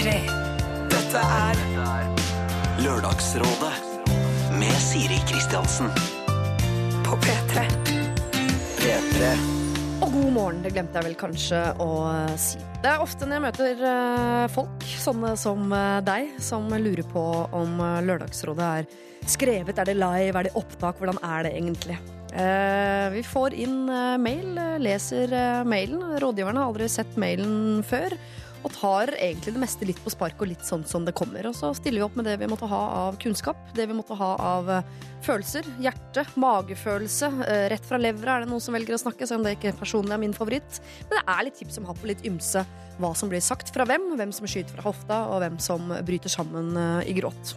P3. Dette er Lørdagsrådet med Siri Kristiansen. på P3. P3. Og god morgen, det glemte jeg vel kanskje å si. Det er ofte når jeg møter eh, folk, sånne som eh, deg, som lurer på om eh, Lørdagsrådet er skrevet, er det live, er det opptak, hvordan er det egentlig? Eh, vi får inn mail, leser mailen. Rådgiverne har aldri sett mailen før. Og tar egentlig det meste litt på spark og litt sånn som det kommer. Og så stiller vi opp med det vi måtte ha av kunnskap, det vi måtte ha av eh, følelser. Hjerte, magefølelse. eh, Rett fra levra er det noen som velger å snakke, selv om det ikke personlig er min favoritt. Men det er litt tips om hatt på litt ymse hva som blir sagt fra hvem, hvem som skyter fra hofta, og hvem som bryter sammen eh, i gråt.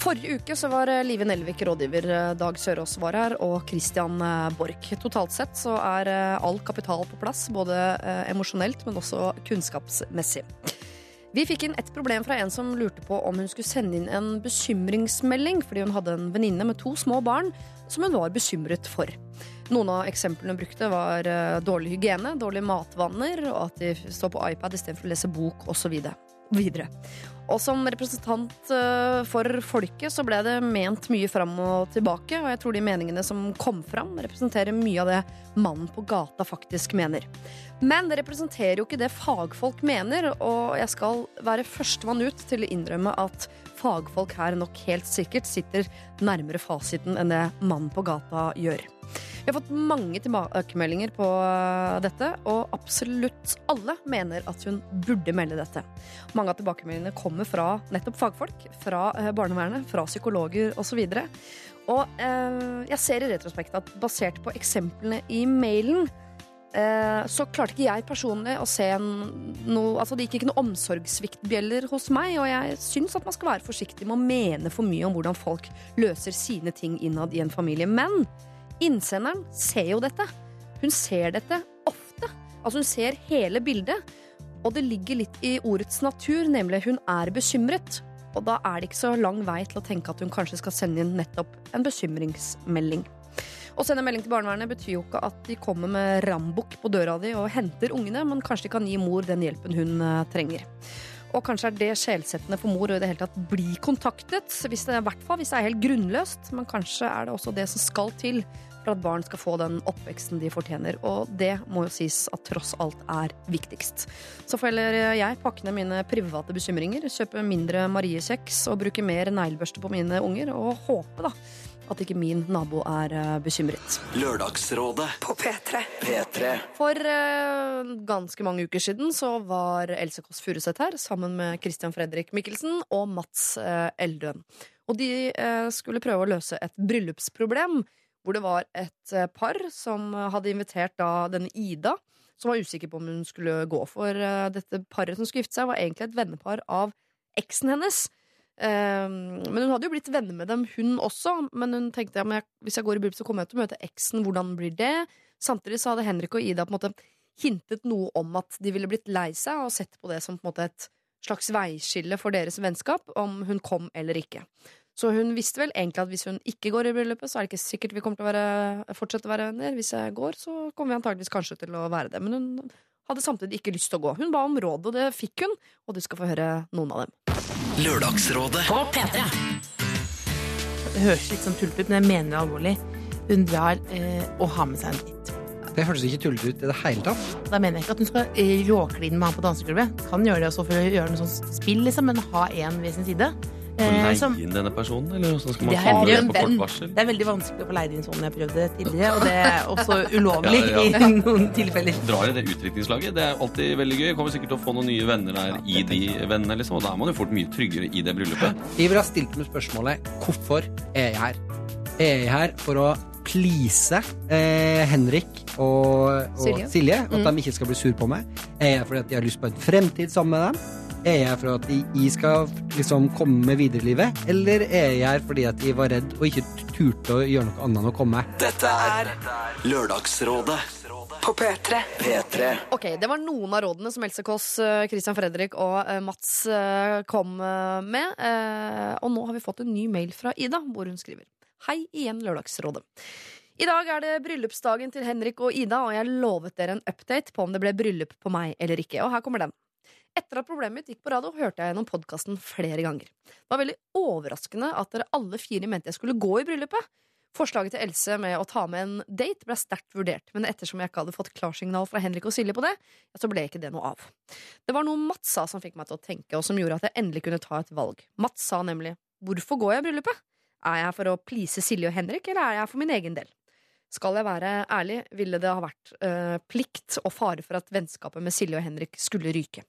Forrige uke så var eh, Live Nelvik rådgiver, eh, Dag Sørås var her, og Christian eh, Borch. Totalt sett så er all kapital på plass, både emosjonelt, men også kunnskapsmessig. Vi fikk inn et problem fra en som lurte på om hun skulle sende inn en bekymringsmelding fordi hun hadde en venninne med to små barn som hun var bekymret for. Noen av eksemplene hun brukte, var dårlig hygiene, dårlige matvaner, og at de står på iPad istedenfor å lese bok osv. Videre. Og som representant eh, for folket så ble det ment mye fram og tilbake, og jeg tror de meningene som kom fram, representerer mye av det mannen på gata faktisk mener. Men det representerer jo ikke det fagfolk mener, og jeg skal være førstemann ut til å innrømme at fagfolk her nok helt sikkert sitter nærmere fasiten enn det mannen på gata gjør. Vi har fått mange tilbakemeldinger på dette, og absolutt alle mener at hun burde melde dette. Mange av tilbakemeldingene kommer fra nettopp fagfolk, fra eh, barnevernet, fra psykologer osv. Og eh, jeg ser i retrospekt at basert på eksemplene i mailen, eh, så klarte ikke jeg personlig å se noe Altså det gikk ikke noe omsorgssviktbjeller hos meg, og jeg syns at man skal være forsiktig med å mene for mye om hvordan folk løser sine ting innad i en familie. Men innsenderen ser jo dette. Hun ser dette ofte. Altså hun ser hele bildet. Og det ligger litt i ordets natur, nemlig hun er bekymret. Og da er det ikke så lang vei til å tenke at hun kanskje skal sende inn nettopp en bekymringsmelding. Å sende melding til barnevernet betyr jo ikke at de kommer med rambukk på døra di og henter ungene, men kanskje de kan gi mor den hjelpen hun eh, trenger. Og kanskje er det sjelsettende for mor å i det hele tatt bli kontaktet, hvis det, i hvert fall hvis det er helt grunnløst, men kanskje er det også det som skal til for at barn skal få den oppveksten de fortjener. Og det må jo sies at tross alt er viktigst. Så får heller jeg pakke ned mine private bekymringer, kjøpe mindre Mariekjeks og bruke mer neglebørste på mine unger, og håpe da at ikke min nabo er eh, bekymret. Lørdagsrådet På P3. P3. For uh, ganske mange uker siden så var Else Kåss Furuseth her sammen med Christian Fredrik Mikkelsen og Mats uh, Eldøen. Og de uh, skulle prøve å løse et bryllupsproblem hvor det var et par som hadde invitert da denne Ida, som var usikker på om hun skulle gå for. Dette paret som skulle gifte seg, var egentlig et vennepar av eksen hennes. Um, men hun hadde jo blitt venner med dem, hun også. Men hun tenkte ja, hvis jeg går i bryllup, så kommer jeg til å møte eksen. Hvordan blir det? Samtidig så hadde Henrik og Ida på en måte hintet noe om at de ville blitt lei seg, og sett på det som på et slags veiskille for deres vennskap, om hun kom eller ikke. Så hun visste vel egentlig at hvis hun ikke går i bryllupet, så er det ikke sikkert vi kommer til å være, fortsette å være venner. Hvis jeg går, så kommer vi antageligvis kanskje til å være det. Men hun hadde samtidig ikke lyst til å gå. Hun ba om råd, og det fikk hun, og du skal få høre noen av dem. Lørdagsrådet På P3. Det høres litt sånn tullete ut, men jeg mener det alvorlig. Hun drar eh, og har med seg en titt. Det hørtes ikke tullete ut i det hele tatt. Da mener jeg ikke at hun skal eh, råkline med han på dansegulvet. Kan gjøre det også for å gjøre noe sånn spill, liksom, men ha en ved sin side. Eh, Leie som- inn denne personen, eller hvordan skal man Det få det på kort varsel? Det er veldig vanskelig å få leid inn sånn jeg prøvde tidligere, og det er også ulovlig Ja, ja. i noen tilfeller. Drar i det utdrikningslaget. Det er alltid veldig gøy. Kommer sikkert til å få noen nye venner der i de vennene, liksom, og da er man jo fort mye tryggere i det bryllupet. Vi vil ha stilt meg spørsmålet hvorfor er jeg her? Er jeg her for å please eh, Henrik og, og Silje. Silje? At de ikke skal bli sur på meg? Er jeg fordi at jeg har lyst på en fremtid sammen med dem? Er jeg for at jeg skal liksom komme videre i livet? Eller er jeg her fordi at jeg var redd og ikke turte å gjøre noe annet enn å komme? Dette er Lørdagsrådet På P3. P3 Ok, Det var noen av rådene som Else Kåss, eh, Christian Fredrik og eh, Mats eh, kom med. Eh, Og nå har vi fått en ny mail fra Ida, hvor hun skriver Hei igjen, Lørdagsrådet. I dag er det bryllupsdagen til Henrik og Ida, og jeg lovet dere en update på om det ble bryllup på meg eller ikke. Og her kommer den. Etter at problemet mitt gikk på radio, hørte jeg gjennom podkasten flere ganger. Det var veldig overraskende at dere alle fire mente jeg skulle gå i bryllupet. Forslaget til Else med å ta med en date ble sterkt vurdert, men ettersom jeg ikke hadde fått klarsignal fra Henrik og Silje på det, så ble ikke det noe av. Det var noe Mats sa som fikk meg til å tenke, og som gjorde at jeg endelig kunne ta et valg. Mats sa nemlig hvorfor går jeg i bryllupet? Er jeg for å please Silje og Henrik, eller er jeg for min egen del? Skal jeg være ærlig, ville det ha vært øh, plikt og fare for at vennskapet med Silje og Henrik skulle ryke.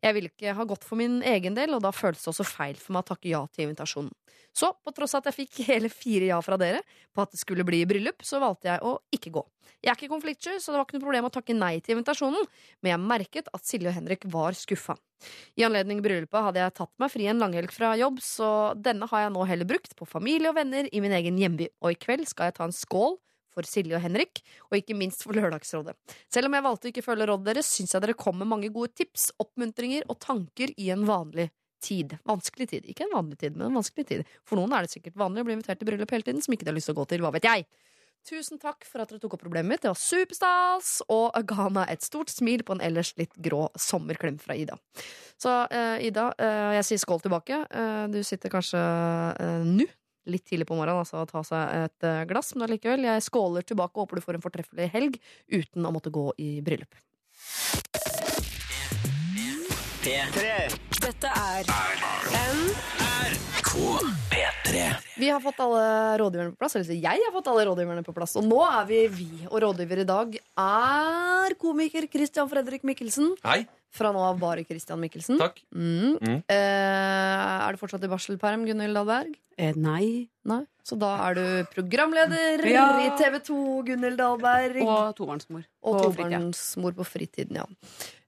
Jeg ville ikke ha gått for min egen del, og da føltes det også feil for meg å takke ja til invitasjonen. Så på tross av at jeg fikk hele fire ja fra dere på at det skulle bli bryllup, så valgte jeg å ikke gå. Jeg er ikke konfliktsky, så det var ikke noe problem å takke nei til invitasjonen, men jeg merket at Silje og Henrik var skuffa. I anledning bryllupet hadde jeg tatt meg fri en langhelg fra jobb, så denne har jeg nå heller brukt på familie og venner i min egen hjemby, og i kveld skal jeg ta en skål for Silje og Henrik, og ikke minst for Lørdagsrådet. Selv om jeg valgte å ikke følge rådet deres, syns jeg dere kom med mange gode tips, oppmuntringer og tanker i en vanlig tid. Vanskelig tid. Ikke en vanlig tid, men en vanskelig tid. For noen er det sikkert vanlig å bli invitert til bryllup hele tiden, som ikke de har lyst til å gå til. Hva vet jeg? Tusen takk for at dere tok opp problemet mitt. Det var superstas, og ga meg et stort smil på en ellers litt grå sommerklem fra Ida. Så uh, Ida, uh, jeg sier skål tilbake. Uh, du sitter kanskje nå litt tidlig på morgenen, altså å ta seg et eh, glass, men allikevel, jeg skåler tilbake og håper du får en fortreffelig helg uten å måtte gå i bryllup. Dette er P3. Vi har fått alle rådgiverne på plass, eller jeg har fått alle rådgiverne på plass, og nå er vi vi. Og rådgiver i dag er komiker Christian Fredrik Mikkelsen. Hei. Fra nå av bare Christian Mikkelsen. Takk. Mm. Mm. Eh, er du fortsatt i barselperm, Gunhild Dahlberg? Eh, nei. Nei. Så da er du programleder Ja. i TV 2, Gunhild Dahlberg. Og tobarnsmor. Og tobarnsmor på fritiden, ja.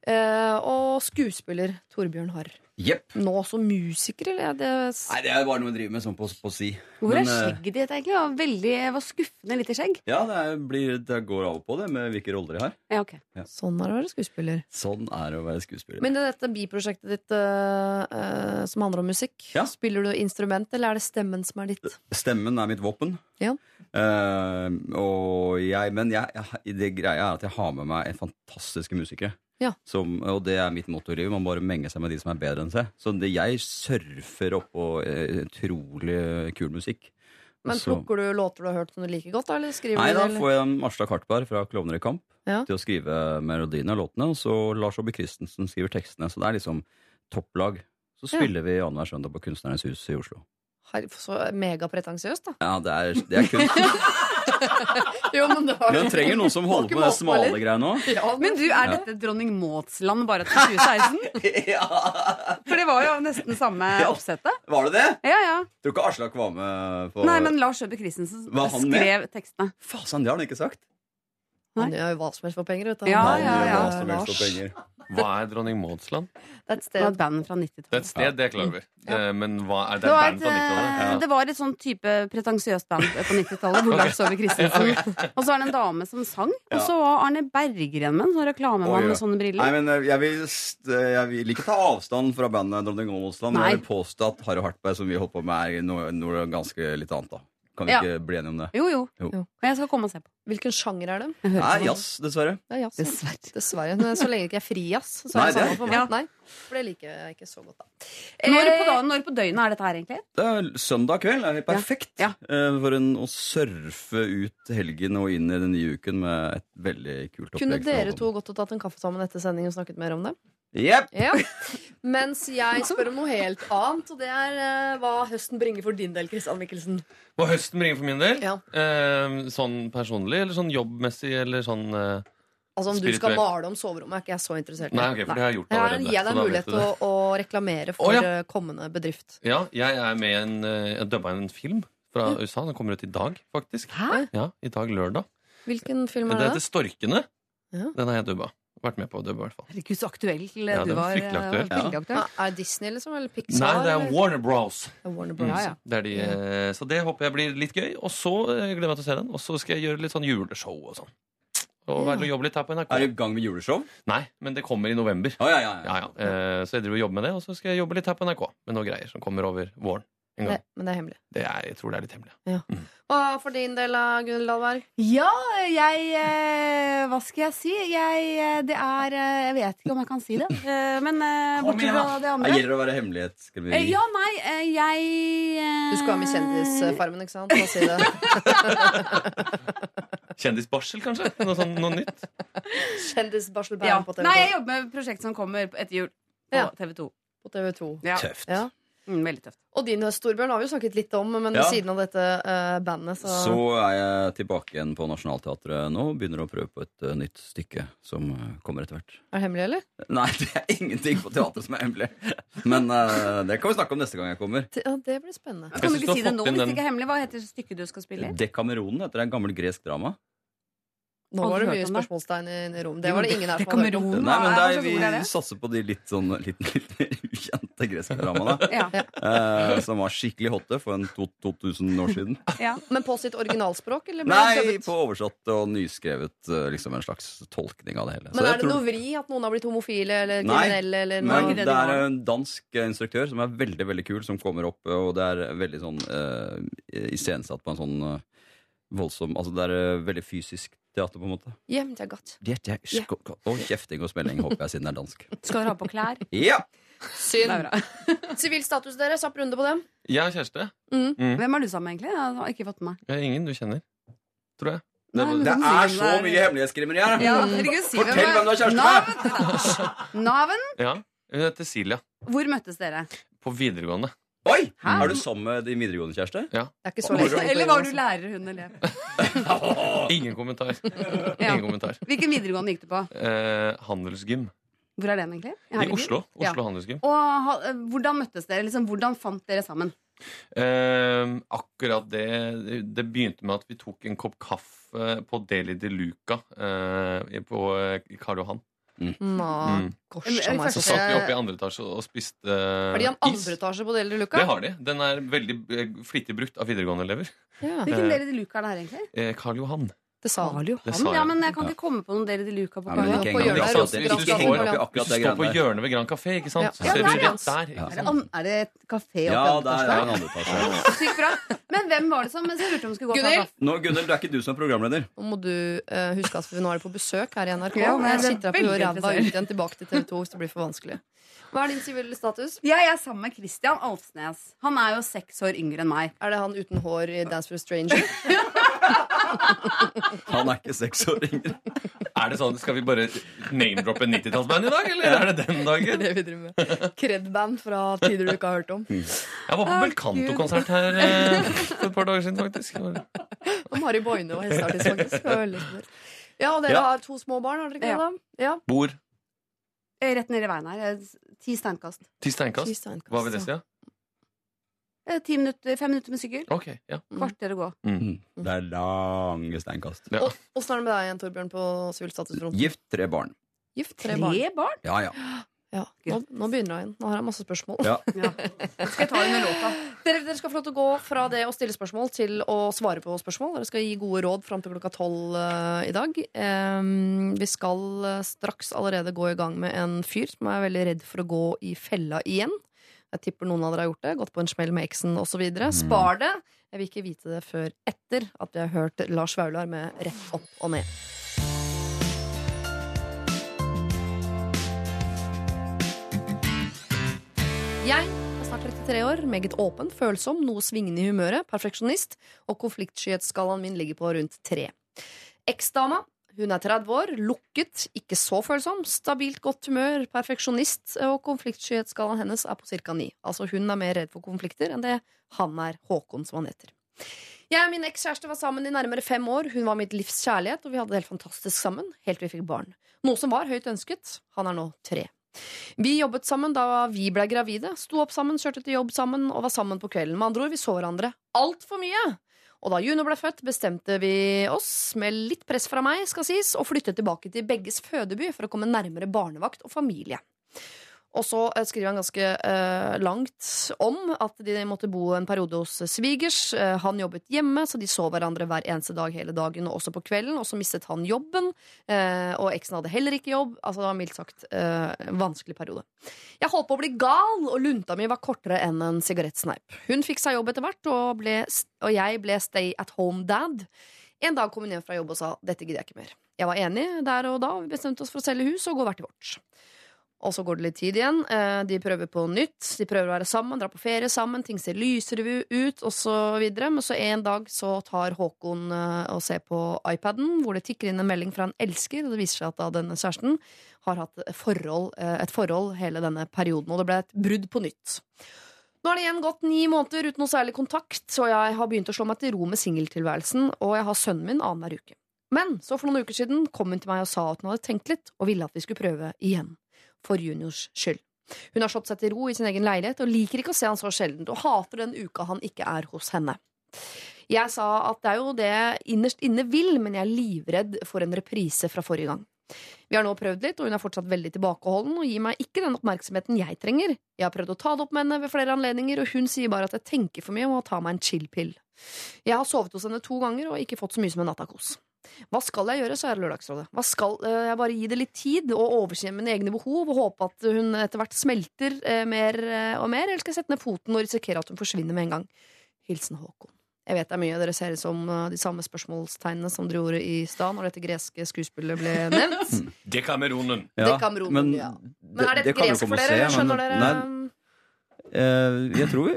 Eh, og skuespiller Torbjørn Harr. Jepp. Nå som musiker, eller? er Det Nei, det er bare noe jeg driver med sånn på, på si. Hvor er eh, skjegget ditt, egentlig? Det var veldig, var skuffende lite skjegg. Ja, det, er, blir, det går av og på det med hvilke roller jeg har. Ja, ok. Sånn er det å være skuespiller. Sånn er det å være skuespiller. Men i dette biprosjektet ditt uh, uh, som handler om musikk, Ja. spiller du instrument, eller er det stemmen som er ditt? Stemmen er mitt våpen. Ja. Uh, og jeg, men jeg, det greia er at jeg har med meg en fantastiske musikere. Ja. Som, og det er mitt motto i livet. Man bare menger seg med de som er bedre enn seg. Så det, jeg surfer oppå eh, utrolig kul musikk. Men plukker du låter du har hørt som du liker godt. Eller skriver Nei, du da det? eller? får jeg Marstad Kartberg fra Klovner i kamp Ja. til å skrive melodiene av låtene. Og så Lars Aabye Christensen skriver tekstene. Så det er liksom topplag. Så Ja. spiller vi annenhver søndag på Kunstnernes hus i Oslo. Så megapretensiøst, da. Ja, det er, det er kunst. Jo, men det var Men trenger noen som holder på med det smale greiene òg. Ja, Men du, er dette dronning Mauds land bare til 2016? Ja. For det var jo nesten samme Ja. oppsettet. Var det det? Ja, ja. Tror ikke Aslak var med på Nei, men Lars Øbe Christensen Var han med? skrev tekstene. Fasen, det har han ikke sagt. Han gjør jo hva som helst for penger, vet du. Ja, ja, ja. Hva som helst for Lars. penger. Hva er dronning Mauds land? Det er et Det var et band fra Det er 90-tallet. et sted, det klarer vi. Ja. Men hva er det Det band fra eh, 90-tallet? det var et sånn type pretensiøst band på 90-tallet. Hvor Lars Saabye Christensen Og så er det en dame som sang. Og så var Arne Berggren med en sånn reklamemann med sånne Nei, briller. men eh, jeg vil, jeg vil ikke ta avstand fra bandet Dronning Ålesland. Men jeg vil påstå at Harry Hartberg, som vi holdt på med, er noe, noe ganske litt annet. da Kan vi Ja. ikke bli enige om det? Jo, jo. Jo. Og jeg skal komme og se på. Hvilken sjanger er det? Jeg hører Nei, på jazz, dessverre. Det er jazz. ja. Dessverre. Dessverre. Men så lenge det ikke er frijazz, så Nei, er det det samme er- for meg. Ja. Nei, for det liker jeg ikke så godt, da. Når på, Eh, dagen, når på døgnet er dette her, egentlig? Det er Søndag kveld er perfekt Ja. eh, for en, å surfe ut helgen og inn i den nye uken med et veldig kult opplegg. Kunne fra dere to gått og tatt en kaffe sammen etter sending og snakket mer om det? Jepp! Ja. Mens jeg spør om noe helt annet, og det er eh, hva høsten bringer for din del, Kristian Mikkelsen. Hva høsten bringer for min del? Ja. Eh, sånn personlig, eller sånn jobbmessig, eller sånn eh, Altså Om du skal male om soverommet, er ikke jeg så interessert i. Nei, ok, for det har jeg gjort allerede. gir deg så da mulighet du til å, å reklamere for Å, ja. eh, kommende bedrift. Ja, jeg er med i en eh, Jeg dubba en film fra USA. Den kommer ut i dag, faktisk. Hæ? Ja, I dag, lørdag. Hvilken film Det er det? heter Storkene. Ja. Den har jeg dubba. Vært med på det, i hvert fall. Herregud, så aktuell Ja, du var fryktelig eh, aktuell. veldig Ja, er det Disney, liksom? Eller Pixar? Nei, det er eller? Warner Bros. Er Warner Mm. Bros. Ja, ja. Det er de, eh, Så det håper jeg blir litt gøy. Og så eh, gleder jeg meg til å se den. Og så skal jeg gjøre litt sånn juleshow og sånn. Og være og jobbe litt her på NRK. Er du i gang med juleshow? Nei, men det kommer i november. Oh, ja, ja, ja. Ja, ja. Eh, Så jeg driver og jobber med det, og så skal jeg jobbe litt her på NRK med noen greier som kommer over våren. En Det, men det er hemmelig. Det er, jeg tror det er litt hemmelig. Og for din del, da, Gunhild Dahlberg? Ja, jeg eh, Hva skal jeg si? Jeg, eh, det er eh, Jeg vet ikke om jeg kan si det. Eh, men eh, igjen, fra det andre andre gjelder å være hemmelighetsskriver. Eh, Ja, nei, eh, jeg eh, Du skal ha med Kjendisfarmen, ikke sant? Si det. Kjendisbarsel, kanskje? Noe, sånn, noe nytt? Kjendisbarsel ja. på TV2. Nei, jeg jobber med prosjekt som kommer etter jul på Ja. TV 2. På TV2. Ja. Tøft. Ja. Mm, veldig tøft. Og din høst, Torbjørn, har vi jo snakket litt om, men Ja. siden av dette uh, bandet, så, Så er jeg tilbake igjen på Nationaltheatret nå. Begynner å prøve på et uh, nytt stykke som eh, kommer etter hvert. Er det hemmelig, eller? Nei, det er ingenting på teatret som er hemmelig. Men det kan vi snakke om neste gang jeg kommer. Ja, det blir spennende. Kan du ikke si det nå hvis det ikke er hemmelig? Hva heter stykket du skal spille i? Dekameronen heter det. En gammel gresk drama. Nå var det mye spørsmålstegn i, i rom. Det var det ingen her som hadde hørt om. Nei, men der, Vi er satser på de litt, sånn, litt, litt mer ukjente greske dramaene. Ja. eh, som var skikkelig hotte for en to, 2000 år siden. Ja. Men på sitt originalspråk, eller ble Nei, på oversatt og nyskrevet eh, liksom en slags tolkning av det hele. Men er det tror- noe vri at noen har blitt homofile eller kriminelle? Nei, Men noe? det er en dansk eh, instruktør som er veldig veldig kul, som kommer opp, og det er veldig sånn uh, iscenesatt på en sånn eh, voldsom Altså det er eh, veldig fysisk teater, på en måte. Til godt. Det er- sk- Og kjefting og smelling, håper jeg, siden det er dansk. Skal dere ha på klær? Ja! Synd. Det er. Sivil status, dere. Kjapp runde på dem. Jeg har kjæreste. Hvem er du sammen med, egentlig? Jeg har ikke fått med meg. Jeg ingen du kjenner. Tror jeg. Nei, Det du si er så det er? mye hemmelighetskremmeri her! Ja, si Fortell hvem du har kjæreste med! Naven. Navn? Ja, Hun heter Silja. Hvor møttes dere? På videregående. Oi! Hæ? Er du sammen med din videregående kjæreste? Det er ikke så lenge Eller var du lærer, hun elev? Ingen kommentar. Ja. Ingen kommentar. Hvilken videregående gikk du på? Eh, handelsgym. Hvor er den, egentlig? I Oslo. Oslo Ja. handelsgym. Og ha, eh, hvordan møttes dere? Liksom, hvordan fant dere sammen? Eh, akkurat det Det begynte med at vi tok en kopp kaffe på Deli de Luca eh, på eh, Karl Johan. Nå, Mm. gosh, første... Så så satt vi oppe i andre etasje og spiste Har de en is. andre etasje på Deler Luca? Det har de. Den er veldig eh, flittig brukt av videregående-elever. Ja, Hvilken Eh. del i de Luca er det her, egentlig? Eh, Karl Johan. Det sa han. jo. Han. Ja, men jeg kan ikke komme på noen del i de luka på Ja, Ja, i ja. Hvis du står på hjørnet ved Grand Café, ikke sant? Så ser du rett der. Er det, et kafé Ja, oppe det er en andre etasje. Sykt bra. Men hvem var det som Så lurte om vi skulle gå kaffe. Nå, Gunnhild, det er ikke du som er programleder. Nå må du eh, huske at vi nå er på besøk her i NRK. Ja, men jeg er sitter her på ræva ut igjen tilbake til TV 2 hvis det blir for vanskelig. Hva er din sivile status? Jeg er sammen med Christian Alfsnes. Han er jo seks år yngre enn meg. Er det han uten hår i Dance for a Stranger? Han er ikke seks år yngre. Er det sånn, Skal vi bare name-droppe 90-tallsband i dag, eller er det den Det er dagen? det vi driver med. Kred-band fra tider du ikke har hørt om. Jeg var på Belcanto-konsert her eh, for et par dager siden, faktisk. Og Mari Boine var hesteartist, faktisk. Det var veldig spennende. Ja, og dere Ja. har to små barn, har dere ikke Ja. det? Ja. Bor Eh, Rett ned i veien her. eh, Ti steinkast. ti steinkast. Ti steinkast, Hva vil det si? ja. Eh, Ti minutter, fem minutter med sykkel. Okay, ja. Kvarter å gå. Mm. Det er lange steinkast. ja. Og- Åssen er det med deg igjen, Torbjørn, på? Gift, tre barn. Gift, tre barn. Tre barn? Ja, ja. Ja. Nå, nå begynner jeg igjen. Nå har jeg masse spørsmål. ja. Ja. Skal jeg ta under låta? Dere, dere skal få lov til å gå fra det å stille spørsmål til å svare på spørsmål. Dere skal gi gode råd fram til klokka tolv eh, i dag. Um, vi skal eh, straks allerede gå i gang med en fyr som er veldig redd for å gå i fella igjen. Jeg tipper noen av dere har gjort det. Gått på en smell med eksen osv. Spar det. Jeg vil ikke vite det før etter at vi har hørt Lars Vaular med Rett opp og ned. Jeg er snart 33 år, meget åpen, følsom, noe svingende i humøret, perfeksjonist, og konfliktskyhetsskalaen min ligger på rundt tre. Eksdama, hun er 30 år, lukket, ikke så følsom, stabilt godt humør, perfeksjonist, og konfliktskyhetsskalaen hennes er på ca. 9. Altså hun er mer redd for konflikter enn det han er, Håkon som han heter. Jeg og min ekskjæreste var sammen i nærmere fem år. Hun var mitt livs kjærlighet, og vi hadde det helt fantastisk sammen helt til vi fikk barn. Noe som var høyt ønsket. Han er nå tre. Vi jobbet sammen da vi ble gravide, sto opp sammen, kjørte til jobb sammen og var sammen på kvelden. Med andre ord, vi så hverandre altfor mye. Og da Juno ble født, bestemte vi oss, med litt press fra meg, skal sies, å flytte tilbake til begges fødeby for å komme nærmere barnevakt og familie. Og så eh, skriver han ganske eh, langt om at de måtte bo en periode hos svigers. Eh, han jobbet hjemme, så de så hverandre hver eneste dag hele dagen, og også på kvelden. Og så mistet han jobben, eh, og eksen hadde heller ikke jobb. Altså det var mildt sagt eh, en vanskelig periode. Jeg holdt på å bli gal, og lunta mi var kortere enn en sigarettsneip. Hun fikk seg jobb etter hvert, og, ble, og jeg ble stay at home dad. En dag kom hun hjem fra jobb og sa dette gidder jeg ikke mer. Jeg var enig der og da, og vi bestemte oss for å selge hus og gå hvert til vårt. Og så går det litt tid igjen. Eh, De prøver på nytt. De prøver å være sammen, dra på ferie sammen. Ting ser lysere ut, og videre. Men så en dag så tar Håkon eh, og ser på iPaden, hvor det tikker inn en melding fra en elsker. Og det viser seg at da denne kjæresten har hatt forhold, eh, et forhold hele denne perioden. Og det ble et brudd på nytt. Nå har det igjen gått ni måneder uten noe særlig kontakt, så jeg har begynt å slå meg til ro med singeltilværelsen, og jeg har sønnen min annenhver uke. Men så for noen uker siden kom hun til meg og sa at hun hadde tenkt litt, og ville at vi skulle prøve igjen for juniors skyld. Hun har slått seg til ro i sin egen leilighet og liker ikke å se han så sjeldent, og hater den uka han ikke er hos henne. Jeg sa at det er jo det jeg innerst inne vil, men jeg er livredd for en reprise fra forrige gang. Vi har nå prøvd litt, og hun er fortsatt veldig tilbakeholden og gir meg ikke den oppmerksomheten jeg trenger. Jeg har prøvd å ta det opp med henne ved flere anledninger, og hun sier bare at jeg tenker for mye og må ta meg en chill-pill. Jeg har sovet hos henne to ganger og ikke fått så mye som en nattakos. Hva skal jeg gjøre, sa jeg Lørdagsrådet. Hva skal eh, jeg bare gi det litt tid og overse mine egne behov og håpe at hun etter hvert smelter eh, mer eh, og mer, eller skal jeg sette ned foten og risikere at hun forsvinner med en gang? Hilsen Håkon. Jeg vet det er mye dere ser ut som de samme spørsmålstegnene som dere gjorde i stad når dette greske skuespillet ble nevnt. Dekameronen. Dekameronen, men ja. Men er det det gresk for dere? se, Skjønner men- dere? Nei, jeg tror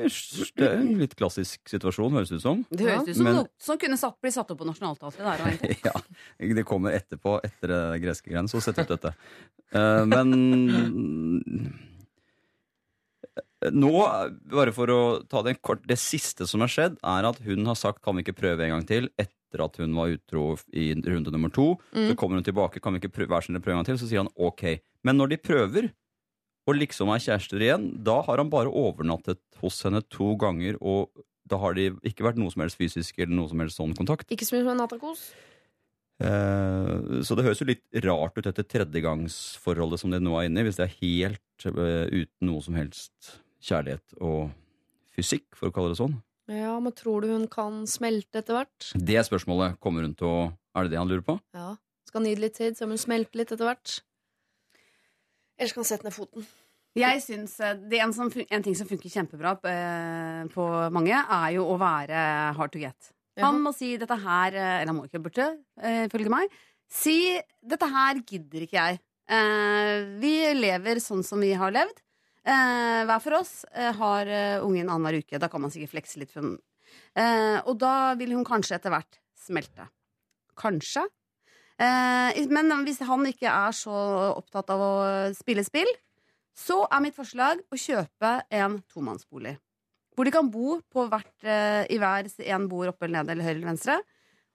det er en litt klassisk situasjon, høres det ut som. Det høres ut som Men- noe som kunne satt, bli satt opp på Nationaltheatret. der. Ja, det kommer etterpå, etter det greske greiene, så setter ut dette. Eh, men nå, bare for å ta det kort, det siste som har skjedd, er at hun har sagt kan vi ikke prøve en gang til etter at hun var utro i runde nummer to. Mm. Så kommer hun tilbake, kan vi ikke prøve, hver sin prøve en gang til? Så sier han ok. Men når de prøver, og liksom er kjærester igjen, da har han bare overnattet hos henne to ganger, og da har det ikke vært noe som helst fysisk eller noe som helst sånn kontakt. Ikke så mye som en nattakos? Eh, Så det høres jo litt rart ut etter tredjegangsforholdet som de nå er inne i, hvis det er helt eh, uten noe som helst kjærlighet og fysikk, for å kalle det sånn. Ja, men tror du hun kan smelte etter hvert? Det spørsmålet. Kommer hun til å Er det det han lurer på? Ja. Skal han gi det litt tid, så hun smelter litt etter hvert? Eller skal han sette ned foten? Jeg synes eh, det en, som, en ting som funker kjempebra eh, på mange, er jo å være hard to get. Han må si dette her eh, Eller han må ikke burde, ifølge meg. Si 'dette her gidder ikke jeg'. Eh, vi lever sånn som vi har levd. Eh, hver for oss har ungen annenhver uke. Da kan man sikkert flekse litt. Eh, og da vil hun kanskje etter hvert smelte. Kanskje. Eh, men hvis han ikke er så opptatt av å spille spill, så er mitt forslag å kjøpe en tomannsbolig. Hvor de kan bo på hvert, eh, i hver en bord oppe eller nede eller høyre eller venstre.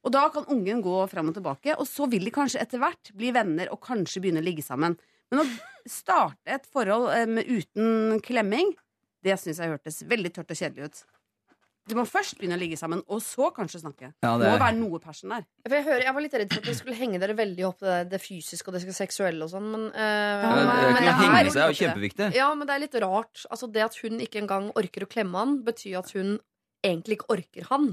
Og da kan ungen gå fram og tilbake, og så vil de kanskje etter hvert bli venner og kanskje begynne å ligge sammen. Men å starte et forhold eh, uten klemming, det syns jeg hørtes veldig tørt og kjedelig ut. De må først begynne å ligge sammen, og så kanskje snakke. Ja, Det det må være noe passion der. For jeg, hører, jeg var litt redd for at det skulle henge dere veldig opp det, det fysiske og det seksuelle og sånn, men, uh, Ja, men, det er men noe henge seg, er jo kjempeviktig. Ja, men det er litt rart. Altså, det at hun ikke engang orker å klemme han, betyr at hun egentlig ikke orker han.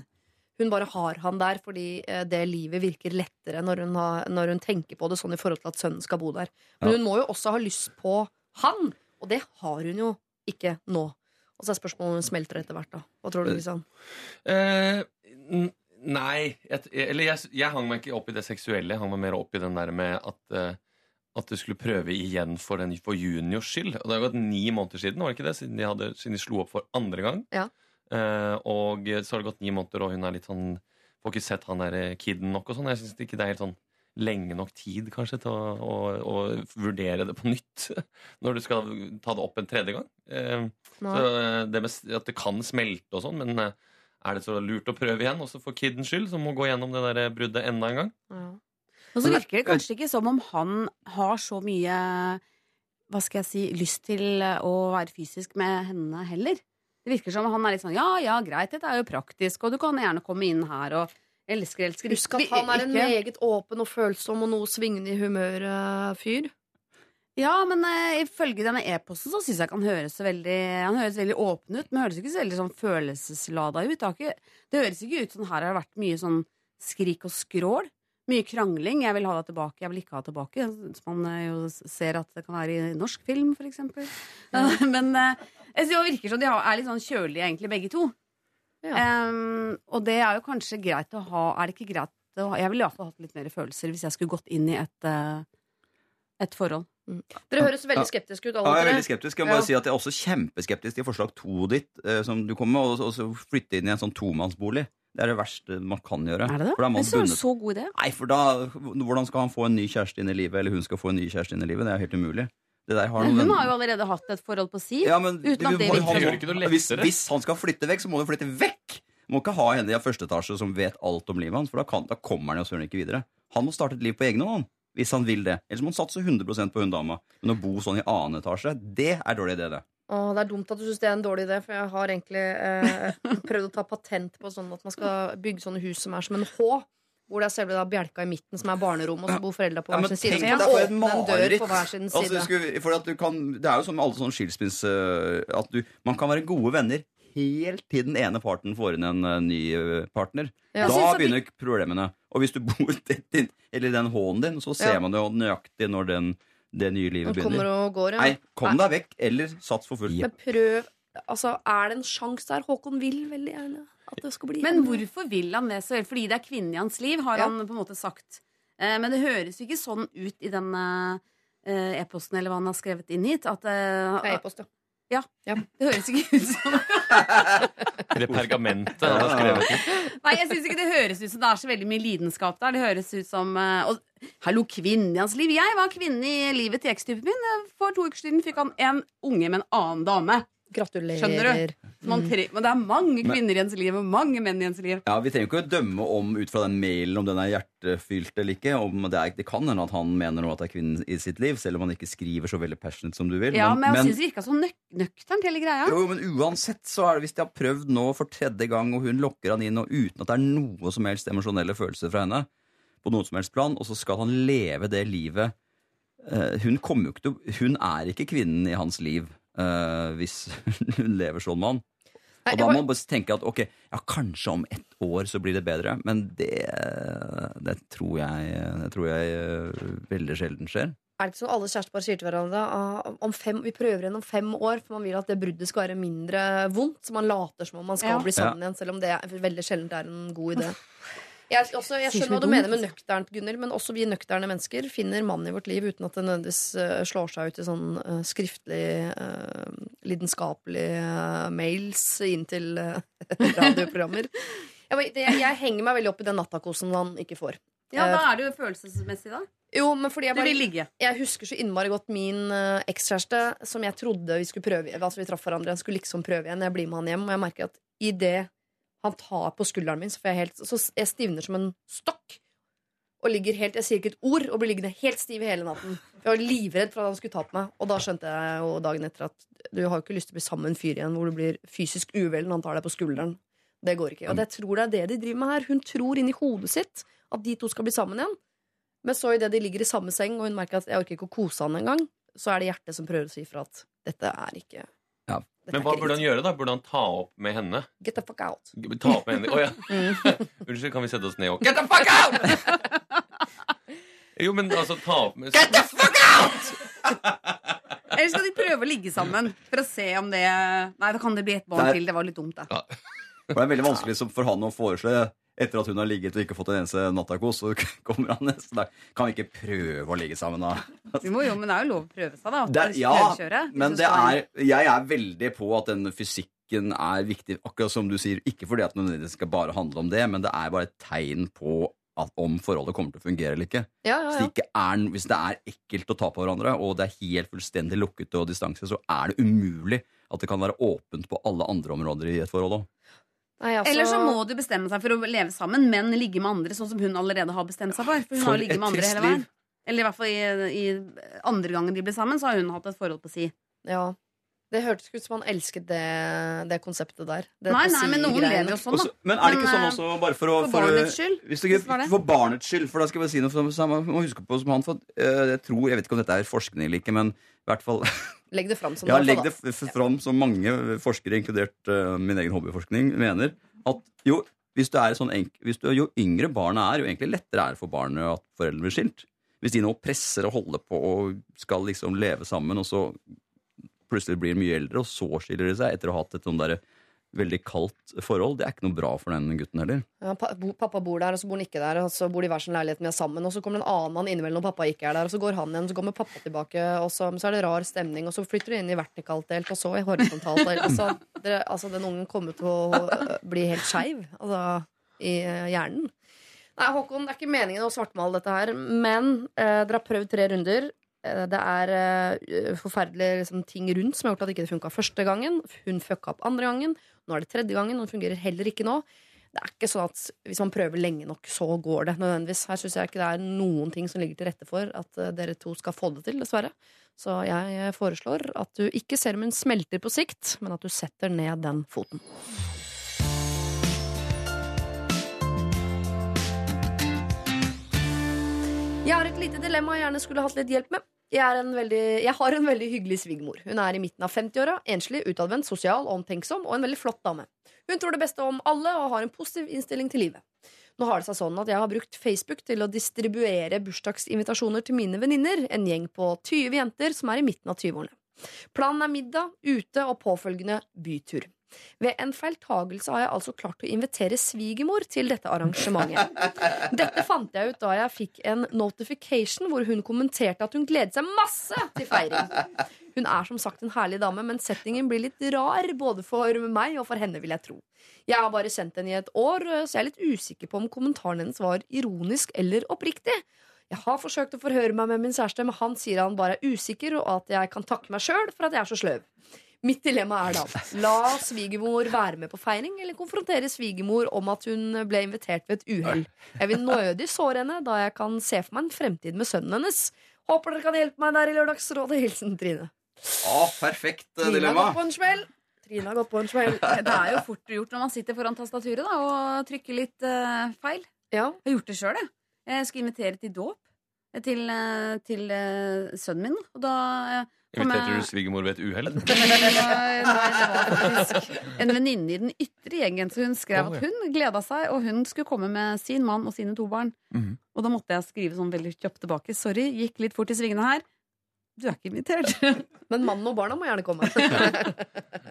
Hun bare har han der fordi eh, det livet virker lettere når hun, har, når hun tenker på det sånn i forhold til at sønnen skal bo der. Men Ja. hun må jo også ha lyst på han, og det har hun jo ikke nå. Og så er spørsmålet om hun smelter etter hvert, da. Hva tror du, Kristian? Uh, nei. Jeg, eller jeg, jeg hang meg ikke opp i det seksuelle. Jeg hang meg mer opp i den der med at uh, at du skulle prøve igjen for, den, for juniors skyld. Og det har gått ni måneder siden, var det ikke det? Siden de, hadde, siden de slo opp for andre gang. Ja. Uh, og så har det gått ni måneder, og hun er litt sånn Får ikke sett han der eh, kiden nok og sånn. Jeg syns ikke det er helt sånn lenge nok tid, kanskje, til å, å, å vurdere det på nytt. Når du skal ta det opp en tredje gang. Eh, så det med at det kan smelte og sånn, men eh, er det så lurt å prøve igjen, også for kiddens skyld, som må gå gjennom det der bruddet enda en gang? Ja. Og så virker det kanskje ikke som om han har så mye hva skal jeg si, lyst til å være fysisk med henne heller. Det virker som om han er litt sånn ja, ja, greit, dette er jo praktisk, og du kan gjerne komme inn her og elsker, elsker Husk at han er en meget åpen og følsom og noe svingende i humør-fyr. Ja, men uh, ifølge denne e-posten så syns jeg ikke han høres så veldig Han høres veldig åpen ut, men høres ikke så veldig sånn følelseslada ut. Det, ikke, det høres ikke ut som her har det vært mye sånn skrik og skrål. Mye krangling. 'Jeg vil ha deg tilbake', 'jeg vil ikke ha deg tilbake'. Som man eh, jo ser at det kan være i norsk film, for eksempel. men uh, jeg synes det virker som de er litt sånn kjølige, egentlig, begge to. Ja. Em, og det er jo kanskje greit å ha Er det ikke greit å ha Jeg ville iallfall hatt litt mer følelser hvis jeg skulle gått inn i et, uh, et forhold. Dere høres veldig skeptiske ut, Ja, jeg er veldig skeptisk. Jeg må bare Ja. si at jeg er også kjempeskeptisk til forslag to ditt, eh, som du kommer med, og og flytte inn i en sånn tomannsbolig. Det er det verste man kan gjøre. Er det det? For da er man bundet. så god idé. Nei, for da Hvordan skal han få en ny kjæreste inn i livet, eller hun skal få en ny kjæreste inn i livet? Det er helt umulig. Det der har noen hun har jo allerede hatt et forhold på si. Ja, men uten at det virker. hvis, hvis han skal flytte vekk, så må han flytte vekk! Må ikke ha henne i første etasje som vet alt om livet hans, for da, kan, da kommer han jo søren ikke videre. Han må starte et liv på egen hånd, hvis han vil det. Ellers må han satse 100% på hun dama. Men å bo sånn i annen etasje, det er dårlig idé, det. Åh, det er dumt at du syns det er en dårlig idé, for jeg har egentlig eh, prøvd å ta patent på sånn at man skal bygge sånne hus som er som en H. Hvor det er selve da bjelka i midten, som er barnerom, og så bor foreldra på hver ja, sin side. Så et man en dør på hver sin Altså, side. skulle, for at du kan, det er jo som alle sånne skilsmisse At du, man kan være gode venner helt til den ene parten får inn en uh, ny eh, partner. Ja. Da begynner synes problemene. Og hvis du bor tett inn, eller den hånden din, så ser Ja. man jo nøyaktig når den, det nye livet begynner. Nei, kom deg vekk, eller sats for fullt. Men prøv Altså, er det en sjanse der? Håkon vil veldig gjerne at det skal bli Men henne. hvorfor vil han det så? Fordi det er kvinnen i hans liv, har Ja. han på en måte sagt. Eh, men det høres jo ikke sånn ut i den eh, e-posten eller hva han har skrevet inn hit. At, eh, Det er e-post, ja. det høres ikke ut som Det pergamentet han har skrevet. Nei, jeg syns ikke det høres ut som det er så veldig mye lidenskap der. Det høres ut som eh, og, Hallo, kvinnen i hans liv. Jeg var kvinne i livet til ekstypen min. For to uker siden fikk han en unge med en annen dame. Gratulerer. Skjønner du? Man tre, men det er mange Men- kvinner i ens liv og mange menn i ens liv. Ja, Vi trenger ikke å dømme om ut fra den mailen om den er hjertefylt eller ikke. Om det, er, det kan hende at han mener noe at det er kvinnen i sitt liv, selv om han ikke skriver så veldig passionate som du vil. Ja, men jeg syns det virka så nøk nøkternt, hele greia. Jo, men uansett så er det hvis de har prøvd nå for tredje gang, og hun lokker han inn, og uten at det er noe som helst emosjonelle følelser fra henne, på noen som helst plan, og så skal han leve det livet eh, Hun jo ikke Hun er ikke kvinnen i hans liv eh, hvis hun lever sånn med han. Nei, Og da må man bare tenke at ok, ja, kanskje om ett år så blir det bedre, men det, det tror jeg, det tror jeg eh, veldig sjelden skjer. Er det ikke som alle kjærestepar sier til hverandre ah, om fem, Vi prøver igjen om fem år, for man vil at det bruddet skal være mindre vondt. Så man later som om man skal Ja. bli sammen igjen, selv om det er veldig sjelden er en god idé. Jeg, også, jeg skjønner hva du mener med nøkternt, Gunnel men også vi nøkterne mennesker finner mannen i vårt liv uten at det nødvendigvis eh, slår seg ut i sånn eh, skriftlig, uh, lidenskapelige eh, mails inn til eh, radioprogrammer. Jeg, det, jeg henger meg veldig opp i den nattakosen han ikke får. Ja, Da er det jo følelsesmessig, da. Jo, men fordi jeg bare ligge. jeg husker så innmari godt min uh, ekskjæreste som jeg trodde vi skulle prøve Altså vi traff hverandre, jeg skulle liksom prøve igjen. Jeg blir med han hjem, og jeg merker at i det han tar på skulderen min, så jeg helt Så jeg stivner som en stokk. Og ligger helt Jeg sier ikke et ord, og blir liggende helt stiv hele natten. Jeg var livredd for at han skulle ta på meg, og da skjønte jeg jo dagen etter at du har jo ikke lyst til å bli sammen med en fyr igjen hvor du blir fysisk uvel når han tar deg på skulderen. Det går ikke. Og jeg tror det er det de driver med her. Hun tror inni hodet sitt at de to skal bli sammen igjen. Men så idet de ligger i samme seng, og hun merker at jeg orker ikke å kose han engang, så er det hjertet som prøver å si fra at dette er ikke Ja. Men hva burde han gjøre? da? Burde han ta opp med henne? Get the fuck out. Ta opp med henne Oh, ja. Unnskyld, kan vi sette oss ned og Get the fuck out! Jo, men altså, ta opp med Get the fuck out! Eller skal de prøve å ligge sammen for å se om det Nei, da kan det bli et barn Der- til. Det var litt dumt, da. For det er veldig vanskelig for han å foreslå etter at hun har ligget og ikke fått en eneste nattakos, så kommer han neste dag. Kan vi ikke prøve å ligge sammen, da? Vi må jo, men det er jo lov å prøve seg, da. Det ja, men det er, jeg er veldig på at den fysikken er viktig, akkurat som du sier. Ikke fordi at det nødvendigvis skal bare handle om det, men det er bare et tegn på at om forholdet kommer til å fungere eller ikke. Ja, ja, det, ja. ikke er, hvis det er ekkelt å ta på hverandre, og det er helt fullstendig lukket og distanse, så er det umulig at det kan være åpent på alle andre områder i et forhold òg. Nei, altså, Eller så må du bestemme seg for å leve sammen, men ligge med andre, sånn som hun allerede har bestemt seg for. For hun For har ligget med andre hele veien. Eller i hvert fall i, i andre gangen de ble sammen, så har hun hatt et forhold på si. ja. Det hørtes ut som han elsket det, det konseptet der. Det Nei, nei, men noen lever jo sånn, Også, da. men er det ikke Men, sånn eh, også, bare for å for for, barnets skyld? Hvis det Hvis. For barnets skyld, for da skal jeg bare si noe for, så man må huske på som han for, eh, Jeg tror, jeg vet ikke om dette er forskning eller ikke, men i hvert fall Legg det fram som Ja, det, legg det fram som mange forskere, inkludert uh, min egen hobbyforskning, mener at jo, hvis du er sånn enk hvis du, jo yngre barnet er, jo egentlig lettere er det for barnet at foreldrene blir skilt. Hvis de nå presser og holder på og skal liksom leve sammen, og så plutselig blir mye eldre, og så skiller de seg etter å ha hatt et sånn der veldig kaldt forhold, det er ikke noe bra for den gutten heller. Ja, pappa bor der, og så bor han ikke der, og så bor de i hver sin leilighet med sammen. Og så kommer en annen mann innimellom når pappa ikke er der, og så går han igjen, og så kommer pappa tilbake, og så, så er det rar stemning, og så flytter du inn i vertikalt delt, og så i horisontalt delt. Altså, altså, den ungen kommer til å øh, bli helt skeiv altså, i øh, hjernen. Nei, Håkon, det er ikke meningen å svartmale dette her, men eh, dere har prøvd tre runder. Eh, Det er eh, forferdelige liksom, ting rundt som har gjort at det ikke funka første gangen. Hun fucka opp andre gangen. Nå er det tredje gangen, og det fungerer heller ikke nå. Det er ikke sånn at hvis man prøver lenge nok, så går det nødvendigvis. Her syns jeg ikke det er noen ting som ligger til rette for at eh, dere to skal få det til, dessverre. Så jeg foreslår at du ikke ser om hun smelter på sikt, men at du setter ned den foten. Jeg har et lite dilemma jeg gjerne skulle hatt litt hjelp med. Jeg, veldig, jeg har en veldig hyggelig svigermor. Hun er i midten av 50-åra, enslig, utadvendt, sosial omtenksom, og en veldig flott dame. Hun tror det beste om alle og har en positiv innstilling til livet. Nå har det seg sånn at jeg har brukt Facebook til å distribuere bursdagsinvitasjoner til mine venninner, en gjeng på 20 jenter som er i midten av 20-årene. Planen er middag, ute og påfølgende bytur. Ved en feiltagelse har jeg altså klart å invitere svigermor til dette arrangementet. Dette fant jeg ut da jeg fikk en notification hvor hun kommenterte at hun gledet seg masse til feiring. Hun er som sagt en herlig dame, men settingen blir litt rar både for meg og for henne, vil jeg tro. Jeg har bare kjent henne i et år, så jeg er litt usikker på om kommentaren hennes var ironisk eller oppriktig. Jeg har forsøkt å forhøre meg med min kjæreste, men han sier han bare er usikker, og at jeg kan takke meg sjøl for at jeg er så sløv. Mitt dilemma er da la svigermor være med på feiring, eller konfrontere svigermor om at hun ble invitert ved et uhell. Jeg vil nødig såre henne, da jeg kan se for meg en fremtid med sønnen hennes. Håper dere kan hjelpe meg der i Lørdagsrådet. Hilsen Trine. Å, perfekt Trine Trine har gått på en smell. Trine har gått på en smell. Det er jo fort gjort når man sitter foran tastaturet da, og trykker litt uh, feil. Ja. Jeg har gjort det sjøl, jeg. Jeg skal invitere til dåp eh, til, eh, til uh, sønnen min. Og da eh, Inviterte du svigermor ved et uhell? Nei, nei, det var faktisk en venninne i den ytre gjengen. Så hun skrev at hun gleda seg, og hun skulle komme med sin mann og sine to barn. Mhm. Og da måtte jeg skrive sånn veldig kjapt tilbake. Sorry, gikk litt fort i svingene her. Du er ikke invitert. Men mannen og barna må gjerne komme.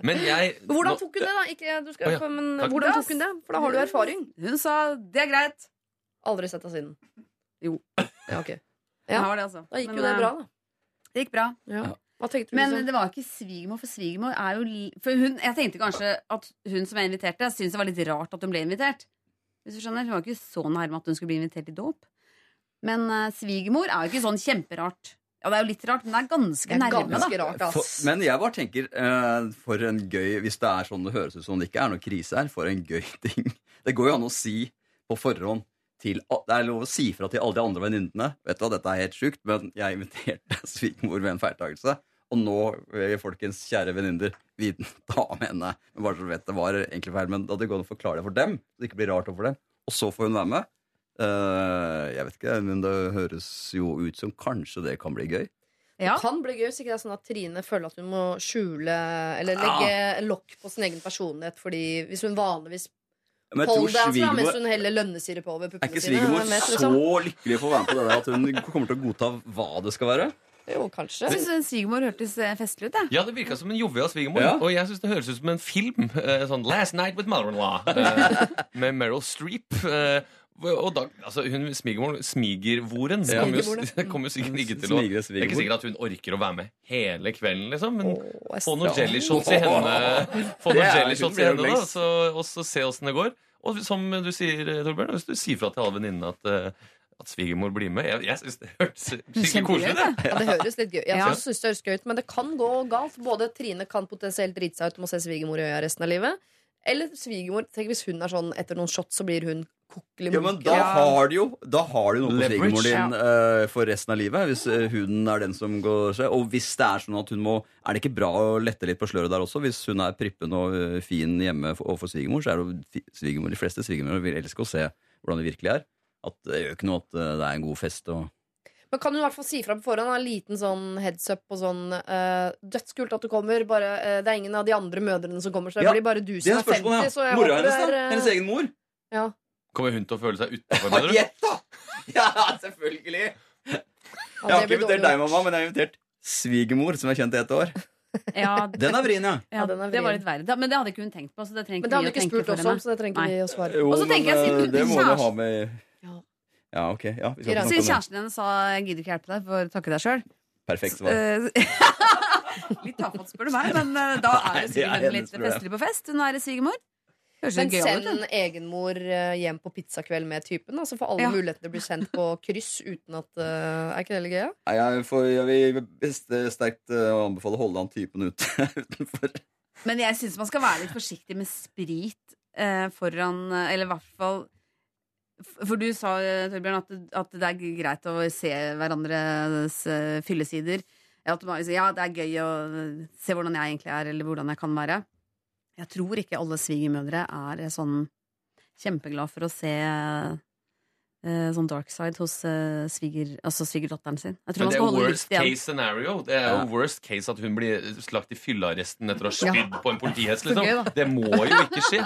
Men jeg Hvordan tok hun det, da? Ikke, du skal, Å, ja. men, Takk. hvordan tok hun det? For da har du erfaring. Hun sa det er greit. Aldri sett henne siden. Jo. Ja, ok. Ja. har det, altså. Da gikk Men, jo det eh, bra, da. Det gikk bra. Ja. Hva du? Men liksom? det var ikke svigermor, for svigermor er jo li For hun, Jeg tenkte kanskje at hun som jeg inviterte, syntes det var litt rart at hun ble invitert. Hvis du skjønner, Hun var ikke så nærme at hun skulle bli invitert i dåp. Men uh, svigermor er jo ikke sånn kjemperart. Ja, det er jo litt rart, men det er ganske Det er nærme. da ganske rart, For, men jeg bare tenker, uh, for en gøy Hvis det er sånn det høres ut som det ikke er noe krise her, for en gøy ting. Det går jo an å si på forhånd til Det er lov å si fra til alle de andre venninnene. Vet du hva, dette er helt sjukt, men jeg inviterte svigermor ved en feiltagelse. Og nå, folkens kjære venninner, vi tar med henne. Men bare så du vet, det var egentlig feil, men da det går an å forklare det for dem, så det ikke blir rart overfor dem. Og så får hun være med. Uh, jeg vet ikke, men det høres jo ut som kanskje det kan bli gøy. Ja. Det kan bli gøy hvis ikke det er sånn at Trine føler at hun må skjule Eller legge lokk på sin egen personlighet fordi hvis hun vanligvis Men jeg tror Poledancer, da, mens hun heller lønnesyre på over Er puppene sine. Er ikke svigermor så liksom? lykkelig for å være med på det der at hun kommer til å godta hva det skal være? Jo, kanskje. Jeg syns svigermor hørtes eh, festlig ut. Ja, det virka som en jovial svigermor. Ja. Og jeg syns det høres ut som en film. eh, Sånn Last Night with Mother-in-Law. eh, Med Meryl Streep. Og da, altså hun smigermoren, smigervoren, Ja. kommer jo, kom jo sikkert ikke til å Det er ikke sikkert at hun orker å være med hele kvelden, liksom. Men Åh, få noen jelly shots i henne, få noen jelly shots i henne da, så, og så se åssen det går. Og som du sier, Torbjørn, hvis du sier fra til alle venninnene at, eh, at svigermor blir med Jeg, jeg synes det høres skikkelig koselig ut. Ja, det høres litt gøy Jeg Ja. synes det høres gøy ut, men det kan gå galt. Både Trine kan potensielt drite seg ut om å se svigermor i øya resten av livet. Eller svigermor. Tenk hvis hun er sånn etter noen shots, så blir hun Ja, men da har du jo Da har du noe på Leverage. svigermoren din uh, for resten av livet. Hvis huden hun er den som går seg. Og hvis det er sånn at hun må Er det ikke bra å lette litt på sløret der også? Hvis hun er prippen og eh, fin hjemme for- overfor svigermor, så er det jo svigermor De fleste svigermor vil elske å se hvordan det virkelig er. At det gjør ikke noe at eh, det er en god fest og Men kan du i hvert fall si fra på forhånd? En liten sånn heads up og sånn uh, Dødskult at du kommer. Bare, eh, det er ingen av de andre mødrene som kommer, så det Ja, blir bare du som er er, spørsmålet, 50. Ja. Mora hennes, da? eh, Hennes egen mor? ja. Kommer hun til å føle seg utafor, Ja, mener du? Gjett, da! Ja, selvfølgelig! Jeg har ikke invitert deg, mamma, men jeg har invitert svigermor, som jeg har kjent i ett år. Ja, Den er vrien, ja. ja, Ja, den er det var litt verre. Men det hadde ikke hun tenkt på. Så det Men det hadde hun ikke spurt for oss om, så det trenger ikke Nei. vi å svare på. Jo, men, jeg, siden eh, det må du ha med Ja. Ja, ok. Ja, vi skal Siden det. kjæresten hennes sa 'jeg gidder ikke hjelpe deg, får takke deg sjøl'. Perfekt svar. litt tafatt, spør du meg, men eh, da er det det er sikkert litt festlig på fest. Nå er det svigermor. Men ut. send egenmor eh, hjem på pizzakveld med typen. Så får alle Ja. muligheter til å bli sendt på kryss uten at eh, Er ikke det litt gøy? Ja? Nei, jeg, får, jeg vil best eh, sterkt anbefale å holde han typen ute utenfor. Men jeg syns man skal være litt forsiktig med sprit eh, foran Eller i hvert fall For du sa, Torbjørn, at, at det er greit å se hverandres fyllesider. At man, ja, det er gøy å se hvordan jeg egentlig er, eller hvordan jeg kan være. Jeg tror ikke alle svigermødre er sånn kjempeglad for å se eh, sånn dark side hos eh, sviger, altså svigerdatteren sin. Jeg tror Men man det skal er holde det worst case igjen. scenario. Det er Ja. jo worst case at hun blir slakt i fyllearresten etter å ha Ja. spydd på en politihest. Gøy, Liksom. da. Det må jo ikke skje.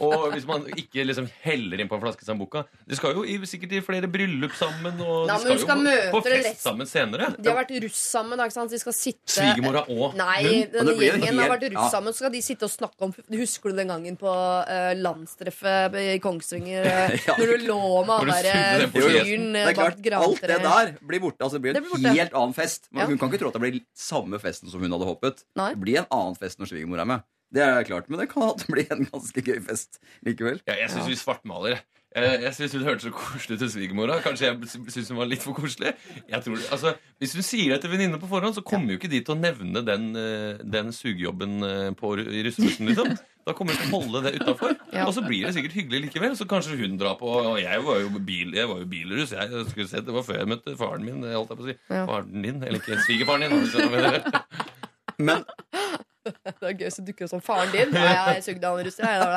Og hvis man ikke liksom heller inn på en flaske Sambuca De skal jo i, sikkert i flere bryllup sammen, og Nei, de men hun skal skal jo møte på det fest sammen senere. De har vært russ sammen. Da, ikke sant? Så de skal sitte Svigermora og Nei, hun. denne det blir en gjengen har vært russ ja. sammen. Så skal de sitte og snakke om Husker du den gangen på eh, landstreffet i Kongsvinger? eh, Ja. Når du lå med Når han du derre fyren Det bak Alt det der blir borte. Altså, det blir Det en blir borte. helt annen fest. Men Ja. Hun kan ikke tro at det blir samme festen som hun hadde håpet. Nei. Det blir en annen fest når svigermor er med. Det er klart, Men det kan bli det en ganske gøy fest likevel. Ja, jeg syns vi svartmaler. Jeg, syns synes Hun hørtes så koselig ut til svigermora. Kanskje jeg syns hun var litt for koselig. Jeg tror, altså, hvis hun sier det til venninne på forhånd, så kommer jo ikke de til å nevne den, eh, den sugejobben eh, på, i russebussen. Liksom. Da kommer hun til å holde det utafor. Ja. Og så blir det sikkert hyggelig likevel. Så kanskje hun drar på Og jeg var jo, bil, jeg var jo bilruss. Jeg skulle sett, Det var før jeg møtte faren min. Holdt jeg på å si. Ja. Faren din, eller ikke svigerfaren din. Men Det er gøy så dukker opp som faren din. Nei, jeg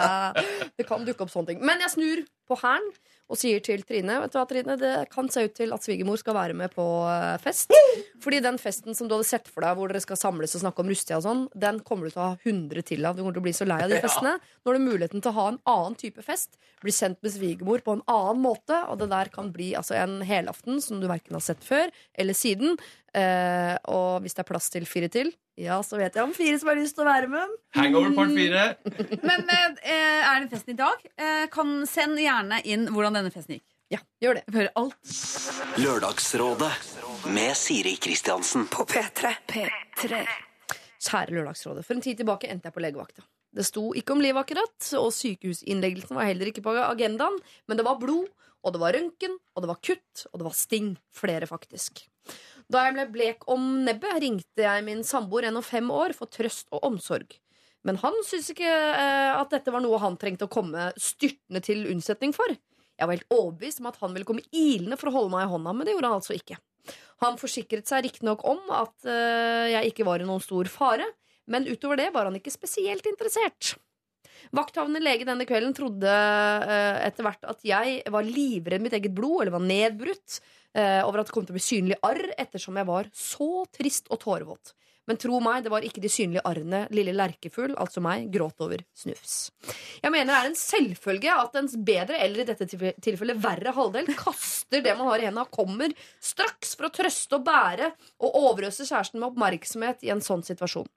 er. Det kan dukke opp sånne ting. Men jeg snur på hælen og sier til Trine Vet du hva, Trine, det kan se ut til at svigermor skal være med på eh, fest. Fordi den festen som du hadde sett for deg, hvor dere skal samles og snakke om Rustia og sånn, den kommer du til å ha 100 til av. Du kommer til å bli så lei av de festene. Nå har du muligheten til å ha en annen type fest. Bli kjent med svigermor på en annen måte. Og det der kan bli altså, en helaften som du verken har sett før eller siden. Eh, og hvis det er plass til fire til, ja, så vet jeg om fire som har lyst til å være med. Hangover part fire. Men eh, er det festen i dag? Eh, kan Send gjerne inn hvordan denne festen gikk. Ja, gjør det. Jeg alt. Lørdagsrådet med Siri Kristiansen. På P3. P3. Kjære Lørdagsrådet. For en tid tilbake endte jeg på legevakta. Det sto ikke om liv akkurat, og sykehusinnleggelsen var heller ikke på agendaen, men det var blod, og det var røntgen, og det var kutt, og det var sting. Flere, faktisk. Da jeg ble blek om nebbet, ringte jeg min samboer gjennom fem år for trøst og omsorg. Men han syntes ikke eh, at dette var noe han trengte å komme styrtende til unnsetning for. Jeg var helt overbevist om at han ville komme ilende for å holde meg i hånda, men det gjorde han altså ikke. Han forsikret seg riktignok om at eh, jeg ikke var i noen stor fare, men utover det var han ikke spesielt interessert. Vakthavende lege denne kvelden trodde eh, etter hvert at jeg var livredd mitt eget blod, eller var nedbrutt, over at det kom til å bli synlig arr, ettersom jeg var så trist og tårevåt. Men tro meg, det var ikke de synlige arrene lille Lerkefugl, altså meg, gråt over snufs. Jeg mener det er en selvfølge at ens bedre, eller i dette tilfellet verre halvdel, kaster det man har i hendene, kommer straks for å trøste og bære og overøse kjæresten med oppmerksomhet i en sånn situasjon.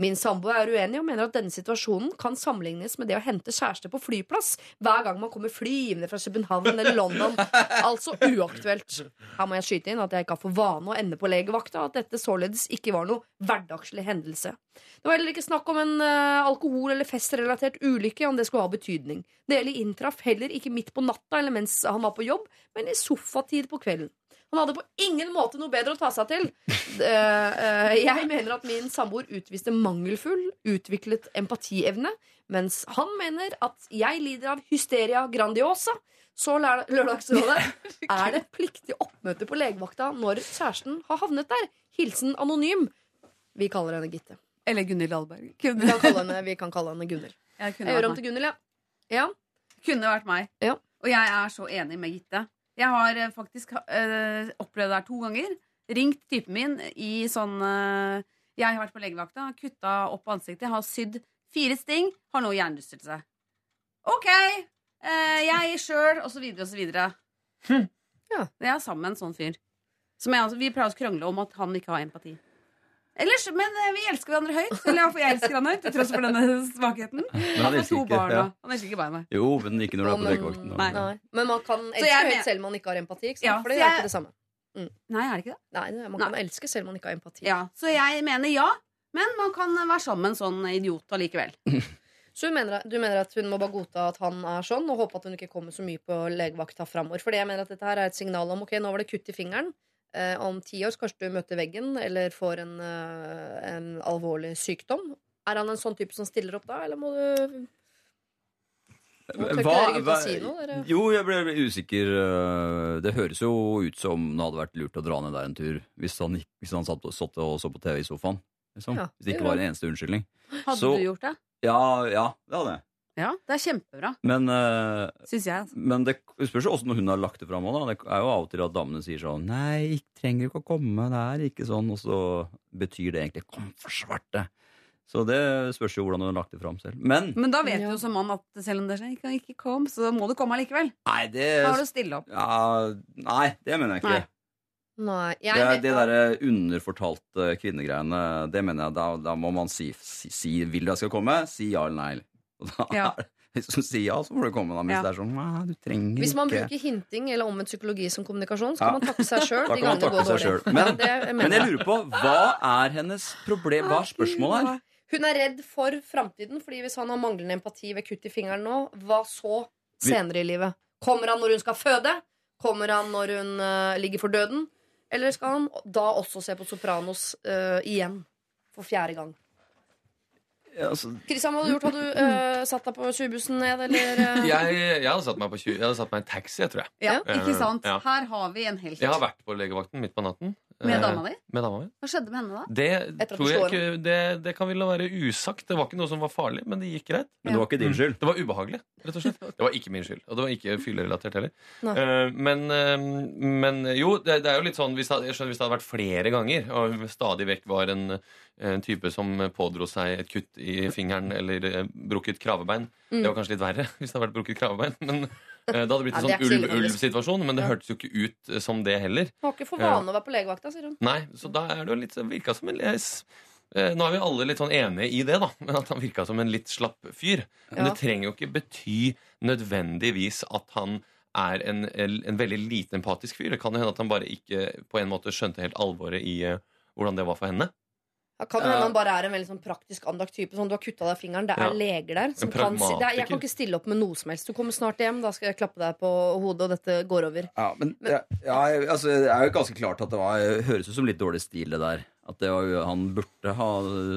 Min samboer er uenig og mener at denne situasjonen kan sammenlignes med det å hente kjæreste på flyplass hver gang man kommer flyvende fra København eller London. Altså uaktuelt. Her må jeg skyte inn at jeg ikke har for vane å ende på legevakta, og at dette således ikke var noe hverdagslig hendelse. Det var heller ikke snakk om en uh, alkohol- eller festrelatert ulykke, om det skulle ha betydning. Det hele inntraff heller ikke midt på natta eller mens han var på jobb, men i sofatid på kvelden. Han hadde på ingen måte noe bedre å ta seg til. Eh, eh, jeg mener at min samboer utviste mangelfull utviklet empatievne, mens han mener at jeg lider av hysteria grandiosa. Så lør- Lørdagsrådet er det pliktig oppmøte på legevakta når kjæresten har havnet der. Hilsen anonym. Vi kaller henne Gitte. Eller Gunhild Dahlberg. Vi kan kalle henne, kan kalle henne Gunhild. jeg Jeg gjør om til Gunhild, ja. ja. Kunne vært meg. Ja. Og jeg er så enig med Gitte. Jeg har eh, faktisk øh, opplevd det her to ganger. Ringt typen min i sånn øh, Jeg har vært på legevakta, kutta opp ansiktet, har sydd fire sting, har nå hjernerystelse. OK! Øh, jeg sjøl, og så videre og så videre. Ja. Jeg er sammen med en sånn fyr. Som jeg, altså, vi pleier å krangle om at han ikke har empati. Ellers, Men eh, vi elsker hverandre høyt. Eller iallfall jeg elsker han høyt, til tross for denne svakheten. Men Han elsker ikke barna. ja. Han elsker ikke barna. Jo, men ikke når du er på legevakten. Nei. Nei. Men man kan elske jeg høyt selv om man ikke har empati. Ikke sant? Ja, For det er jeg- ikke det samme. Nei, er det ikke det? Nei, Man kan elske selv om man ikke har empati. Ja, Så jeg mener ja. Men man kan være sammen sånn idiot allikevel. Så du mener, du mener at hun må bare godta at han er sånn, og håpe at hun ikke kommer så mye på legevakta framover. Fordi jeg mener at dette her er et signal om ok, nå var det kutt i fingeren. Eh, om ti år så kanskje du møter veggen eller får en, eh, en alvorlig sykdom. Er han en sånn type som stiller opp da, eller må du hva, gutta si noe. Jo, jeg ble ble usikker. øh, Det høres jo ut som det hadde vært lurt å dra ned der en tur hvis han, hvis han satt, satt og så på TV i sofaen. Liksom. Ja, hvis det det ikke var en eneste unnskyldning. Hadde Så- du gjort det? Ja, ja, det hadde jeg. Ja, det er kjempebra. Men, uh, Syns jeg. altså. men det spørs jo også når hun har lagt det fram. Det er jo av og til at damene sier sånn Nei, ikke- trenger ikke å komme, det er ikke sånn. Og så betyr det egentlig Kom for svarte. Så det spørs jo hvordan hun har lagt det fram selv. Men Men da vet Ja. du jo som mann at selv om det ikke, ikke kom, så må du komme allikevel. Nei, det Da har du stille opp. ja, Nei, det mener jeg ikke. Nei. Nei. Jeg, Det, det derre underfortalte kvinnegreiene, det mener jeg da, da må man si, si, si Vil du jeg skal komme? Si ja eller nei. Og da, Ja. Hvis du sier ja, så får du komme. Da, hvis Ja. det er sånn du trenger Hvis man ikke bruker hinting eller omvendt psykologi som kommunikasjon, så Ja. kan man takke seg sjøl de gangene det går dårlig. selv. Men- det Men jeg lurer på, hva er hennes problem? Hva er spørsmålet her? Hun er redd for framtiden, fordi hvis han har manglende empati ved kutt i fingeren nå, hva så senere i livet? Kommer han når hun skal føde? Kommer han når hun uh, ligger for døden? Eller skal han da også se på Sopranos uh, igjen? For fjerde gang. Ja, altså, Kristian, hva hadde du gjort? Hadde du eh, satt deg på tjuvbussen ned, eller eh? Jeg, jeg, hadde satt meg på tjue- jeg hadde satt meg i en taxi, jeg tror jeg. Ja, ikke sant? Ja. Her har vi en helt. Jeg har vært på legevakten midt på natten. Med Eh, dama di? Med dama mi. Hva skjedde med henne da? Det, tror jeg ikke, det, det kan vel være usagt. Det var ikke noe som var farlig, men det gikk greit. men det var ikke din skyld. Det var ubehagelig, rett og slett. Det var ikke min skyld. Og det var ikke fyllerelatert heller. Eh, men, uh, men jo, det, det er jo litt sånn hvis det, jeg skjønner, hvis det hadde vært flere ganger, og hun stadig vekk var en, en type som pådro seg et kutt i fingeren eller brukket kravebein Det var kanskje litt verre hvis det hadde vært brukket kravebein. Men det hadde blitt en det sånn ulv-ulv-situasjon. Men det Ja. hørtes jo ikke ut eh, som det heller. Du har ikke for vane å være på legevakta, sier hun. Nei, så da er det jo litt virka som en les. Eh, Nå er vi alle litt sånn enige i det, da. Men at han virka som en litt slapp fyr. Men Ja. det trenger jo ikke bety nødvendigvis at han er en, en veldig lite empatisk fyr. Det kan jo hende at han bare ikke på en måte skjønte helt alvoret i eh, hvordan det var for henne. Ja, kan det hende han bare er en veldig sånn praktisk anlagt type. Sånn, du har kutta deg fingeren, det er Ja. leger der. Som kan si, det er, jeg kan ikke stille opp med noe som helst. Du kommer snart hjem, da skal jeg klappe deg på hodet, og dette går over. Ja, men, ja, ja, altså, det er jo ganske klart at det var, høres ut som litt dårlig stil, det der. At det var, han burde ha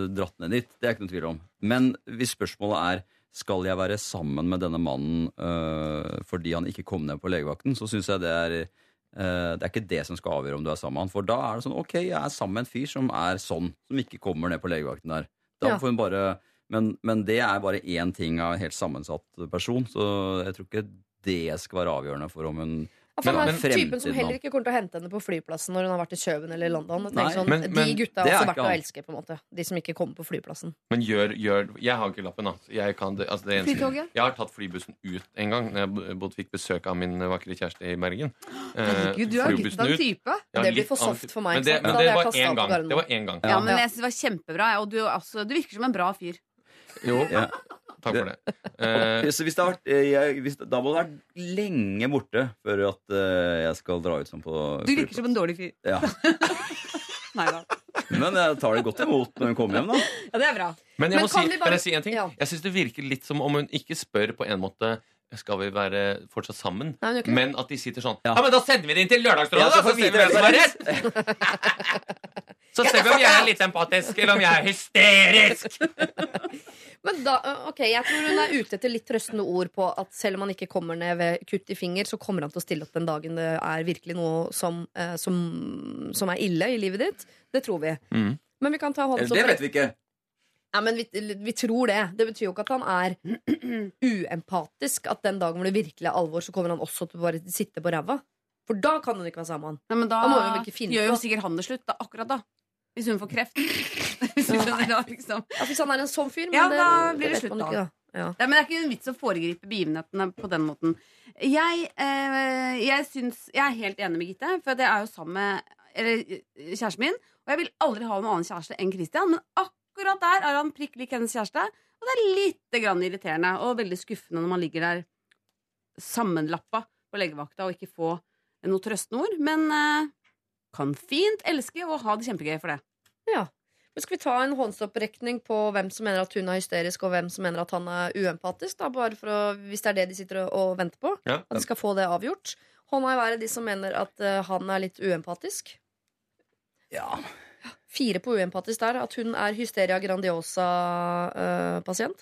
dratt ned dit. Det er ikke noe tvil om. Men hvis spørsmålet er skal jeg være sammen med denne mannen øh, fordi han ikke kom ned på legevakten, så syns jeg det er øh, det er ikke det som skal avgjøre om du er sammen med han. For da er det sånn ok, jeg er sammen med en fyr som er sånn, som ikke kommer ned på legevakten der. Da får hun bare men, men det er bare én ting av en helt sammensatt person, så jeg tror ikke det skal være avgjørende for om hun Ja, Men- han er men typen som heller ikke kommer til å hente henne på flyplassen når hun har vært i Kjøben eller London. Nei, sånn, men- men de gutta har det også vært å elske, på en måte. De som ikke kommer på flyplassen. Men gjør, gjør Jeg har ikke lappen, da. Jeg kan det, altså det eneste- Flytoget? Jeg har tatt flybussen ut en gang når jeg fikk besøk av min vakre kjæreste i Bergen. Eh, Herregud, du er litt av en type. Ja, Det blir for soft for meg, Men det, men Da det jeg var én gang. Det var én gang. Ja, men Ja. jeg synes det var kjempebra. Og du, altså, du virker som en bra fyr. Jo, Ja. takk for det. Eh, Så hvis det har vært, eh, jeg, hvis, da må det ha vært lenge borte før at eh, jeg skal dra ut sånn på Du virker som en dårlig fyr. ja. Nei da. Men jeg tar det godt imot når hun kommer hjem, da. Ja, det er bra. Men jeg Men må kan si, vi bare- kan si en ting? Ja. Jeg syns det virker litt som om hun ikke spør på en måte skal vi være fortsatt sammen. Nei, det. Men at de sitter sånn Ja. Ja, men da sender vi det inn til Lørdagsrådet, Ja, så så vi ser vi vite hvem som har rett! Så ser vi om jeg er litt empatisk, eller om jeg er hysterisk. Men da, ok, Jeg tror hun er ute etter litt trøstende ord på at selv om han ikke kommer ned ved kutt i finger, så kommer han til å stille opp den dagen det er virkelig noe som, eh, som, som er ille i livet ditt. Det tror vi. Mm. Men vi kan ta Eller, hånds det vet vi ikke. Ja, men vi, vi tror det. Det betyr jo ikke at han er uempatisk. At den dagen hvor det virkelig er alvor, så kommer han også til å bare sitte på ræva. For da kan hun ikke være sammen med han. Da Da gjør jo sikkert han det slutt. Da, akkurat da. Hvis hun får kreft. Hvis hun da, liksom. Ja, hvis han er en sånn fyr, men Ja, det, da blir det vet slutt da. ikke, da. Ja. Nei, men Det er ikke en vits å foregripe begivenhetene på den måten. Jeg, eh, jeg, syns, jeg er helt enig med Gitte, for det er jo sammen med eller, kjæresten min. Og jeg vil aldri ha noen annen kjæreste enn Christian, men akkurat der er han prikk lik hennes kjæreste. Og det er litt grann irriterende og veldig skuffende når man ligger der sammenlappa på legevakta og ikke få noe trøstende ord. Men eh, kan fint elske og ha det kjempegøy for det. Ja. Men skal vi ta en håndsopprekning på hvem som mener at hun er hysterisk, og hvem som mener at han er uempatisk? Da, bare for å, hvis det er det de sitter og, og venter på. Ja. At de skal få det avgjort. Hånda i været de som mener at uh, han er litt uempatisk. Ja. Fire på uempatisk der. At hun er hysteria grandiosa-pasient.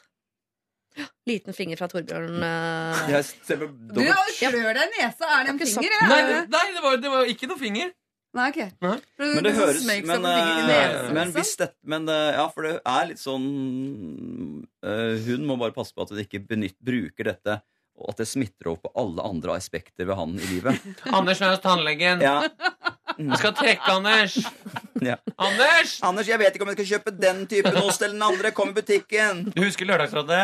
Liten finger fra Torbjørn. Uh. Jeg ser Du klør deg i nesa. Er det en finger? Nei, nei det, var, det var ikke noe finger. Nei, ok. Nei. Men det det høres men, eh, nesen, men liksom. hvis det Men eh, ja, for det er litt sånn eh, Hun må bare passe på at hun ikke benytt, bruker dette, og at det smitter over på alle andre aspekter ved han i livet. Anders er hos tannlegen. Ja. Jeg skal trekke Anders. Ja. Anders! Anders, jeg vet ikke om jeg skal kjøpe den typen ost eller den andre. Kom i butikken. Du husker Lørdagsrådet?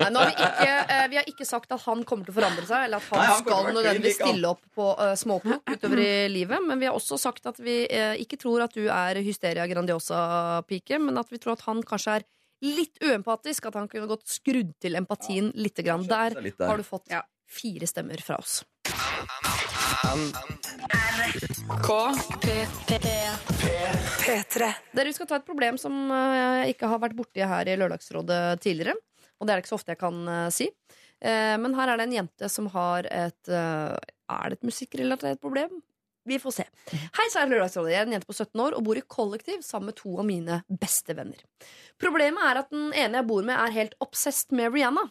Nei, nå har vi, ikke, eh, vi har ikke sagt at han kommer til å forandre seg, eller at han, Nei, han skal nødvendigvis stille opp på uh, småplukk utover i livet. Men vi har også sagt at vi uh, ikke tror at du er hysteria grandiosa-pike, men at vi tror at han kanskje er litt uempatisk. At han kunne godt skrudd til empatien lite grann. Der Litt der. har du fått fire stemmer fra oss. P3. Dere vi skal ta et problem som eh, jeg ikke har vært borti her i Lørdagsrådet tidligere. Og det er det ikke så ofte jeg kan eh, si. Eh, men her er det en jente som har et eh, Er det et musikkrelatert problem? Vi får se. Hei, sa jeg Lørdagsrådet. Jeg en jente på 17 år og bor i kollektiv sammen med to av mine beste venner. Problemet er at den ene jeg bor med, er helt obsessed med Rihanna.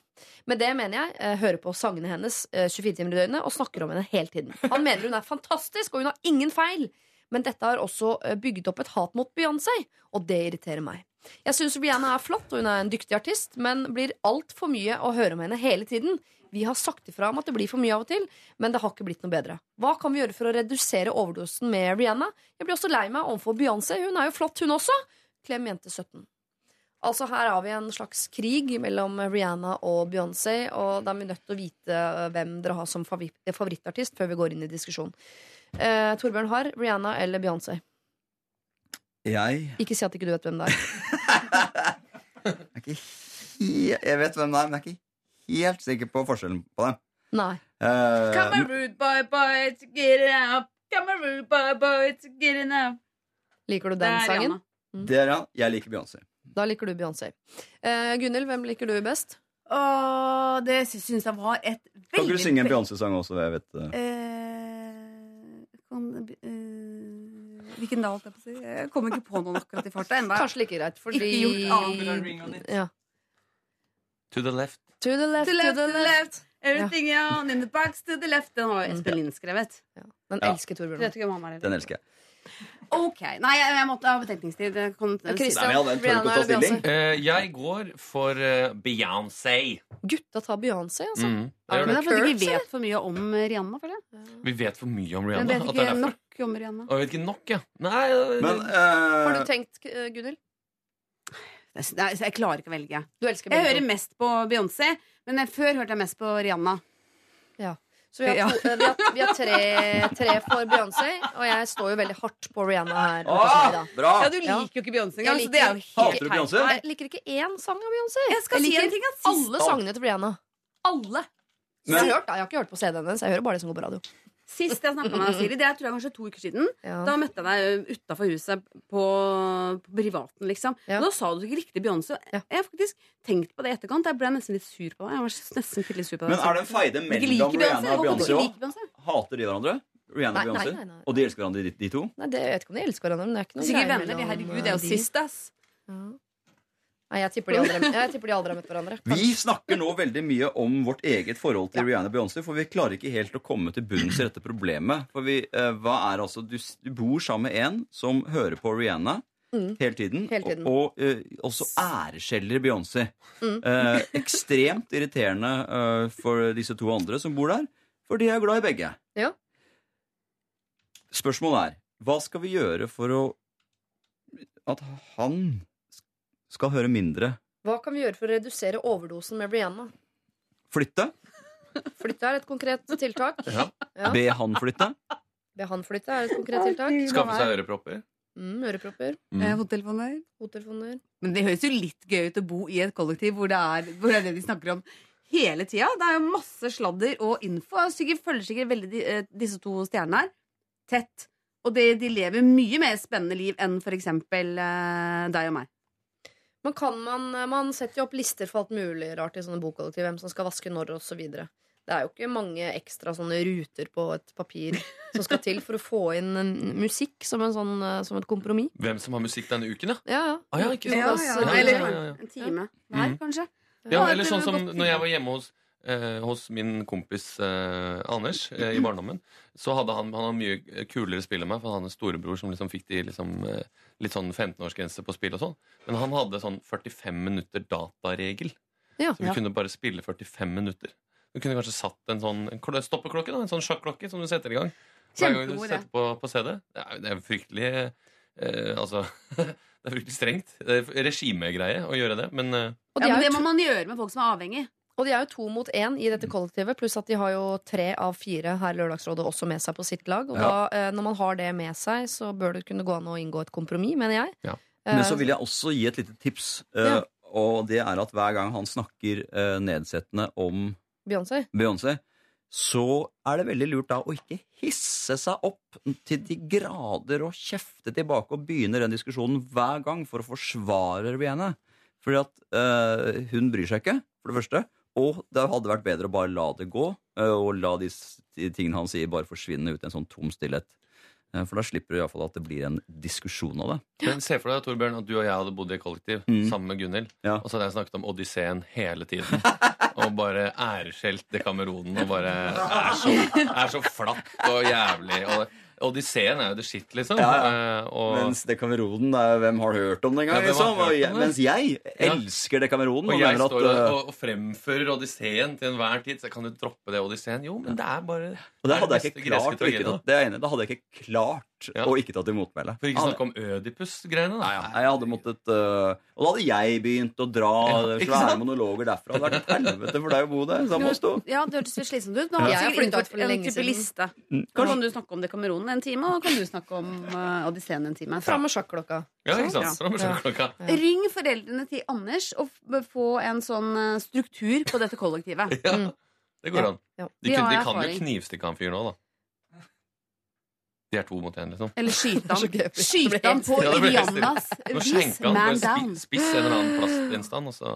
Med det mener jeg eh, hører på sangene hennes eh, 24 timer i døgnet og snakker om henne hele tiden. Han mener hun er fantastisk, og hun har ingen feil. Men dette har også eh, bygget opp et hat mot Beyoncé, og det irriterer meg. Jeg syns Rihanna er flott, og hun er en dyktig artist, men blir altfor mye å høre om henne hele tiden. Vi har sagt ifra om at det blir for mye av og til, men det har ikke blitt noe bedre. Hva kan vi gjøre for å redusere overdosen med Rihanna? Jeg blir også lei meg overfor Beyoncé. Hun er jo flott, hun også. Klem jente 17. Altså Her har vi en slags krig mellom Rihanna og Beyoncé, og da er vi nødt til å vite eh, hvem dere har som favorittartist før vi går inn i diskusjon. Eh, Torbjørn har Rihanna eller Beyoncé? Jeg Ikke si at ikke du vet hvem det er. er ikke Jeg vet hvem det er, men jeg er ikke helt sikker på forskjellen på dem. Nei. Uh, Come rude boy, boy, to get it up. Come rude boy, boy, to get it up. Liker du den sangen? Mm. det er han. Jeg liker Beyoncé. Da liker du Beyoncé. Uh, Gunhild, hvem liker du best? Åh, det syns jeg var et veldig Kan ikke du synge en Beyoncé-sang også? Jeg vet det. Eh, kan, uh, hvilken da, holdt jeg på å si? Jeg kommer ikke på noen akkurat i farta ennå. Kanskje like greit, fordi Ikke gjort annet. ja. To the left. To the left, To left, to the left. Everything on in the box to the left. Den har jo Espen Lind skrevet. Ja. Den elsker Torbjørn. Den elsker jeg. Ok, Nei, jeg, jeg måtte ha betenkningstid. Jeg Christian, Nei, hadde-? Eh, jeg går for uh, Beyoncé. Gutta tar Beyoncé, altså. Mm, det Men det. er fordi vi vet for mye om Rihanna. føler jeg Vi vet for mye om Rihanna. Rihanna. vet at det er ikke nok om Rihanna. Og jeg vet ikke nok, ja. Nei, men, uh, Har du tenkt, Gunhild? Jeg klarer ikke å velge. Du elsker Jeg hører mest på Beyoncé, men jeg- før hørte jeg mest på Rihanna. Ja. Så vi har, to, eh, vi har, vi har tre, tre for Beyoncé, og jeg står jo veldig hardt på Rihanna her. Åh, bra! Ja, Du Ja. liker jo ikke Beyoncé Jeg engang. liker- er Hater du. Beyoncé? Jeg liker ikke én sang av Beyoncé. Jeg skal si liker en ting alle sangene til Rihanna. Alle. Men- jeg, har hørt, jeg har ikke hørt på CD-en hennes, jeg hører bare det som går på radio. Sist jeg snakka med deg, Siri, det er tror jeg kanskje to uker siden. Ja. Da møtte jeg deg utafor huset på, på privaten, liksom. Ja. Og da sa du ikke riktig Beyoncé. Ja. Jeg har faktisk tenkt på det i etterkant. Jeg ble nesten litt sur på deg. Jeg var nesten litt sur på deg Men er det en feide mellom Rihanna og Beyoncé òg? Hater de hverandre? Rihanna og Beyoncé? Og de elsker hverandre, de, de to? Nei, det, jeg vet ikke om de elsker hverandre, men det er ikke noe Sikkert venner. de, Herregud, det er jo sist, ass. Ja. Nei, jeg tipper de aldri, jeg tipper de aldri har møtt hverandre. Vi snakker nå veldig mye om vårt eget forhold til Rihanna og Beyoncé, for vi klarer ikke helt å komme til bunns i dette problemet. For vi, eh, hva er altså, du, du bor sammen med en som hører på Rihanna Mm. hele tiden, Hele tiden. og, og eh, også æreskjeller Beyoncé. Mm. Eh, ekstremt irriterende eh, for disse to andre som bor der, for de er glad i begge. Ja. Spørsmålet er, hva skal vi gjøre for å at han skal høre mindre? Hva kan vi gjøre for å redusere overdosen med Brianna? Flytte? Flytte er et konkret tiltak. Ja. Ja. Be han flytte? Be han flytte er et konkret tiltak. Skaffe seg ørepropper. Mm, ørepropper, Mm. Eh, Hodetelefoner. hodetelefoner. Men det høres jo litt gøy ut å bo i et kollektiv hvor det er, hvor det, er det de snakker om hele tida. Det er jo masse sladder og info. Jeg sikkert, følger sikkert veldig de, eh, disse to stjernene her tett. Og det, de lever mye mer spennende liv enn for eksempel eh, deg og meg. Men kan man, man setter jo opp lister for alt mulig rart i sånne bokollektiv. Hvem som skal vaske når, osv. Det er jo ikke mange ekstra sånne ruter på et papir som skal til for å få inn en musikk som, en sånn, eh, som et kompromiss. Hvem som har musikk denne uken, ja. Ja, ja. Ah, ja, ikke sant. Ja, Ja, ja. Eller ja, ja, ja. en time hver, kanskje. Ja, eller sånn som når jeg var hjemme hos, eh, hos min kompis eh, Anders eh, i barndommen, så hadde han, han hadde mye kulere spill enn meg, for han hadde en storebror som liksom fikk de liksom, eh, litt sånn 15-årsgrense på spill og sånn. Men han hadde sånn 45 minutter dataregel. Ja. Så vi Ja. kunne bare spille 45 minutter. Du kunne kanskje satt en sånn en stoppeklokke, da, en sånn sjakklokke som du setter i gang. Hver gang du setter på, på CD. Det er, det er fryktelig eh, Altså Det er fryktelig strengt. Det er regimegreie å gjøre det, men eh, Og Ja, men det må man gjøre med folk som er avhengig. Og de er jo to mot én i dette kollektivet, pluss at de har jo tre av fire her i Lørdagsrådet også med seg på sitt lag. Og Ja. da, eh, når man har det med seg, så bør det kunne gå an å inngå et kompromiss, mener jeg. Ja. Eh, Men så vil jeg også gi et lite tips. eh, Ja. Og det er at hver gang han snakker nedsettende om Beyoncé. Beyoncé, så er det veldig lurt da å ikke hisse seg opp til de grader og kjefte tilbake og begynne den diskusjonen hver gang for å forsvare henne. Fordi at øh, hun bryr seg ikke, for det første. Og det hadde vært bedre å bare la det gå, eh, og la de, tingene han sier, bare forsvinne ut i en sånn tom stillhet. Eh, For da slipper du iallfall at det blir en diskusjon av det. Men Se for deg Torbjørn, at du og jeg hadde bodd i kollektiv Mm. sammen med Gunhild. Ja. Og så hadde jeg snakket om Odysseen hele tiden. og bare æreskjelt Dekameronen. Og bare er så, er så flatt og jævlig. Og Odysseen er jo det shit, liksom. Ja, ja. Eh, og, Mens Dekameronen, er- hvem har hørt om det engang? Ja, liksom? Jeg, mens jeg Ja. elsker Dekameronen. og Og jeg står at, og, eh, og, og fremfører Odysseen til enhver tid. Så kan du droppe det Odysseen? Jo, men det er bare og det hadde jeg ikke klart å ikke tatt, det er enig. Da hadde jeg ikke klart Ja. å ikke ta til motmæle. For ikke snakke om Ødipus-greiene. da Nei, jeg hadde måttet uh, Og da hadde jeg begynt å dra Ja, svære monologer derfra. Det hadde vært et helvete for deg å bo der sammen med oss to. Ja, det hørtes slitsomt ut. Nå Ja. Jeg har flyttet ut for lenge siden. Mm, kan du snakke om Dekameronen en time, og kan du snakke om uh, Odysseen en time. Fram med sjakklokka. Ja, ikke sant? Fram med sjakklokka. Ring foreldrene til Anders og få en sånn uh, struktur på dette kollektivet. Ja, det går an. De, De kunne, de kan jo knivstikke han fyren òg, da. De er to mot én, liksom. Eller skyte han. Skyte han på. Ja, Nå vis. Man down. spiss en eller annen plastgjenstand, og så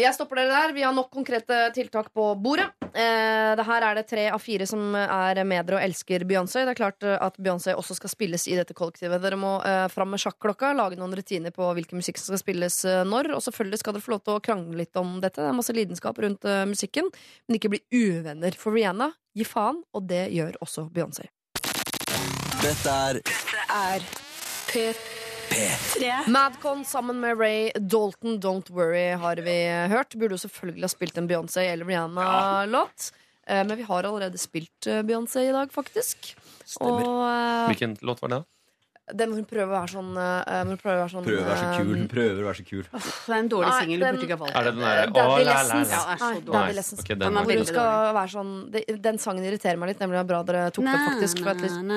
Jeg stopper dere der. Vi har nok konkrete tiltak på bordet. Eh, det her er det tre av fire som er med dere og elsker Beyoncé. Det er klart eh, at Beyoncé også skal spilles i dette kollektivet. Dere må eh, fram med sjakklokka, lage noen rutiner på hvilken musikk som skal spilles eh, når. Og selvfølgelig skal dere få lov til å krangle litt om dette. Det er masse lidenskap rundt eh, musikken. Men ikke bli uvenner. For Rihanna gir faen, og det gjør også Beyoncé. Dette er Er P3. Madcon sammen med Ray Dalton, Don't Worry, har vi hørt. Burde jo selvfølgelig ha spilt en Beyoncé eller Rihanna-låt. Eh, Men vi har allerede spilt eh, Beyoncé i dag, faktisk. Og eh, Hvilken låt var det? da? Den hvor hun prøver å være sånn, uh, hun prøver å være sånn Prøver å være så kul. eh, Hun prøver å være så kul. Det er en dårlig Nei, singel. Du den- burde ikke ha valgt. Det den derre Daddy la, la, Lessons. la. Ja, er så Nei, dårlig. Daddy Lessons. ok, Den den er Hvor veldig dårlig. skal være sånn det- Den sangen irriterer meg litt, nemlig det er bra dere tok det faktisk. For at liksom,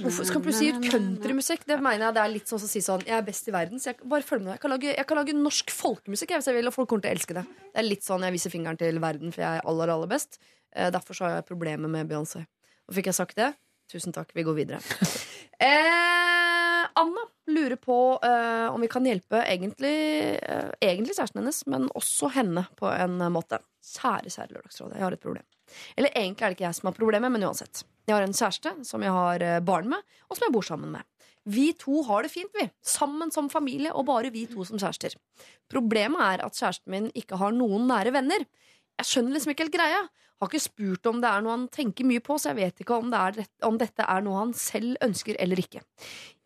Hvorfor skal skal plutselig gi ut countrymusikk? Det mener jeg det er litt sånn som å si sånn Jeg er best i verden, så jeg bare følg med. Jeg kan lage, jeg kan lage norsk folkemusikk jeg, hvis jeg vil, og folk kommer til å elske det. Det er litt sånn jeg viser fingeren til verden, for jeg er aller, aller best. Eh, derfor så har jeg problemer med Beyoncé. Og fikk jeg sagt det? Tusen takk. Vi går videre. Eh, Anna lurer på eh, om vi kan hjelpe egentlig, eh, egentlig kjæresten hennes, men også henne på en måte. Kjære, kjære Lørdagsrådet, jeg har et problem. Eller egentlig er det ikke jeg som har problemet, men uansett. Jeg har en kjæreste som jeg har eh, barn med, og som jeg bor sammen med. Vi to har det fint, vi. Sammen som familie, og bare vi to som kjærester. Problemet er at kjæresten min ikke har noen nære venner. Jeg skjønner liksom ikke helt greia. Har ikke spurt om det er noe han tenker mye på, så jeg vet ikke om, det er, om dette er noe han selv ønsker eller ikke.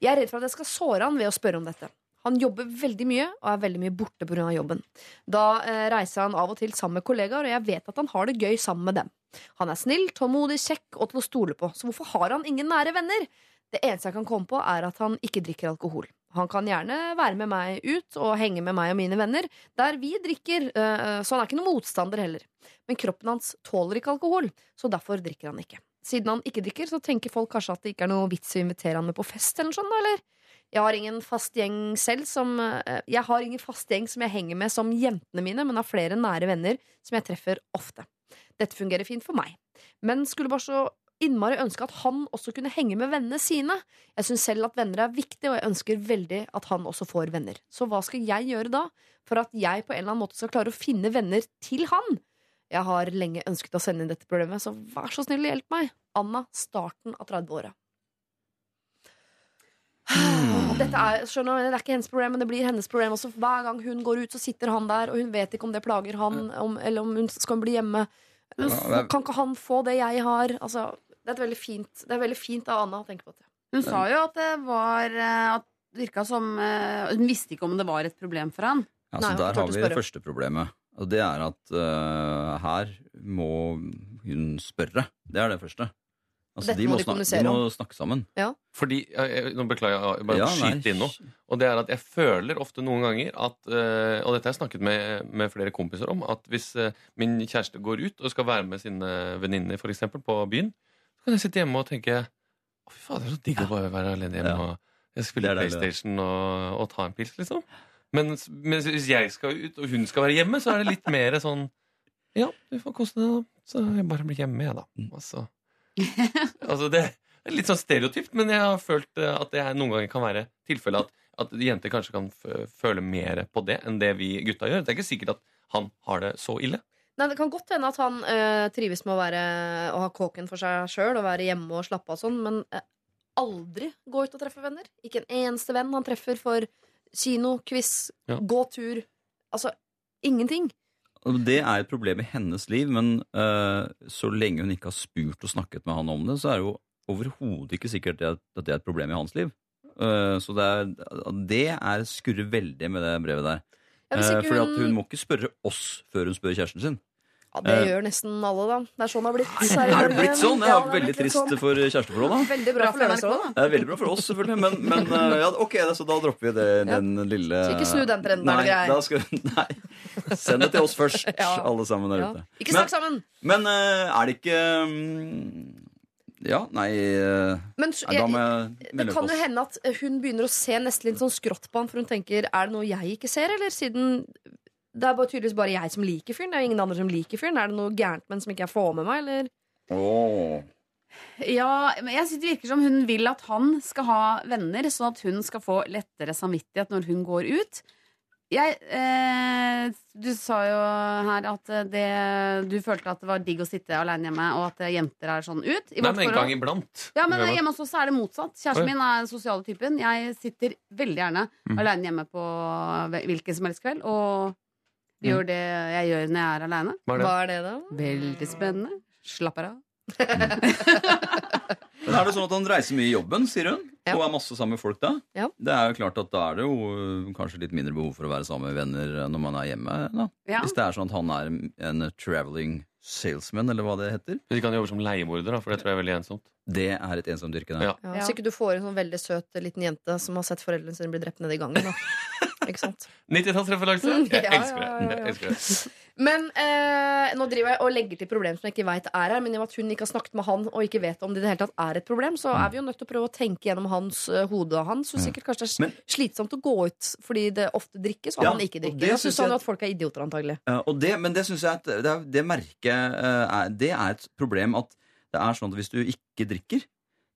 Jeg er redd for at jeg skal såre han ved å spørre om dette. Han jobber veldig mye og er veldig mye borte pga. jobben. Da eh, reiser han av og til sammen med kollegaer, og jeg vet at han har det gøy sammen med dem. Han er snill, tålmodig, kjekk og til å stole på, så hvorfor har han ingen nære venner? Det eneste jeg kan komme på, er at han ikke drikker alkohol. Han kan gjerne være med meg ut og henge med meg og mine venner, der vi drikker, eh, så han er ikke noen motstander heller. Men kroppen hans tåler ikke alkohol, så derfor drikker han ikke. Siden han ikke drikker, så tenker folk kanskje at det ikke er noe vits å invitere han med på fest, eller noe sånt, eller? Jeg har ingen fast gjeng selv som eh, Jeg har ingen fast gjeng som jeg henger med som jentene mine, men har flere nære venner som jeg treffer ofte. Dette fungerer fint for meg. Men skulle bare så innmari ønske at han også kunne henge med vennene sine. Jeg syns selv at venner er viktig, og jeg ønsker veldig at han også får venner. Så hva skal jeg gjøre da, for at jeg på en eller annen måte skal klare å finne venner til han? Jeg har lenge ønsket å sende inn dette problemet, så vær så snill hjelp meg. Anna, starten av 30-åra. Dette er, skjønner det er ikke hennes problem, men det blir hennes problem også. Hver gang hun går ut, så sitter han der, og hun vet ikke om det plager han, om, eller om hun skal bli hjemme. Ja, er... Kan ikke han få det jeg har? Altså, det, er veldig fint, det er veldig fint av Anna å tenke på det. Hun sa jo at det var eh, At det virka som eh, Hun visste ikke om det var et problem for han. Ja, så Nei, der har vi det første problemet. Og det er at uh, her må hun spørre. Det er det første. Altså, Dette de, må må de må snakke sammen. Fordi, jeg- Nå beklager jeg, bare Ja, skyt inn noe. Og det er at jeg føler ofte noen ganger at eh, Og dette har jeg snakket med, med flere kompiser om. At hvis eh, min kjæreste går ut og skal være med sine venninner for eksempel, på byen, så kan jeg sitte hjemme og tenke Å, fy fader, så digg å bare være alene hjemme Ja. og jeg spille Det det. PlayStation og, og ta en pils, liksom. Men, men hvis jeg skal ut, og hun skal være hjemme, så er det litt mer sånn Ja, du får kose deg, da. Så jeg bare blir hjemme, jeg, da. Mm. Altså, altså det er litt sånn stereotypt, men jeg har følt eh, at det noen ganger kan være tilfellet at, at jenter kanskje kan føle mer på det enn det vi gutta gjør. Det er ikke sikkert at han har det så ille. Nei, Det kan godt hende at han øh, trives med å, være, å ha kåken for seg sjøl og være hjemme og slappe av sånn, men øh, aldri gå ut og treffe venner. Ikke en eneste venn han treffer for kino, quiz, Ja. gå tur. Altså ingenting. Det er et problem i hennes liv, men uh, så lenge hun ikke har spurt og snakket med han om det, så er det jo overhodet ikke sikkert at det er et problem i hans liv. Uh, så det er, det er skurrer veldig med det brevet der. Ja, hun... Uh, hun hun- må ikke spørre oss før hun spør kjæresten sin. Ja, Det Eh. gjør nesten alle, da. Det er sånn det har blitt. Er det blitt sånn? Det er veldig trist sånn. for kjæresteforholdet. Veldig bra for Lørdagsrådet. Det er veldig bra for oss, selvfølgelig, men, men eh, ja, ok, så da dropper vi det, Ja. den lille Så ikke snu den trenden, er nei, det greit? da nei, send det til oss først, Ja. alle sammen der Ja. ute. Ikke snakk sammen! men eh, er det ikke mm, Ja, nei eh, Men jeg, Da jeg, jeg det kan jo hende at hun begynner å se nesten litt sånn skrått på han, for hun tenker er det noe jeg ikke ser, eller? Siden det er bare tydeligvis bare jeg som liker fyren. Det er jo ingen andre som liker fyren. Er det noe gærent med den som ikke jeg får med meg, eller? Åh. Ja, men jeg synes Det virker som hun vil at han skal ha venner, sånn at hun skal få lettere samvittighet når hun går ut. Jeg, eh, du sa jo her at det, du følte at det var digg å sitte alene hjemme, og at jenter er sånn ut. I Nei, men en gang iblant. Ja, men hjemme hos oss er det motsatt. Kjæresten min er den sosiale typen. Jeg sitter veldig gjerne Mm. alene hjemme på hvilken som helst kveld, og gjør det jeg gjør når jeg er alene. Hva er det? Hva er det, da? Veldig spennende. Slapper av. Men er det sånn at han reiser mye i jobben, sier hun? Ja. Og er masse sammen med folk da? Ja. Det er jo klart at da er det jo øh, kanskje litt mindre behov for å være sammen med venner når man er hjemme. da. Ja. Hvis det er sånn at han er en traveling salesman, eller hva det heter. Hvis de kan jobbe som leiemorder, da, for det tror jeg er veldig ensomt. Det er et ensomt yrke. det. Ja. Ja. Så ikke du får en sånn veldig søt liten jente som har sett foreldrene sine bli drept nede i gangen. Da. ikke sant? 90-tallsreferanse! Mm, Jeg ja, elsker ja, ja, det. ja. Jeg elsker det. Men eh, nå driver jeg og legger til problem som jeg ikke veit er her. Men i og med at hun ikke har snakket med han og ikke vet om det i det hele tatt er et problem, så er vi jo nødt til å prøve å tenke gjennom hans uh, hode. Han Så sikkert kanskje det er Men- slitsomt å gå ut fordi det ofte drikkes, og Ja, han ikke drikker. Da synes syns han jo at folk er idioter, antagelig. Ja, og det, men det syns jeg at det, det merket uh, er, Det er et problem at det er sånn at hvis du ikke drikker,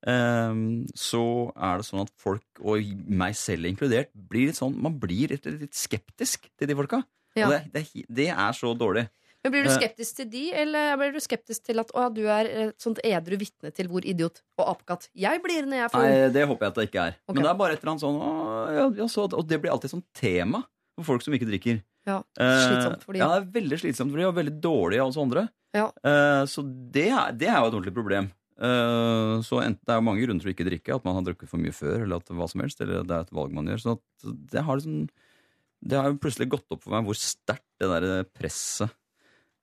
eh, så er det sånn at folk, og meg selv inkludert, blir litt sånn Man blir litt, litt skeptisk til de folka. Ja. Og det, det, det er så dårlig. Men Blir du Eh. skeptisk til de, eller blir du skeptisk til at å, du er et sånt edru vitne til hvor idiot og apekatt jeg blir når jeg får Nei, det håper jeg at det ikke er. Okay. Men det er bare et eller annet sånn å, ja, ja, så, Og det blir alltid sånn tema for folk som ikke drikker. Ja, Eh, slitsomt for de. Ja, det er veldig slitsomt for de, og veldig dårlig av oss andre. Ja. Uh, så det er, det er jo et ordentlig problem. Uh, så enten Det er mange grunner til å ikke drikke, at man har drukket for mye før, eller at hva som helst, eller det er et valg man gjør. Så at det har liksom Det har jo plutselig gått opp for meg hvor sterkt det der presset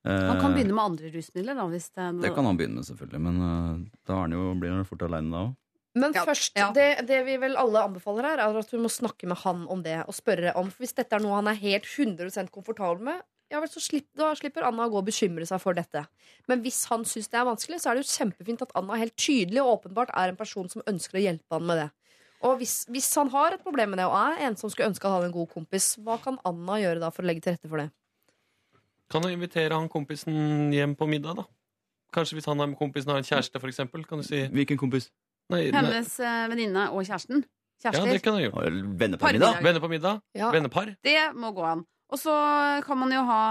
Han kan eh, begynne med andre rusmidler, da. Hvis det, er noe- Det kan han begynne med, selvfølgelig, men uh, da er han jo, blir han jo fort aleine da òg. Men Ja, først, ja. det, det vi vel alle anbefaler her, er at du må snakke med han om det. Og spørre om For Hvis dette er noe han er helt 100 komfortabel med, ja vel, så slipp, da slipper Anna å gå og bekymre seg for dette. Men hvis han syns det er vanskelig, så er det jo kjempefint at Anna helt tydelig og åpenbart er en person som ønsker å hjelpe han med det. Og hvis, hvis han har et problem med det, og er en som skulle ønske han hadde en god kompis, hva kan Anna gjøre da for å legge til rette for det? Kan du invitere han kompisen hjem på middag, da? Kanskje hvis han er med kompisen har en kjæreste, for eksempel. Kan du si Hvilken kompis? nei, nei. Hennes eh, venninne og kjæresten. Ja, det kan han gjøre. Venner på middag? Venner på middag. Ja. Vennepar. det må gå an. Og så kan man jo ha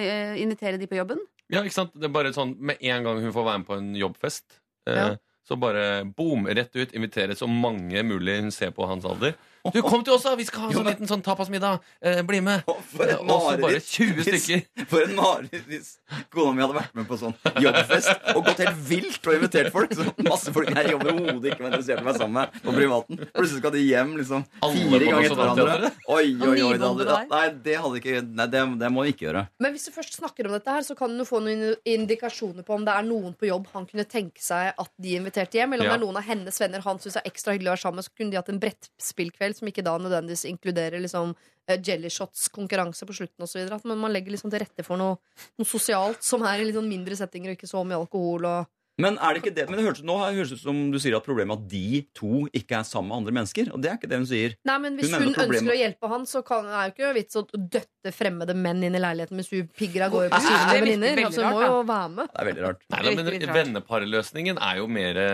eh, invitere de på jobben. Ja, ikke sant? Det er bare sånn Med en gang hun får være med på en jobbfest, eh, Ja. så bare boom, rett ut. Invitere så mange mulig hun ser på hans alder. Du, kom til oss, da! Vi skal ha sånn liten sånn tapasmiddag. Eh, bli med. Å, For et Og så bare mareritt. 20 Hvis- stykker. For en mareritt hvis kona mi hadde vært med på sånn jobbfest og gått helt vilt og invitert folk. Så masse folk jeg overhodet ikke var interessert i å være sammen med på privaten. Plutselig skal de hjem liksom Alle fire ganger etter hverandre. Nationaltheatret. Oi, oi, oi. Det hadde, nei, det hadde ikke Nei, det, det må vi ikke gjøre. Men hvis du først snakker om dette her, så kan du få noen indikasjoner på om det er noen på jobb han kunne tenke seg at de inviterte hjem, eller om Ja. det er noen av hennes venner han syns er ekstra hyggelig å være sammen med. Så kunne de hatt en brettspillkveld som ikke da nødvendigvis inkluderer liksom eh, jelly shots-konkurranse på slutten osv. Men man legger liksom til rette for noe, noe sosialt som er i litt sånn mindre settinger og ikke så mye alkohol og Men er det ikke det? Men det høres, nå høres det ut som du sier at problemet er at de to ikke er sammen med andre mennesker. Og det er ikke det hun sier. Nei, men hvis Hun hun, ønsker å hjelpe han, så kan, er jo ikke vits å døtte fremmede menn inn i leiligheten mens hun pigger av gårde på sine det venninner. Altså, hun må jo være med. Det er veldig rart. Nei, da, men. Venneparløsningen er jo mer,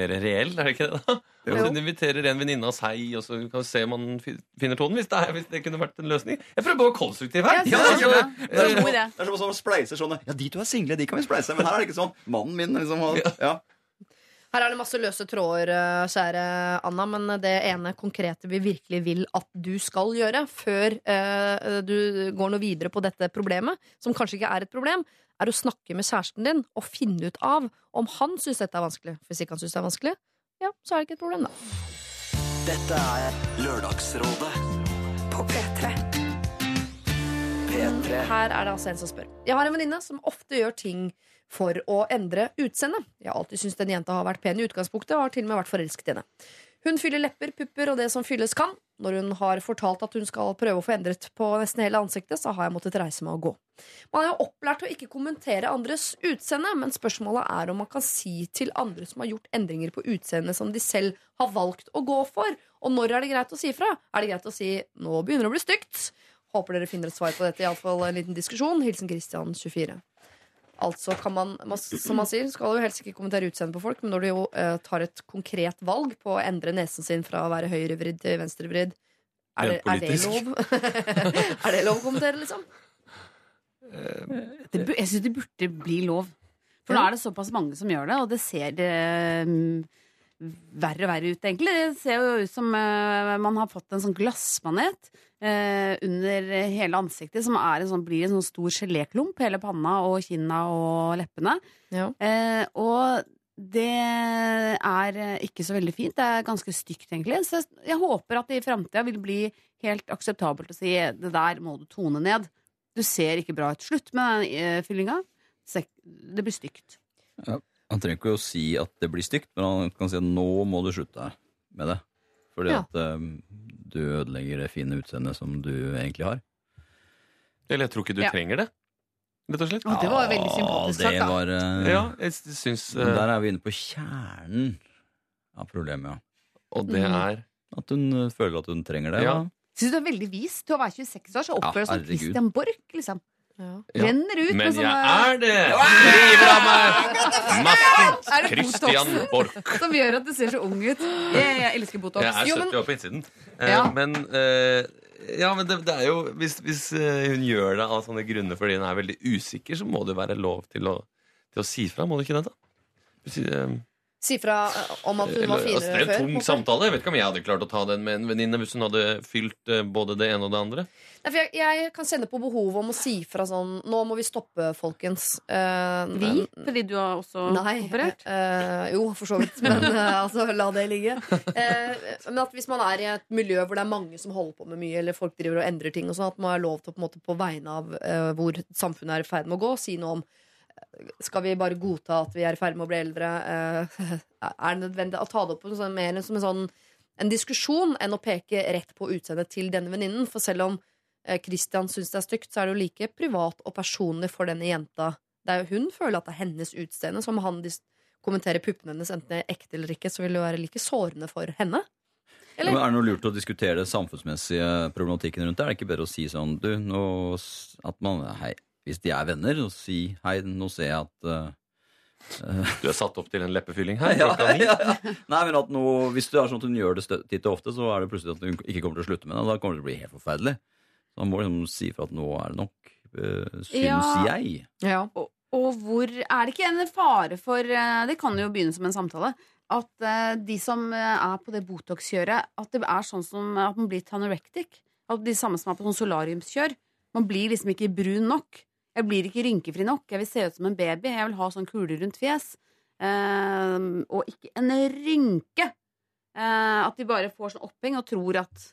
mer reell, er det ikke det? da? Jo. Altså, Hun inviterer en venninne av seg, og så kan vi se om man finner tonen. Hvis det, er, hvis det kunne vært en løsning. Jeg prøver å være konstruktiv her. Ja, ja, det. ja. Det er. Det er som å spleise sånn Ja, de to er single, de kan vi spleise. Men her er det ikke sånn. Mannen min liksom og, ja. Her er det masse løse tråder, eh, kjære Anna, men det ene konkrete vi virkelig vil at du skal gjøre før eh, du går noe videre på dette problemet, som kanskje ikke er et problem, er å snakke med kjæresten din og finne ut av om han syns dette er vanskelig. Hvis ikke han syns det er vanskelig, ja, så er det ikke et problem, da. Dette er Lørdagsrådet på P3. P3. Her er det altså en som spør. Jeg har en venninne som ofte gjør ting for å endre utseende. Jeg har alltid syntes den jenta har vært pen i utgangspunktet, og har til og med vært forelsket i henne. Hun fyller lepper, pupper og det som fylles kan. Når hun har fortalt at hun skal prøve å få endret på nesten hele ansiktet, så har jeg måttet reise meg og gå. Man er jo opplært til å ikke kommentere andres utseende, men spørsmålet er om man kan si til andre som har gjort endringer på utseendet som de selv har valgt å gå for. Og når er det greit å si fra? Er det greit å si 'nå begynner det å bli stygt'? Håper dere finner et svar på dette. Iallfall en liten diskusjon. Hilsen Christian 24. Altså kan man, som man sier, skal jo helst ikke kommentere utseendet på folk, men når du jo uh, tar et konkret valg på å endre nesen sin fra å være høyrevridd til venstrevridd, er det, er det lov? er det lov å kommentere, liksom? Det, jeg syns det burde bli lov. For nå er det såpass mange som gjør det, og det ser eh, verre og verre ut, egentlig. Det ser jo ut som uh, man har fått en sånn glassmanet uh, under hele ansiktet, som er en sånn, blir en sånn stor geléklump. Hele panna og kinna og leppene. Ja. Uh, og det er ikke så veldig fint. Det er ganske stygt, egentlig. Så jeg håper at det i framtida vil bli helt akseptabelt å si det der må du tone ned. Du ser ikke bra ut. Slutt med den fyllinga. det blir stygt. Han trenger ikke å si at det blir stygt, men han kan si at nå må du slutte med det. Fordi Ja. at um, du ødelegger det fine utseendet som du egentlig har. Eller jeg tror ikke du Ja. trenger det, rett og slett. Å, det var veldig sympatisk sagt, det da. var eh, Ja, jeg syns eh, Der er vi inne på kjernen av problemet, ja. Og det Mm. er At hun eh, føler at hun trenger det. Ja. ja. Syns du er veldig vis til å være 26 år, så oppfører du Ja, deg som. Christian Borch, liksom. Ja. Renner ut Men med jeg er det! River av meg! Er Christian Borch. som gjør at du ser så ung ut. Jeg, jeg elsker Botox. Jeg er Jo, 70 år på innsiden. Eh, Ja. Men, eh, ja, men det, det er jo Hvis, hvis eh, hun gjør det av sånne grunner fordi hun er veldig usikker, så må det jo være lov til å, til å si fra. Må det ikke det, da? Hvis, eh, Si fra eh, om at hun var finere altså, det er en før. tung samtale. Jeg vet ikke om jeg hadde klart å ta den med en venninne hvis hun hadde fylt eh, både det ene og det andre. Nei, for jeg, jeg kan kjenne på behovet om å si fra sånn Nå må vi stoppe, folkens. Uh, Vi? men- Fordi du har også Nei. operert? Uh, jo, for så vidt. Men uh, altså, la det ligge. Eh, men at hvis man er i et miljø hvor det er mange som holder på med mye, eller folk driver og endrer ting, og sånn, at man har lov til å på, en måte, på vegne av hvor samfunnet er i ferd med å gå, si noe om skal vi bare godta at vi er i ferd med å bli eldre? Eh, er det nødvendig å ta det opp sånn, mer som en, sånn, en diskusjon enn å peke rett på utseendet til denne venninnen? For selv om eh, Christian syns det er stygt, så er det jo like privat og personlig for denne jenta. Det er jo Hun føler at det er hennes utseende. Som han kommenterer puppene hennes, enten det er ekte eller ikke, så vil det være like sårende for henne. Ja, men er det noe lurt å diskutere det samfunnsmessige problematikken rundt det? Er det ikke bedre å si sånn du, nå, at man, hei, Hvis de er venner, og si hei, nå ser jeg at uh, Du er satt opp til en leppefylling her. ja, ja, ja. Nei, men at nå, Hvis det er sånn at hun gjør det titt og ofte, så er det plutselig at hun ikke kommer til å slutte med det. og Da kommer det til å bli helt forferdelig. Så man må liksom si fra at nå er det nok, uh, syns Ja. jeg. Ja. Og, og hvor Er det ikke en fare for Det kan jo begynne som en samtale. At de som er på det Botox-kjøret, at det er sånn som at man blir tanorectic. At de samme som er på sånn solariumskjør. Man blir liksom ikke brun nok. Jeg blir ikke rynkefri nok. Jeg vil se ut som en baby. Jeg vil ha sånn kuler rundt fjes. Eh, og ikke en rynke. Eh, at de bare får sånn oppheng og tror at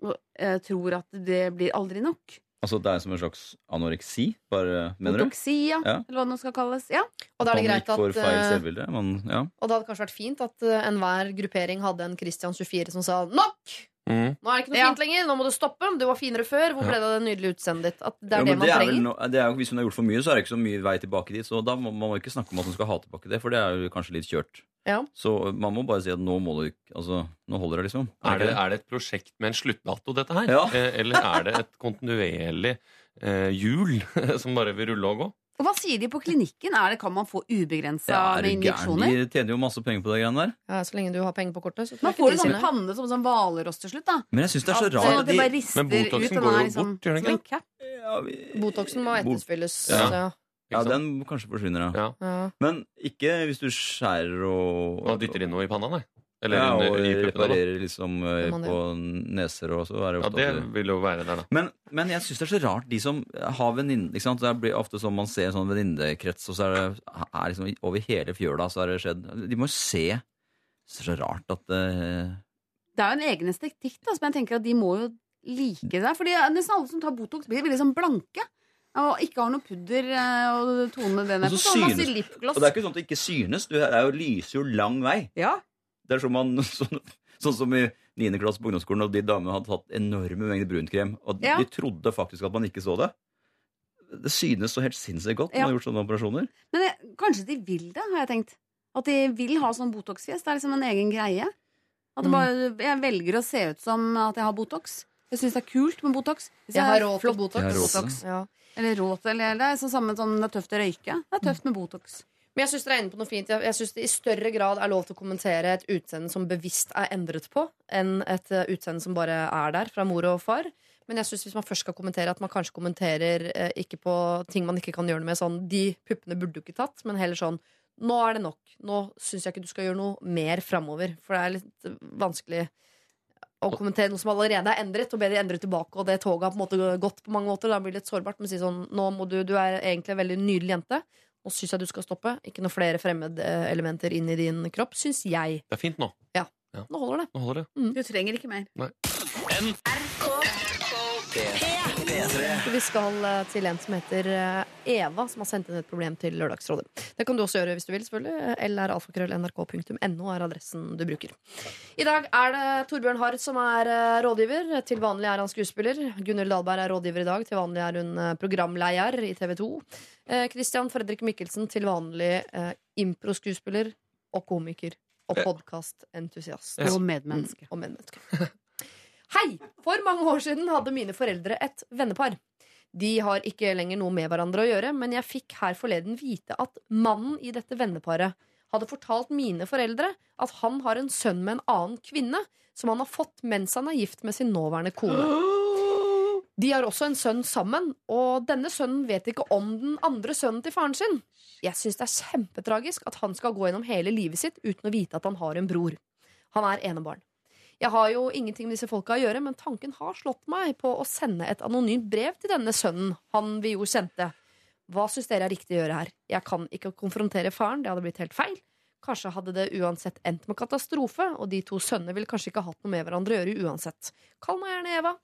og, eh, Tror at det blir aldri nok. Altså Det er som en slags anoreksi, bare, mener du? ja. Ja. eller hva det nå skal kalles. Ja. Og da er det greit får at feil eh, selvbilde. Men, ja. Og det hadde kanskje vært fint at eh, enhver gruppering hadde en Christian 24 som sa nok! Mm. Nå er det ikke noe Ja. fint lenger, nå må du stoppe. Du var finere før. Hvor ble det av det nydelige utseendet ditt? At det er Jo, det man er trenger. no, det er jo, hvis hun har gjort for mye, så er det ikke så mye vei tilbake dit. Så da må man må ikke snakke om at hun skal ha tilbake det, for det er jo kanskje litt kjørt. Ja. Så man må bare si at nå må du ikke Altså, nå holder det, liksom. Er det, er det et prosjekt med en sluttdato, dette her? Ja. Eh, Eller er det et kontinuerlig eh, hjul som bare vil rulle og gå? Og hva sier de på klinikken? Er det, kan man få ubegrensa Ja, er med injeksjoner? De tjener jo masse penger på det greiene der. Ja, så lenge du har penger på kortet. Så Man får de en sånn panne som sånn hvalross til slutt, da. Men jeg syns det er så rart eh, at de bare rister Men Botoxen ut. Den går jo liksom bort, gjør den som en ikke? cap. ja, vi- Botoxen må etterspilles. etterfylles. Ja. Ja. Ja, den kanskje forsvinner, ja. Ja. Ja. Men ikke hvis du skjærer og Og dytter inn noe i panna, nei. Eller ja, under, og i puppene, da. liksom eh, på neser og så er det Ja, ofte det at vil jo være der, da. Men, men jeg syns det er så rart, de som har venninne ikke sant? Det blir ofte sånn man ser en sånn venninnekrets, og så er det er liksom over hele fjøla så har det skjedd De må jo se Det er så rart at det Det er jo en egen estetikk, da, som jeg tenker at de må jo like det. Fordi nesten alle som tar Botox, blir veldig sånn blanke. Og ikke har noe pudder eh, og tone det ned Og på. så Så masse synes- lipgloss. Og det er ikke sånn at det ikke synes. Du er jo, lyser jo lang vei. Ja. Det er som man, sånn, sånn som i 9. klasse på ungdomsskolen, og de damene hadde tatt enorme mengder brunkrem, og Ja. de trodde faktisk at man ikke så det. Det synes så helt sinnssykt godt når Ja. man har gjort sånne operasjoner. Men det, kanskje de vil det, har jeg tenkt. At de vil ha sånn Botox-fjes. Det er liksom en egen greie. At det Mm. bare, jeg velger å se ut som at jeg har Botox. Jeg syns det er kult med Botox. Hvis Jeg har råd til Botox. Har råd til Botox. Ja. Eller råd til eller det er sånn samme som det er tøft å røyke. Det er tøft med Botox. Men jeg syns dere er inne på noe fint. Jeg, synes det i større grad er lov til å kommentere et utseende som bevisst er endret på, enn et uh, utseende som bare er der fra mor og far. Men jeg synes hvis man først skal kommentere, at man kanskje kommenterer eh, ikke på ting man ikke kan gjøre noe med. Sånn, de puppene burde du ikke tatt, men heller sånn Nå er det nok. Nå syns jeg ikke du skal gjøre noe mer framover. For det er litt eh, vanskelig å kommentere noe som allerede er endret, og be de endre tilbake. Og det toget har på en måte gått på mange måter. Da blir det litt sårbart. Men si sånn Nå må du Du er egentlig en veldig nydelig jente. Nå syns jeg du skal stoppe. Ikke noe flere fremmedelementer inn i din kropp, syns jeg. Det er fint nå. Nå holder det. Nå holder det. Du trenger ikke mer. Vi skal eh, til en som heter eh, Eva som har sendt inn et problem til Lørdagsrådet. Det kan du også gjøre hvis du vil, selvfølgelig. lralfakrøll.nrk.no er adressen du bruker. I dag er det Torbjørn Harr som er eh, rådgiver. Til vanlig er han skuespiller. Gunhild Dahlberg er rådgiver i dag. Til vanlig er hun programleder i TV 2. Eh, Christian Fredrik Mikkelsen til vanlig improskuespiller og komiker. Og podkastentusiast. Og medmenneske. Og medmenneske. Hei! For mange år siden hadde mine foreldre et vennepar. De har ikke lenger noe med hverandre å gjøre, men jeg fikk her forleden vite at mannen i dette venneparet hadde fortalt mine foreldre at han har en sønn med en annen kvinne som han har fått mens han er gift med sin nåværende kone. De har også en sønn sammen, og denne sønnen vet ikke om den andre sønnen til faren sin. Jeg syns det er kjempetragisk at han skal gå gjennom hele livet sitt uten å vite at han har en bror. Han er enebarn. Jeg har jo ingenting med disse folka å gjøre, men tanken har slått meg på å sende et anonymt brev til denne sønnen han vi jo kjente. Hva syns dere er riktig å gjøre her? Jeg kan ikke konfrontere faren, det hadde blitt helt feil. Kanskje hadde det uansett endt med katastrofe, og de to sønnene ville kanskje ikke hatt noe med hverandre å gjøre uansett. Kall meg gjerne Eva.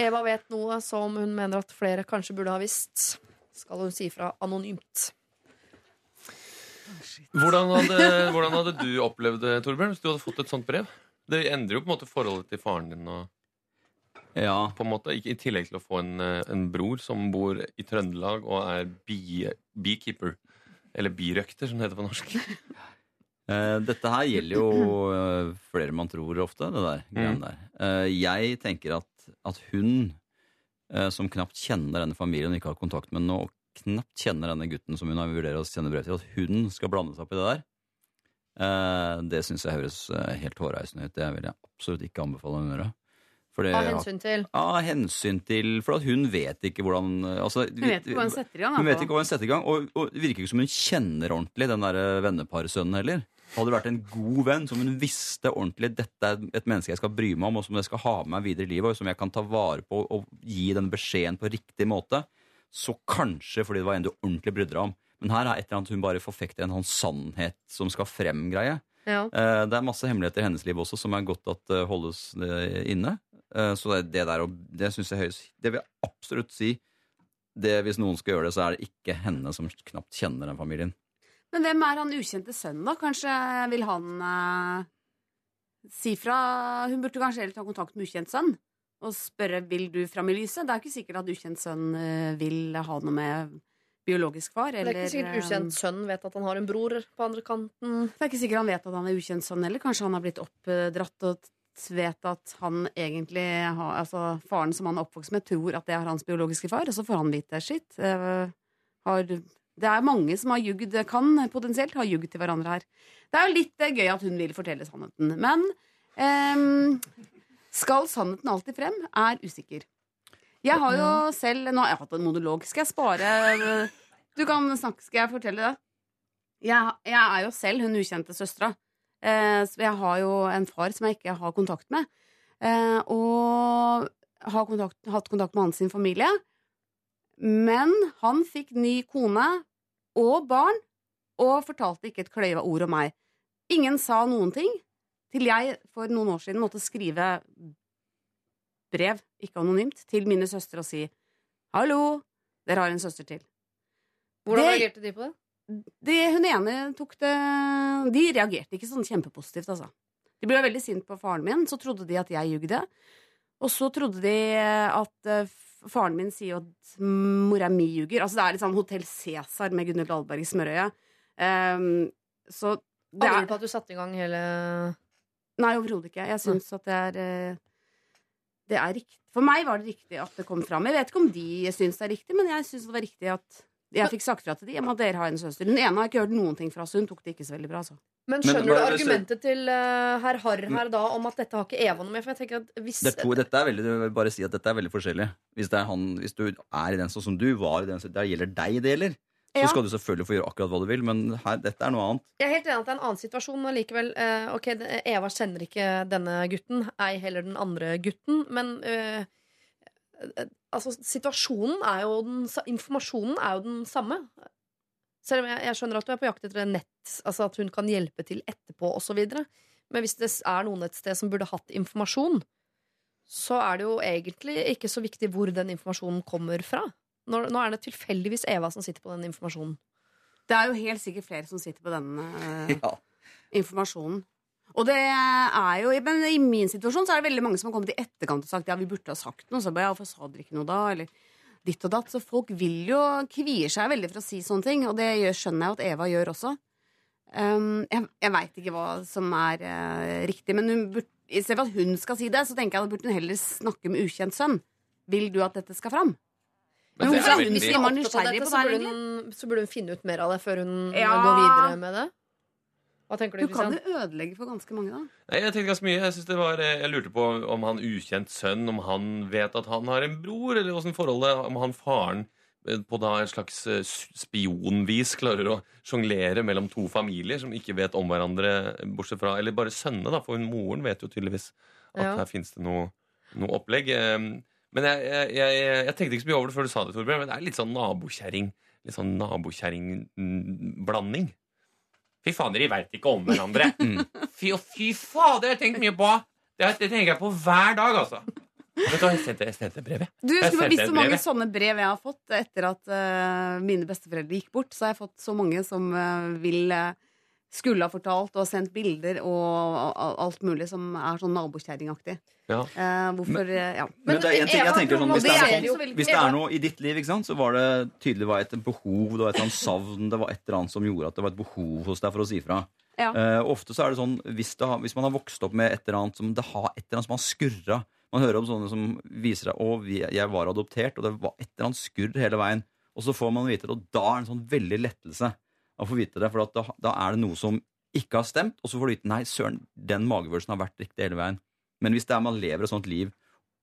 Eva vet noe som hun mener at flere kanskje burde ha visst. Skal hun si fra anonymt. Hvordan hadde, hvordan hadde du opplevd det, Torbjørn, hvis du hadde fått et sånt brev? Det endrer jo på en måte forholdet til faren din. Og, Ja, på en måte, ikke, I tillegg til å få en, eh, en bror som bor i Trøndelag og er bee, beekeeper. Eller birøkter, som det heter på norsk. Eh, dette her gjelder jo eh, flere man tror ofte, det der. Mm. der. Eh, jeg tenker at, at hun, eh, som knapt kjenner denne familien og ikke har kontakt med den nå, og knapt kjenner denne gutten som hun har vurderer å sende brev til, at hun skal blande seg opp i det der, eh, det syns jeg høres eh, helt hårreisende ut. Det vil jeg absolutt ikke anbefale henne å gjøre. Fordi, Av hensyn til Av hensyn til For at hun vet ikke hvordan altså, Hun vet ikke hva hun setter i gang. hun vet altså. ikke hva hun setter i gang, og, og det virker ikke som hun kjenner ordentlig den der venneparsønnen heller. Hadde det vært en god venn som hun visste ordentlig dette er et menneske jeg skal bry meg om, og som jeg skal ha med meg videre i livet, og som jeg kan ta vare på og gi den beskjeden på riktig måte, så kanskje fordi det var en du ordentlig brydde deg om. Men her er et eller annet hun bare forfekter en sånn sannhet som skal frem-greie. ja. Eh, Det er masse hemmeligheter i hennes liv også som er godt at eh, holdes eh, inne. Så det, der, det synes jeg høyest Det vil jeg absolutt si. Det, hvis noen skal gjøre det, så er det ikke henne som knapt kjenner den familien. Men hvem er han ukjente sønnen, da? Kanskje vil han eh, si fra Hun burde kanskje heller ta kontakt med ukjent sønn og spørre vil du fram i lyset. Det er ikke sikkert at ukjent sønn eh, vil ha noe med biologisk far. Det er ikke sikkert eh, ukjent sønn vet at han har en bror på andre kanten. Det er ikke sikkert han vet at han er ukjent sønn heller. Kanskje han har blitt oppdratt og vet at han egentlig har Altså faren som han er oppvokst med, tror at det er hans biologiske far, og så får han vite shit. eh, har, det er mange som har jugd, kan potensielt ha jugd til hverandre her. Det er jo litt gøy at hun vil fortelle sannheten. Men ehm, skal sannheten alltid frem? Er usikker. Jeg har jo selv Nå har jeg hatt en monolog. Skal jeg spare Du kan snakke, skal jeg fortelle det? Jeg, jeg er jo selv hun ukjente søstera. Eh, jeg har jo en far som jeg ikke har kontakt med. Eh, og har kontakt, hatt kontakt med hans sin familie. Men han fikk ny kone og barn, og fortalte ikke et kløyva ord om meg. Ingen sa noen ting, til jeg for noen år siden måtte skrive brev, ikke anonymt, til mine søstre og si 'hallo, dere har en søster til'. Hvordan Det- reagerte de på det? Det, hun ene tok det De reagerte ikke sånn kjempepositivt, altså. De ble veldig sint på faren min, så trodde de at jeg jugde. Og så trodde de at eh, faren min sier at mora mi ljuger. Altså det er litt sånn Hotell Cæsar med Gunhild Dahlberg i smørøyet. Um, så det Angrer er du på at du satte i gang hele Nei, overhodet ikke. Jeg syns at det er eh, Det er riktig. For meg var det riktig at det kom fram. Jeg vet ikke om de syns det er riktig, men jeg syns det var riktig at jeg fikk sagt fra til de om at dere har en søster. Den ene har ikke hørt noen ting fra, så hun tok det ikke så veldig bra. Så. Men Men skjønner men, du argumentet til uh, herr Harr her da om at dette har ikke Eva noe med? For jeg tenker at hvis Det er to, dette er veldig, jeg vil bare si at dette er veldig forskjellig. Hvis, det er han, hvis du er i den sånn som du var i den, det gjelder deg det gjelder, så skal du selvfølgelig få gjøre akkurat hva du vil, men her, dette er noe annet. Jeg er helt enig at det er en annen situasjon, men likevel eh, Ok, Eva kjenner ikke denne gutten, ei heller den andre gutten, men eh, Altså, situasjonen er jo den Informasjonen er jo den samme. Selv om jeg, jeg skjønner at du er på jakt etter en nett, altså at hun kan hjelpe til etterpå osv. Men hvis det er noen et sted som burde hatt informasjon, så er det jo egentlig ikke så viktig hvor den informasjonen kommer fra. Nå, nå er det tilfeldigvis Eva som sitter på den informasjonen. Det er jo helt sikkert flere som sitter på denne eh, Ja. informasjonen. Og det er jo, men I min situasjon så er det veldig mange som har kommet i etterkant og sagt ja, vi burde ha sagt noe. Så bare, ja, hvorfor sa dere ikke noe da? Eller ditt og datt. Så folk vil jo kvier seg veldig for å si sånne ting, og det gjør, skjønner jeg at Eva gjør også. Um, jeg jeg veit ikke hva som er uh, riktig, men hun burde, i stedet for at hun skal si det, så tenker jeg at burde hun heller snakke med ukjent sønn. Vil du at dette skal fram? Men det hvorfor er hun veldig- av nysgjerrig på det her, burde hun, så burde hun finne ut mer av det før hun Ja. går videre med det. Hva tenker du, Du kan jo ødelegge for ganske mange, da. Nei, Jeg tenkte ganske mye. Jeg, det var, eh, jeg lurte på om han ukjent sønn Om han vet at han har en bror, eller åssen forholdet. Om han faren eh, på da en slags eh, spionvis klarer å sjonglere mellom to familier som ikke vet om hverandre, bortsett fra Eller bare sønnene, da, for moren vet jo tydeligvis at Ja. her fins det noe, noe opplegg. Men jeg, jeg, jeg, jeg tenkte ikke så mye over det før du sa det, Torbjørn, men det er litt sånn nabokjerring. Litt sånn nabokjerringblanding. Fy faen, de veit ikke om hverandre. Fy, fy faen, det har jeg tenkt mye på. Det, det tenker jeg på hver dag, altså. Vet du hva, jeg sendte, jeg sendte brev, jeg. Du, Jeg skulle sendte visst så mange sånne brev jeg har fått etter at uh, mine besteforeldre gikk bort. Så har jeg fått så mange som uh, vil eh, skulle ha fortalt og sendt bilder og alt mulig som er sånn nabokjerringaktig. Ja. Eh, hvorfor men, Ja. Men det er en ting jeg tenker sånn, hvis det, det er, sånn, hvis det er noe i ditt liv, ikke sant, så var det tydelig var et behov, det var et eller annet savn, det var et eller annet som gjorde at det var et behov hos deg for å si fra. Ja. Eh, ofte så er det sånn, hvis, det har, hvis man har vokst opp med et eller annet som det har et eller annet som har skurra Man hører om sånne som viser deg å, jeg var adoptert, og det var et eller annet skurr hele veien. Og så får man vite det, og da er det en sånn veldig lettelse å få vite det. For da, da er det noe som ikke har stemt, og så får du vite nei, søren, den magefølelsen har vært riktig hele veien. Men hvis det er man lever et sånt liv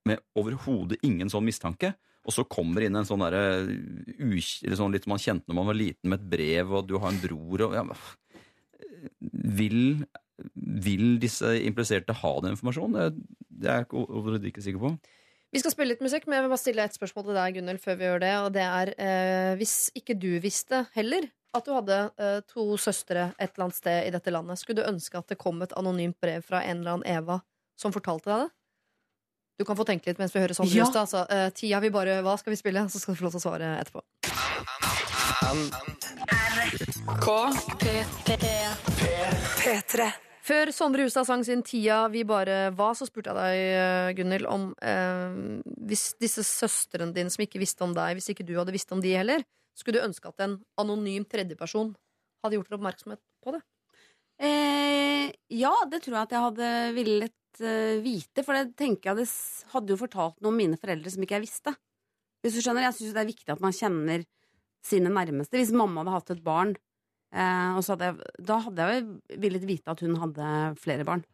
med overhodet ingen sånn mistanke, og så kommer inn en sånn derre sånn litt som man kjente når man var liten, med et brev, og du har en bror og ja, vil, vil disse impliserte ha den informasjonen? Det, er jeg overhodet ikke sikker på. Vi skal spille litt musikk, men jeg vil bare stille et spørsmål til deg, Gunnhild, før vi gjør det. Og det er eh, hvis ikke du visste heller at du hadde uh, to søstre et eller annet sted i dette landet, skulle du ønske at det kom et anonymt brev fra en eller annen Eva som fortalte deg det? Du kan få tenke litt mens vi hører sånn. Ja. Just, altså, uh, tida vi bare Hva skal vi spille? Så skal du få lov til å svare etterpå. P3. Før Sondre Hustad sang sin Tida vi bare var, så spurte jeg deg, Gunhild, om eh, hvis disse søstrene dine som ikke visste om deg, hvis ikke du hadde visst om de heller, skulle du ønske at en anonym tredjeperson hadde gjort dere oppmerksomhet på det? Eh, ja, det tror jeg at jeg hadde villet eh, vite. For det tenker jeg det hadde jo fortalt noe om mine foreldre som ikke jeg visste. Hvis du skjønner, Jeg syns det er viktig at man kjenner sine nærmeste. Hvis mamma hadde hatt et barn, eh, hadde jeg, da hadde jeg villet vite at hun hadde flere barn.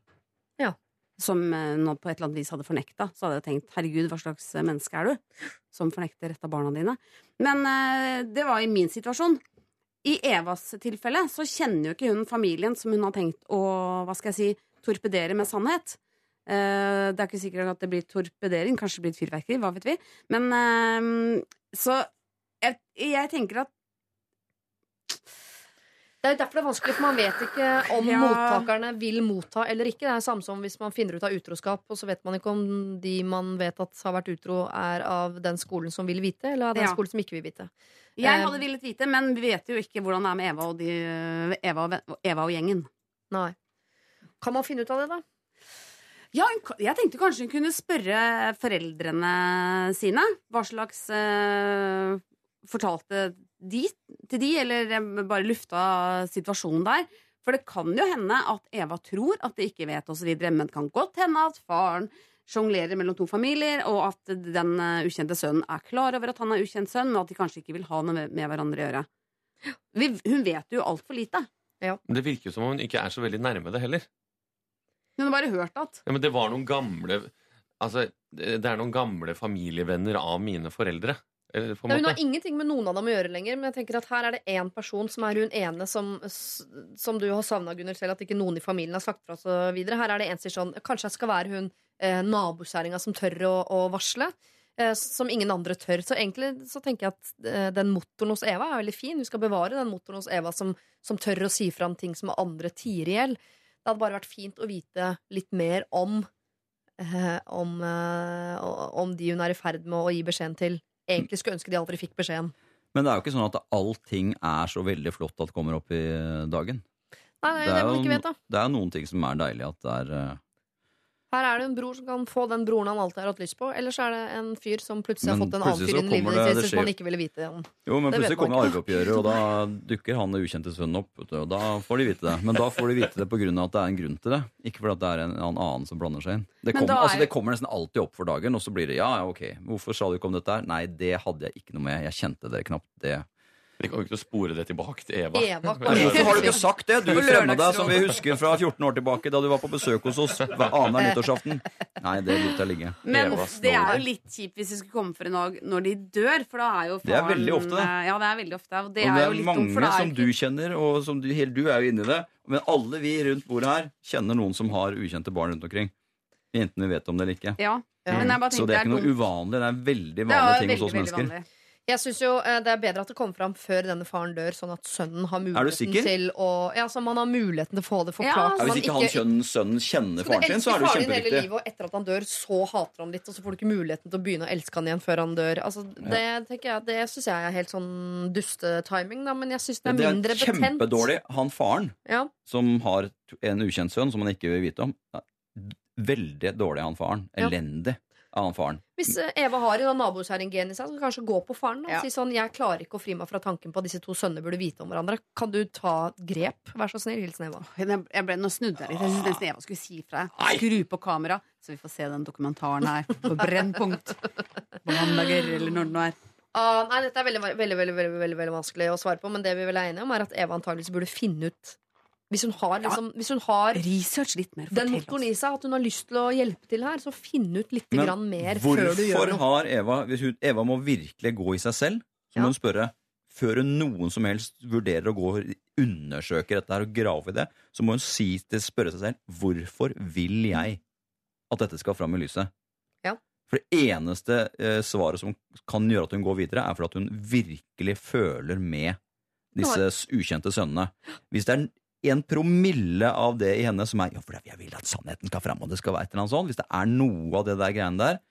Som eh, nå på et eller annet vis hadde fornekta. Så hadde jeg tenkt herregud, hva slags menneske er du? Som fornekter et av barna dine. Men eh, det var i min situasjon. I Evas tilfelle så kjenner jo ikke hun familien som hun har tenkt å hva skal jeg si, torpedere med sannhet. Eh, det er ikke sikkert at det blir torpedering, kanskje det blir et fyrverkeri, hva vet vi. Men så jeg, jeg tenker at Det er derfor det er vanskelig, for man vet ikke om Ja. mottakerne vil motta eller ikke. Det er samme som hvis man finner ut av utroskap, og så vet man ikke om de man vet at har vært utro, er av den skolen som vil vite, eller av den Ja. skolen som ikke vil vite. jeg Eh, hadde villet vite, men vi vet jo ikke hvordan det er med Eva og, de, Eva og, Eva og gjengen. Nei. Kan man finne ut av det, da? Ja, jeg tenkte kanskje hun kunne spørre foreldrene sine hva slags uh, Fortalte de til de, eller eh, bare lufta situasjonen der. For det kan jo hende at Eva tror at de ikke vet, osv., men det kan godt hende at faren sjonglerer mellom to familier, og at den eh, ukjente sønnen er klar over at han er ukjent sønn, men at de kanskje ikke vil ha noe med, hverandre å gjøre. Vi, hun vet jo altfor lite. Men det virker jo som om hun ikke er så veldig nærme det heller. Hun har bare hørt at Ja, men det var noen gamle Altså, det det er noen gamle familievenner av mine foreldre. Eller, Nei, hun har ingenting med noen av dem å gjøre lenger, men jeg tenker at her er det én person som er hun ene som, som du har savna, Gunnhild, selv, at ikke noen i familien har sagt fra osv. Her er det en som sier sånn Kanskje jeg skal være hun eh, nabokjerringa som tør å, å varsle. Eh, som ingen andre tør. Så egentlig så tenker jeg at eh, den motoren hos Eva er veldig fin. Vi skal bevare den motoren hos Eva som, som tør å si fram ting som andre tier i hjel. Det hadde bare vært fint å vite litt mer om eh, om, om de hun er i ferd med å gi beskjeden til, egentlig skulle ønske de aldri fikk beskjeden. Men det er jo ikke sånn at allting er så veldig flott at det kommer opp i dagen. Nei, nei, det, er man jo- ikke vet, da. Det er jo noen ting som er deilig at det er eh, Her er det en bror som kan få den broren han alltid har hatt lyst på, eller så er det en fyr som plutselig har fått en annen fyr inn i livet det- sitt det som man ikke ville vite om. Jo, men Det plutselig kommer arveoppgjøret, og da dukker han ukjente sønnen opp. vet du, Og da får de vite det. Men da får de vite det av at det er en grunn til det. Ikke fordi det er en en annen som blander seg inn. Det, kom, er altså, det kommer nesten alltid opp for dagen, og så blir det ja, ja, ok. Hvorfor sa du ikke om dette her? Nei, det hadde jeg ikke noe med. Jeg kjente dere knapt det. Vi kommer ikke til å spore det tilbake til Eva. Eva, Hvorfor har du ikke sagt det? Du fremma deg som vi husker fra 14 år tilbake, da du var på besøk hos oss hver annen nyttårsaften. Nei, det lot jeg ligge. Men det er jo litt kjipt hvis det skulle komme for en dag når de dør, for da er jo faren Det er veldig ofte, det. eh, Ja, det er veldig ofte. Og det og er det er litt mange dumt, er som du kjenner, og som du, du er jo inni det. Men alle vi rundt bordet her kjenner noen som har ukjente barn rundt omkring. Enten vi vet om det eller ikke. Ja. Men jeg bare Så det er ikke noe uvanlig. Det er veldig vanlige vanlig er ting hos oss mennesker. vanlig. Jeg syns jo eh, det er bedre at det kommer fram før denne faren dør, sånn at sønnen har muligheten til å Ja, så man har muligheten til å få det forklart. Ja, så hvis man ikke han kjønnen, sønnen kjenner faren sin, så er det jo din hele livet, og etter at han dør, så hater han litt, og så får du ikke muligheten til å begynne å elske han igjen før han dør. Altså, det tenker jeg, det syns jeg er helt sånn dustetiming, da, men jeg syns det er Det er mindre betent. kjempedårlig. Han faren Ja. som har en ukjent sønn som han ikke vil vite om, veldig dårlig han faren. Ja. Av han faren. Hvis eh, Eva har en nabokjerring-gen i seg, så kan kanskje gå på faren og Ja. si sånn 'Jeg klarer ikke å fri meg fra tanken på at disse to sønnene burde vite om hverandre'. Kan du ta grep? Vær så snill. Hilsen Eva. Jeg ble, nå snudde jeg litt. Jeg synes nesten Eva skulle si fra. Skru på kamera, så vi får se den dokumentaren her på Brennpunkt. På mandager, eller når det nå er. Ah, nei, dette er veldig, veldig, veldig, veldig, veldig, veldig vanskelig å svare på, men det vi vel er enige om, er at Eva antageligvis burde finne ut Hvis hun har, liksom, hvis hun har Research litt mer. den motoren i seg, at hun har lyst til å hjelpe til her, så finn ut litt Men grann mer før du gjør noe. hvorfor har Eva Hvis hun, Eva må virkelig gå i seg selv, så Ja. må hun spørre før hun noen som helst vurderer å gå og undersøke dette her og grave i det, så må hun si til spørre seg selv hvorfor vil jeg at dette skal fram i lyset? Ja. For det eneste eh, svaret som kan gjøre at hun går videre, er for at hun virkelig føler med disse ukjente sønnene. Hvis det er en promille av det i henne som er Ja, for jeg vil at sannheten skal fram, og det skal være et eller annet sånt. Hvis det er noe av det der greiene der,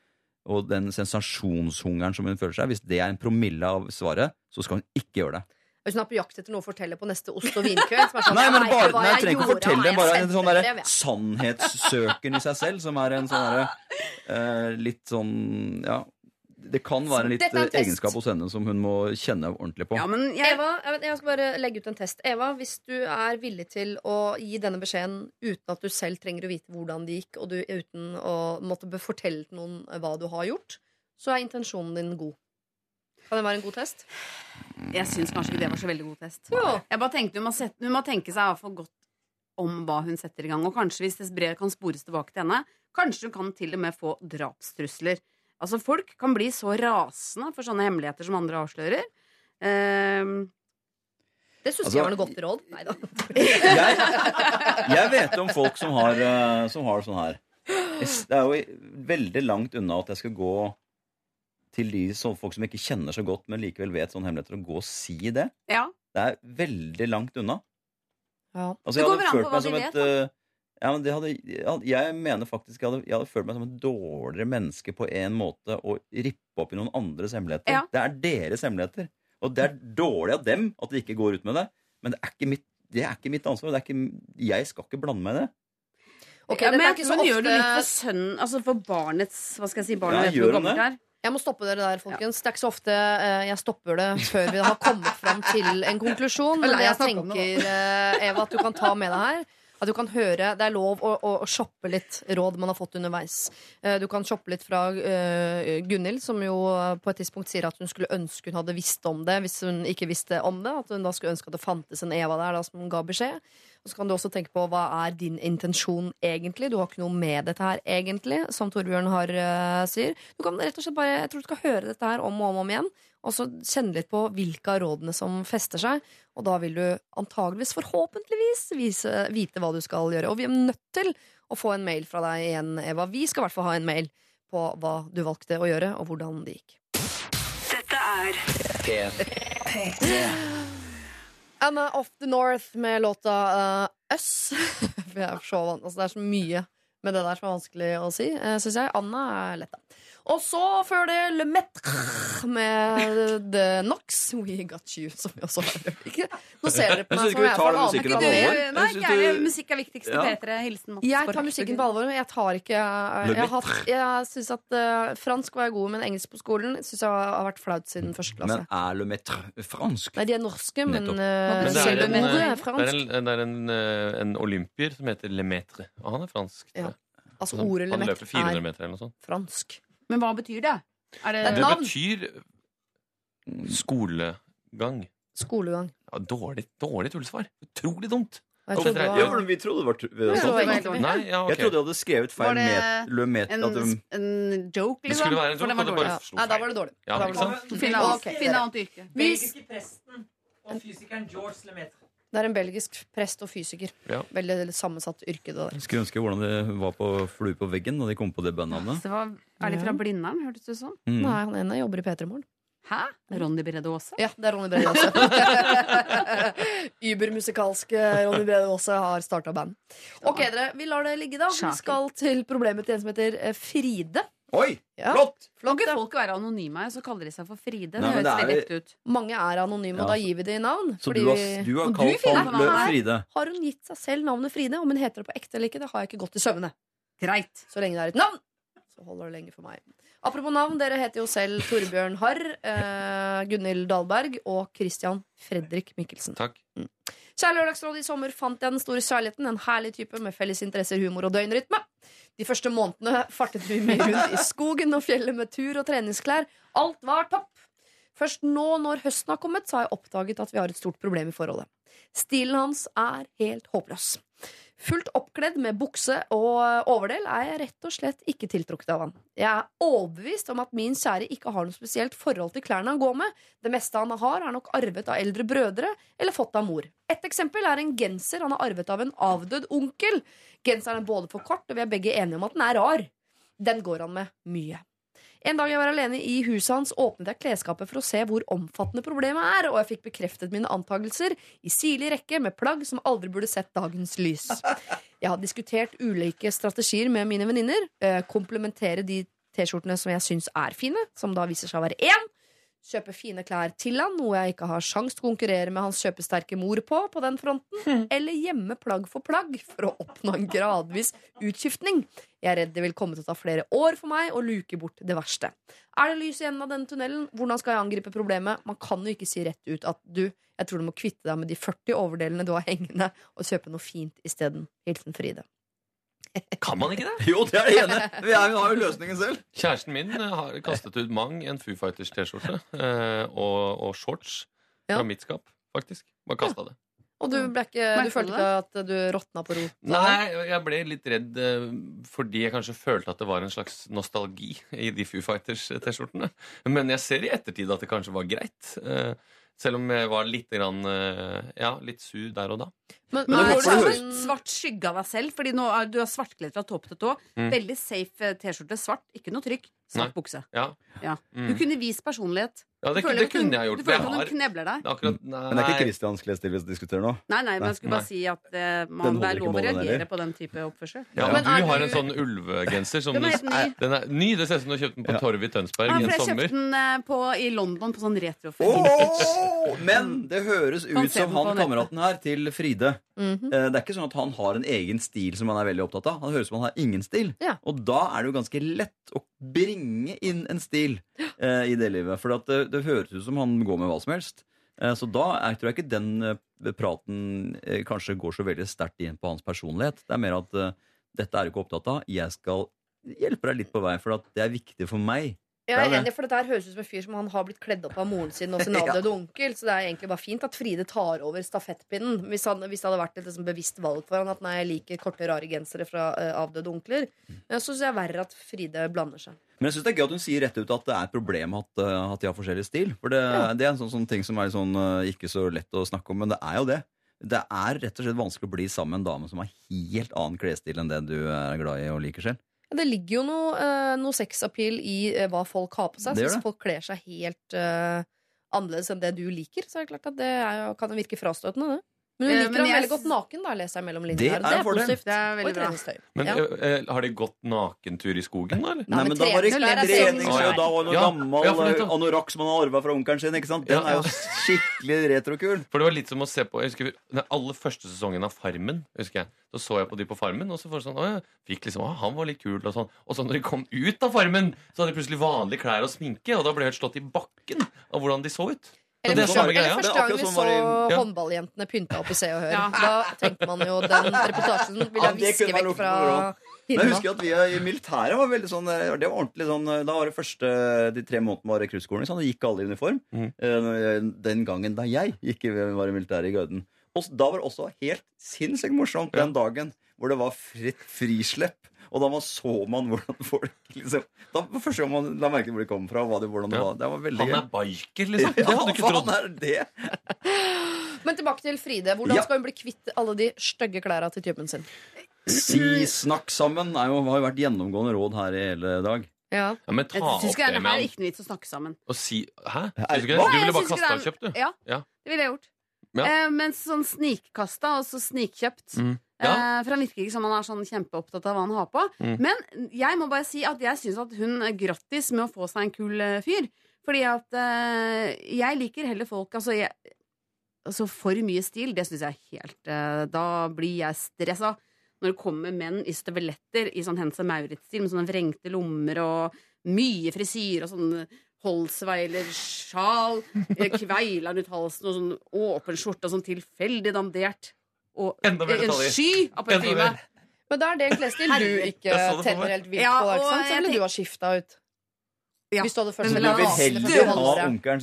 og den sensasjonshungeren som hun føler seg, hvis det er en promille av svaret, så skal hun ikke gjøre det. Hvis hun er på jakt etter noe å fortelle på neste ost- og vinkveld sånn, Nei, «Jeg men bare, nei, jeg trenger ikke å fortelle. Bare en sånn derre sannhetssøken i seg selv, som er en sånn derre uh, Litt sånn Ja. Det kan være en litt er en eh, egenskap hos henne som hun må kjenne ordentlig på. Ja, men jeg, Eva, jeg, skal bare legge ut en test. Eva, hvis du er villig til å gi denne beskjeden uten at du selv trenger å vite hvordan det gikk, og du uten å måtte fortelle til noen hva du har gjort, så er intensjonen din god. Kan det være en god test? jeg syns kanskje ikke det var så veldig god test. Jo. Jeg bare tenkte Hun må, sette, hun må tenke seg i hvert fall godt om hva hun setter i gang. Og kanskje hvis det brevet kan spores tilbake til henne, kanskje hun kan til og med få drapstrusler. Altså Folk kan bli så rasende for sånne hemmeligheter som andre avslører. Ehm, Det syns Altså, jeg var noe godt råd. Neida. jeg, jeg vet om folk som har, eh, som har sånn her. Det er jo veldig langt unna at jeg skal gå til de som, folk som ikke kjenner så godt, men likevel vet sånne hemmeligheter, og gå og si det. ja. Det er veldig langt unna. Ja. Altså, Det jeg går hadde følt meg som de et vet, eh, ja, men det hadde, jeg mener faktisk jeg hadde, jeg hadde følt meg som et dårligere menneske på en måte å rippe opp i noen andres hemmeligheter. Ja. Det er deres hemmeligheter. Og det er dårlig av dem at de ikke går ut med det. Men det er ikke mitt, det er ikke mitt ansvar. Det er ikke, jeg skal ikke blande meg i det. Okay, ja, men er ikke så gjør du litt for sønnen Altså for barnets Hva skal jeg si? Barnet Ja, vet gjør hvor det? det er. Jeg må stoppe dere der, folkens. Det er ikke så ofte eh, jeg stopper det før vi har kommet fram til en konklusjon. Men det jeg tenker, eh, Eva, at du kan ta med deg her at du kan høre, Det er lov å, å, å shoppe litt råd man har fått underveis. Eh, Du kan shoppe litt fra uh, Gunhild, som jo på et tidspunkt sier at hun skulle ønske hun hadde visst om det hvis hun ikke visste om det. At hun da skulle ønske at det fantes en Eva der da, som ga beskjed. Og så kan du også tenke på hva er din intensjon egentlig. Du har ikke noe med dette her egentlig, som Torbjørn har uh, sier. Du kan rett og slett bare, Jeg tror du skal høre dette her om og om, om igjen, og så kjenne litt på hvilke av rådene som fester seg. Og da vil du antageligvis, forhåpentligvis, vise, vite hva du skal gjøre. Og vi er nødt til å få en mail fra deg igjen, Eva. Vi skal i hvert fall ha en mail på hva du valgte å gjøre, og hvordan det gikk. Dette er Anna of the North med låta uh, Us. For jeg er så vant. altså, det er så mye med det der som er vanskelig å si, uh, syns jeg. Anna er lett, da. Og så før det Le Metre med The Knox. We got you, som vi også har hørt. Ikke? Nå ser dere på meg som jeg er tar musikken på alvor. Nei, musikk er viktigst. Ja. P3. Hilsen Mats Jeg tar musikken på alvor, men jeg tar ikke Jeg, jeg, har jeg syns at uh, fransk var jeg god, men engelsk på skolen syns jeg har vært flaut siden første klasse. Men er le Metre fransk? Nei, de er norske, men uh, Men det er en, ordet er det er en, det er en, eh, en olympier som heter Lemaitre, og han er fransk. Ja. Altså, Han- ordet Le Metre løper 400 er meter eller noe sånt. fransk. Men hva betyr det? Er det, Det er Det navn. betyr skolegang. Skolegang. Ja, dårlig, dårlig tullesvar. Utrolig dumt. Jeg trodde det Ja, var vi trodde det var det sånn. var helt Nei, ja, ok. Jeg trodde jeg hadde skrevet feil Var det met, le maître en, at de, en joke, Det liksom? skulle være en For joke, det var og det dårlig. bare ja. slo Nei, da feil. var det dårlig. Ja, da ikke det sant? dårlig. Finn annet, Ok, finn annet yrke. Vi, Belgiske presten og fysikeren George Lemaitre. Det er en belgisk prest og fysiker. Ja. Veldig sammensatt yrke, det der. Skulle ønske hvordan det var på flue på veggen da de kom på det bandnavnet. Det var, er de fra Blindern, hørtes det ut som? Mm. Nei, han ene jobber i P3 Morgen. Hæ? Ronny Brede Aase? Ja, det er Ronny Brede Aase. Übermusikalske Ronny Brede Aase har starta band. Ok, dere, vi lar det ligge, da. Vi skal til problemet til en som heter eh, Fride. Oi! Ja. Flott! Flott, folk være anonyme, så kaller de seg for Fride? Nei, det høres er- veldig ut. Mange er anonyme, og Ja, da gir vi det i navn. Så fordi du har, du har Og kalt her. Fride? Har hun gitt seg selv navnet Fride? Om hun heter det på ekte eller ikke, det har jeg ikke gått i søvne. Greit. Så lenge det er et navn, så holder det lenge for meg. Apropos navn, dere heter jo selv Torbjørn Harr, eh, Gunhild Dahlberg og Christian Fredrik Mikkelsen. Takk. Kjære Lørdagsrådet, i sommer fant jeg den store kjærligheten. En herlig type med felles interesser, humor og døgnrytme. De første månedene fartet vi mye rundt i skogen og fjellet med tur og treningsklær. Alt var topp. Først nå når høsten har kommet, så har jeg oppdaget at vi har et stort problem i forholdet. Stilen hans er helt håpløs. Fullt oppkledd med bukse og overdel er jeg rett og slett ikke tiltrukket av han. Jeg er overbevist om at min kjære ikke har noe spesielt forhold til klærne han går med. Det meste han har, er nok arvet av eldre brødre eller fått av mor. Et eksempel er en genser han har arvet av en avdød onkel. Genseren er både for kort, og vi er begge enige om at den er rar. Den går han med mye. En dag jeg var alene i huset hans, åpnet jeg klesskapet for å se hvor omfattende problemet er, og jeg fikk bekreftet mine antakelser i sirlig rekke med plagg som aldri burde sett dagens lys. Jeg har diskutert ulike strategier med mine venninner. Eh, komplementere de T-skjortene som jeg syns er fine, som da viser seg å være én. Kjøpe fine klær til han, noe jeg ikke har sjans til å konkurrere med hans kjøpesterke mor på. på den fronten Eller gjemme plagg for plagg for å oppnå en gradvis utskiftning. Jeg er redd det vil komme til å ta flere år for meg å luke bort det verste. Er det lys i enden av denne tunnelen? Hvordan skal jeg angripe problemet? Man kan jo ikke si rett ut at du, jeg tror du må kvitte deg med de 40 overdelene du har hengende, og kjøpe noe fint isteden. Hilsen Fride. Kan man ikke det? Jo, det er det ene! Vi er- vi har jo løsningen selv. Kjæresten min eh, har kastet ut mang en Foo Fighters-T-skjorte eh, og, og shorts Ja. fra mitt skap, faktisk. Bare kasta det. Og du, ble ikke, Merker du følte ikke at du råtna på rot? Nei, jeg ble litt redd eh, fordi jeg kanskje følte at det var en slags nostalgi i de Foo Fighters-T-skjortene. Men jeg ser i ettertid at det kanskje var greit. eh, selv om jeg var litt, grann, eh, ja, litt sur der og da. Men, Men men du en- Svart skygge av deg selv, Fordi nå er du har svartkledd fra topp til tå. Mm. Veldig safe eh, T-skjorte. Svart, ikke noe trykk. Svart Nei. bukse. Ja, Ja. Mm. Du kunne vist personlighet. Ja det, det kunne jeg gjort. Du føler at hun knebler deg. akkurat, nei, Men det er ikke Christians klesstil vi diskuterer nå. Nei, nei, men jeg skulle bare Nei. si at uh, man, bør lov å reagere på den type oppførsel. Ja, Men du har en sånn ulvegenser som Den er du, ny. den er ny. Det ser ut som du har kjøpt den på Ja. Torvet i Tønsberg Ja, i for en jeg kjøpte den eh, på, i London på sånn retrofilm. Oh, Men det høres ut som han kameraten her til Fride. Mhm. Eh, Det er ikke sånn at han har en egen stil som han er veldig opptatt av. Han høres ut som han har ingen stil. Ja. Og da er det jo ganske lett å bringe inn en stil uh, i det livet. For at det, det høres ut som han går med hva som helst. Eh, så da er, tror jeg ikke den eh, praten eh, kanskje går så veldig sterkt inn på hans personlighet. Det er mer at dette er du ikke opptatt av. Jeg skal hjelpe deg litt på vei, for det er viktig for meg. Jeg er er enig, for dette her høres ut som en fyr som han har blitt kledd opp av moren sin og sin avdøde onkel. Så det er egentlig bare fint at Fride tar over stafettpinnen. Hvis, han, hvis det hadde vært et liksom, bevisst valg for han at nei, jeg liker korte, rare gensere fra uh, avdøde onkler, Men så syns jeg verre at Fride blander seg. Men jeg synes det er gøy at hun sier rett ut at det er et problem at, uh, at de har forskjellig stil. For det, det er en sånn, sånn ting som er sånn, uh, ikke så lett å snakke om, men det er jo det. Det er rett og slett vanskelig å bli sammen med en dame som har helt annen klesstil enn det du er glad i og liker selv. Det ligger jo noe, uh, noe sexappeal i eh, hva folk har på seg. Så hvis folk kler seg helt uh, annerledes enn det du liker, så er det klart at det er, kan jo virke frastøtende, det. Men hun Eh, liker ham veldig godt naken, da, leser jeg mellom Det linjene Det er Det er positivt. Det er Og veldig i bra. treningstøy. Men Ja. ø, ø, har de gått nakentur i skogen, da? Nei, Nei, men men da var det ikke treningsklær, treningsklær. da var det noe Ja, gammel ja, det, anorakk som han har arva fra onkelen sin. ikke sant? Den Ja. er jo skikkelig retrokul. For det var litt som å se på jeg husker, Den aller første sesongen av Farmen. husker jeg Så så jeg på de på Farmen, og så var det sånn, å, jeg fikk liksom, å, han var litt kul. Og sånn Og så når de kom ut av Farmen, så hadde de plutselig vanlige klær og sminke. Og da ble jeg helt slått i bakken av hvordan de så ut. Så Eller det første, eller første gang vi så var Ja. håndballjentene pynta opp i Se og Hør. Ja. Da tenkte man jo den reportasjen ville jeg viske vekk fra Men jeg husker at vi i militæret var veldig sånn eh, Det var ordentlig sånn Da var det første De tre månedene var rekruttskolen. Sånn, da gikk alle i uniform. Eh, Den gangen da jeg gikk i, var i militæret i Garden. Og da var det også helt sinnssykt morsomt den dagen hvor det var fritt frislepp. Og da man så man hvordan folk liksom Da første gang man la merke til hvor de kom fra. Og hva det, hvordan det var. Det var veldig Han er biker, liksom. Det hadde du ikke trodd. er det? Men tilbake til Fride. Hvordan Ja. skal hun bli kvitt alle de stygge klærne til typen sin? Si snakk sammen er jo, har jo vært gjennomgående råd her i hele dag. Ja. Ja, men ta Jeg opp syns det ikke det med her er ikke noe vits å snakke sammen. og si Hæ? Er- du det? Du ville bare kasta og kjøpt, du. Ja, Ja. det ville jeg gjort. Ja. Eh, men sånn snikkasta, og så snikkjøpt. Mm. Ja. For han virker ikke som han er sånn kjempeopptatt av hva han har på. Mm. Men jeg må bare si at jeg syns at hun er grattis med å få seg en kul eh, fyr. Fordi at uh, jeg liker heller folk Altså, jeg, altså for mye stil, det syns jeg er helt uh, Da blir jeg stressa. Når det kommer menn i støvletter i sånn Hense Maurits-stil med sånne vrengte lommer og mye frisyre og sånn Holsweiler, sjal, eh, kveileren ut halsen og sånn åpen skjorte og sånn tilfeldig dandert. Og Enda mer en sky av parfyme. Men da er det en klesstil du ikke tenner helt vilt Ja, på. Da, ikke sant? Så ville du ha skifta ut. Ja. Hvis du hadde følt deg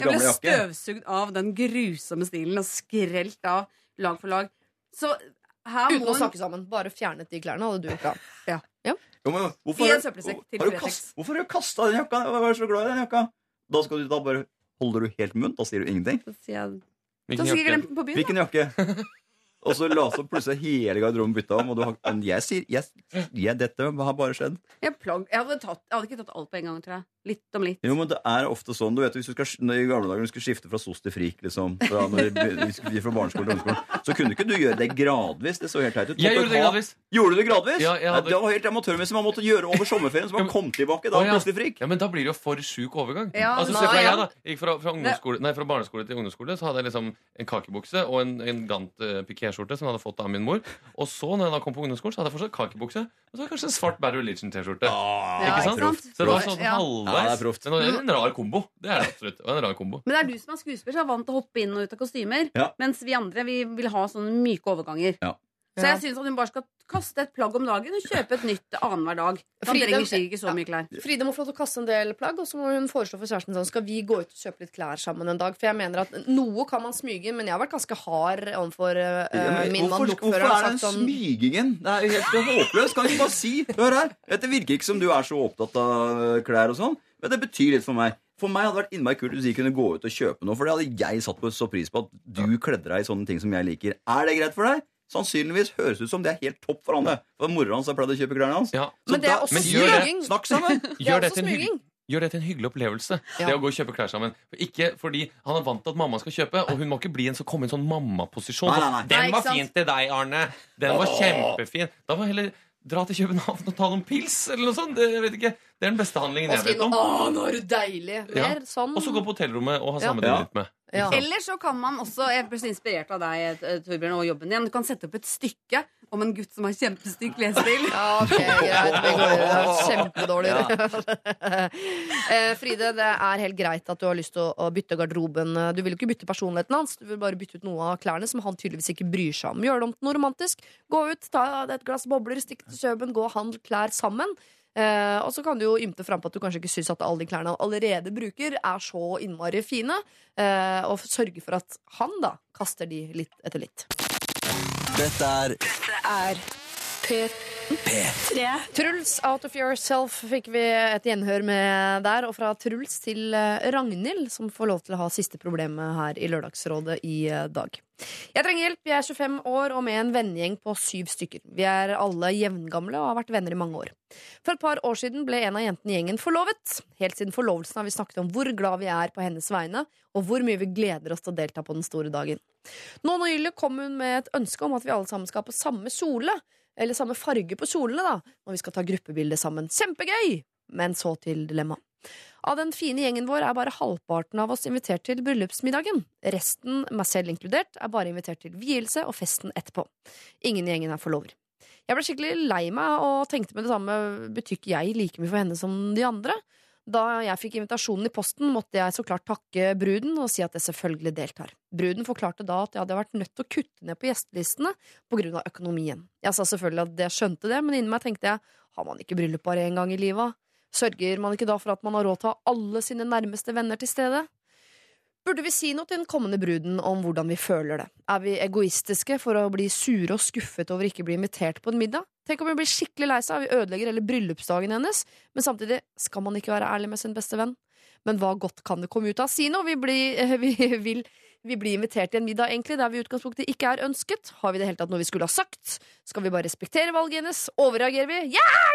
Jeg ble støvsugd av den grusomme stilen og skrelt av lag for lag. Så her Uten må å snakke sammen. Bare fjernet de klærne hadde du gjort da. Jo, men hvorfor, I har en du- søppelsekk til Fretex. hvorfor har du kasta den jakka? Jeg var så glad i den jakka. Da, skal du, da bare holder du helt munn. Da sier du ingenting. Da sier jeg, den på byen. Hvilken jakke? Og så la så plutselig hele garderoben bytta om. Og du har, men jeg sier jeg, jeg, Dette har bare skjedd. Jeg, plagg, jeg, hadde tatt, jeg hadde ikke tatt alt på en gang, tror jeg. Litt om litt. Jo, men det er ofte sånn du vet, hvis du skal, når I gamle dager du skulle skifte fra SOS til FRIK, liksom, fra, når vi fra barneskole til ungdomsskole, så kunne ikke du gjøre det gradvis. Det så helt teit ut. Jeg gjorde det gradvis. Gjorde du det gradvis? Ja, jeg hadde- Nei, Det var helt amatørmessig. Man måtte gjøre over sommerferien, så man kom tilbake. Da ja. plutselig FRIK. Ja, men da blir det jo for sjuk overgang. Ja, altså, se deg jeg da Gikk fra, fra, nei, fra barneskole til ungdomsskole Så hadde jeg liksom en kakebukse og en, en gant uh, pikéskjorte som jeg hadde fått av min mor. Og så, når jeg da kom på ungdomsskolen, så hadde jeg fortsatt kakebukse. Og så kanskje en svart Bad Religion-T-skjorte. Ah, ikke sant? Proft. Så det var sånn halvveis. Ja, det. Men en rar kombo. Det er det absolutt. En rar kombo. Men det er du som er skuespiller, så er vant til å hoppe inn og ut av kostymer. Ja. Mens vi andre vi vil ha sånne myke overganger. Ja. Så jeg syns at hun bare skal kaste et plagg om dagen og kjøpe et nytt annenhver dag. Han Fride- trenger sikkert ikke så Ja. mye klær. Fride må få lov til å kaste en del plagg, og så må hun foreslå for kjæresten sånn Skal vi gå ut og kjøpe litt klær sammen en dag? For jeg mener at noe kan man smyge, men jeg har vært ganske hard overfor uh, Ja, min mann hvorfor, lokfører. hvorfor er den sagt sånn smygingen? Det er helt håpløst. Kan du ikke bare si Hør her. det virker ikke som du er så opptatt av øh, klær og sånn, men det betyr litt for meg. For meg hadde det vært innmari kult hvis vi kunne gå ut og kjøpe noe, for det hadde jeg satt på så pris på at du kledde deg i sånne ting som jeg liker. Er det greit for deg? Sannsynligvis høres ut som det er helt topp for han. det. For mora hans har pleid å kjøpe klærne hans. Ja. Så Men det er også det. Snakk sammen! Gjør det, til en hygg- gjør det til en hyggelig opplevelse. Ja. Det å gå og kjøpe klær sammen. Ikke fordi han er vant til at mamma skal kjøpe, og hun må ikke bli en så komme i en sånn mammaposisjon. Nei. Den var fin til deg, Arne. Den var kjempefin. Da må heller dra til København og ta noen pils, eller noe sånt. Det, jeg vet ikke. Det er den beste handlingen jeg vet om. Å, nå er du deilig. Ja. Sånn. Og så gå på hotellrommet og ha samme Ja. dynamitt med. Ja. Eller så kan man også Jeg ble så inspirert av deg, eh, Torbjørn, og jobben din. Du kan sette opp et stykke om en gutt som har kjempestygg klesstil. Ja, ok, greit. Vi går Kjempedårlig. Ja. Fride, det er helt greit at du har lyst til å, å bytte garderoben. Du vil jo ikke bytte personligheten hans, du vil bare bytte ut noe av klærne som han tydeligvis ikke bryr seg om. Gjør det om til noe romantisk. Gå ut, ta et glass bobler, stikk til Kjøben, gå og handl klær sammen. Eh, og så kan du jo ymte frampå at du kanskje ikke syns at alle de klærne han allerede bruker, er så innmari fine. Eh, og sørge for at han da kaster de litt etter litt. Dette er er P3. Truls Out of Yourself fikk vi et gjenhør med der. Og fra Truls til eh, Ragnhild, som får lov til å ha siste problemet her i Lørdagsrådet i eh, dag. Jeg trenger hjelp. Jeg er 25 år og med en vennegjeng på syv stykker. Vi er alle jevngamle og har vært venner i mange år. For et par år siden ble en av jentene i gjengen forlovet. Helt siden forlovelsen har vi snakket om hvor glad vi er på hennes vegne, og hvor mye vi gleder oss til å delta på den store dagen. Nå nylig kom hun med et ønske om at vi alle sammen skal på samme kjole. Eller samme farge på kjolene, da, når vi skal ta gruppebilde sammen. Kjempegøy! Men så til dilemmaet. Av den fine gjengen vår er bare halvparten av oss invitert til bryllupsmiddagen. Resten, meg selv inkludert, er bare invitert til vielse og festen etterpå. Ingen i gjengen er forlover. Jeg ble skikkelig lei meg og tenkte med det samme betyr ikke jeg like mye for henne som de andre. Da jeg fikk invitasjonen i posten, måtte jeg så klart takke bruden og si at jeg selvfølgelig deltar. Bruden forklarte da at jeg hadde vært nødt til å kutte ned på gjestelistene av økonomien. Jeg sa selvfølgelig at jeg skjønte det, men inni meg tenkte jeg har man ikke bryllup bare én gang i livet? Sørger man ikke da for at man har råd til å ha alle sine nærmeste venner til stede? Burde vi si noe til den kommende bruden om hvordan vi føler det? Er vi egoistiske for å bli sure og skuffet over ikke å bli invitert på en middag? Tenk om vi blir skikkelig lei seg vi ødelegger hele bryllupsdagen hennes, men samtidig skal man ikke være ærlig med sin beste venn. Men hva godt kan det komme ut av? Si noe! Vi, blir, vi vil vi blir invitert til en middag egentlig der vi i utgangspunktet ikke er ønsket. Har vi det hele tatt noe vi skulle ha sagt? Skal vi bare respektere valget hennes? Overreagerer vi? Hjelp!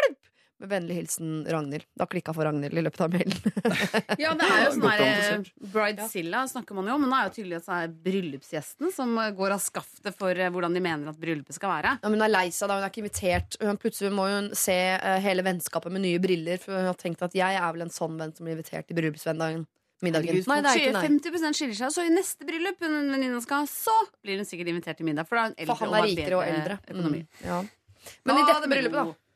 Med vennlig hilsen Ragnhild. Da klikka for Ragnhild i løpet av mailen. Ja, det er jo sånn her. Bridezilla snakker man jo om, men det er jo tydelig at det er bryllupsgjesten som går av skaftet for eh, hvordan de mener at bryllupet skal være. Ja, men hun er lei seg da, hun er ikke invitert. Hun, plutselig må hun se eh, hele vennskapet med nye briller, for hun har tenkt at jeg er vel en sånn venn som blir invitert til. Middagen. Herregud, Nei, det er ikke nei. skiller- 50 skiller seg, så i neste bryllup hun venninna skal ha, så blir hun sikkert invitert til middag. For, da er hun eldre For han er rikere og og eldre. Mm, ja. Men i dette det bryllupet, da.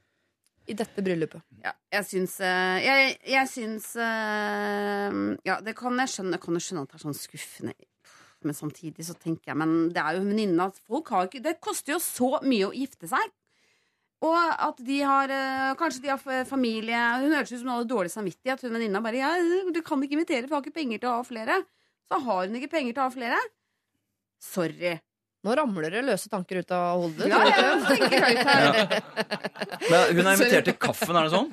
I dette bryllupet. Ja, jeg syns eh, Jeg, jeg syns eh, Ja, det kan jeg skjønne. Kan jo skjønne at det er sånn skuffende. Men samtidig så tenker jeg Men det er jo venninna Det koster jo så mye å gifte seg. Og at de har eh, Kanskje de har familie Hun hørtes ut som hun hadde dårlig samvittighet. Hun venninna bare ja, 'Du kan ikke invitere, for jeg har ikke penger til å ha flere.' Så har hun ikke penger til å ha flere. Sorry. Nå ramler det løse tanker ut av hodet. Ja, ja, tenker høyt her. Men hun er invitert til kaffen, er det sånn?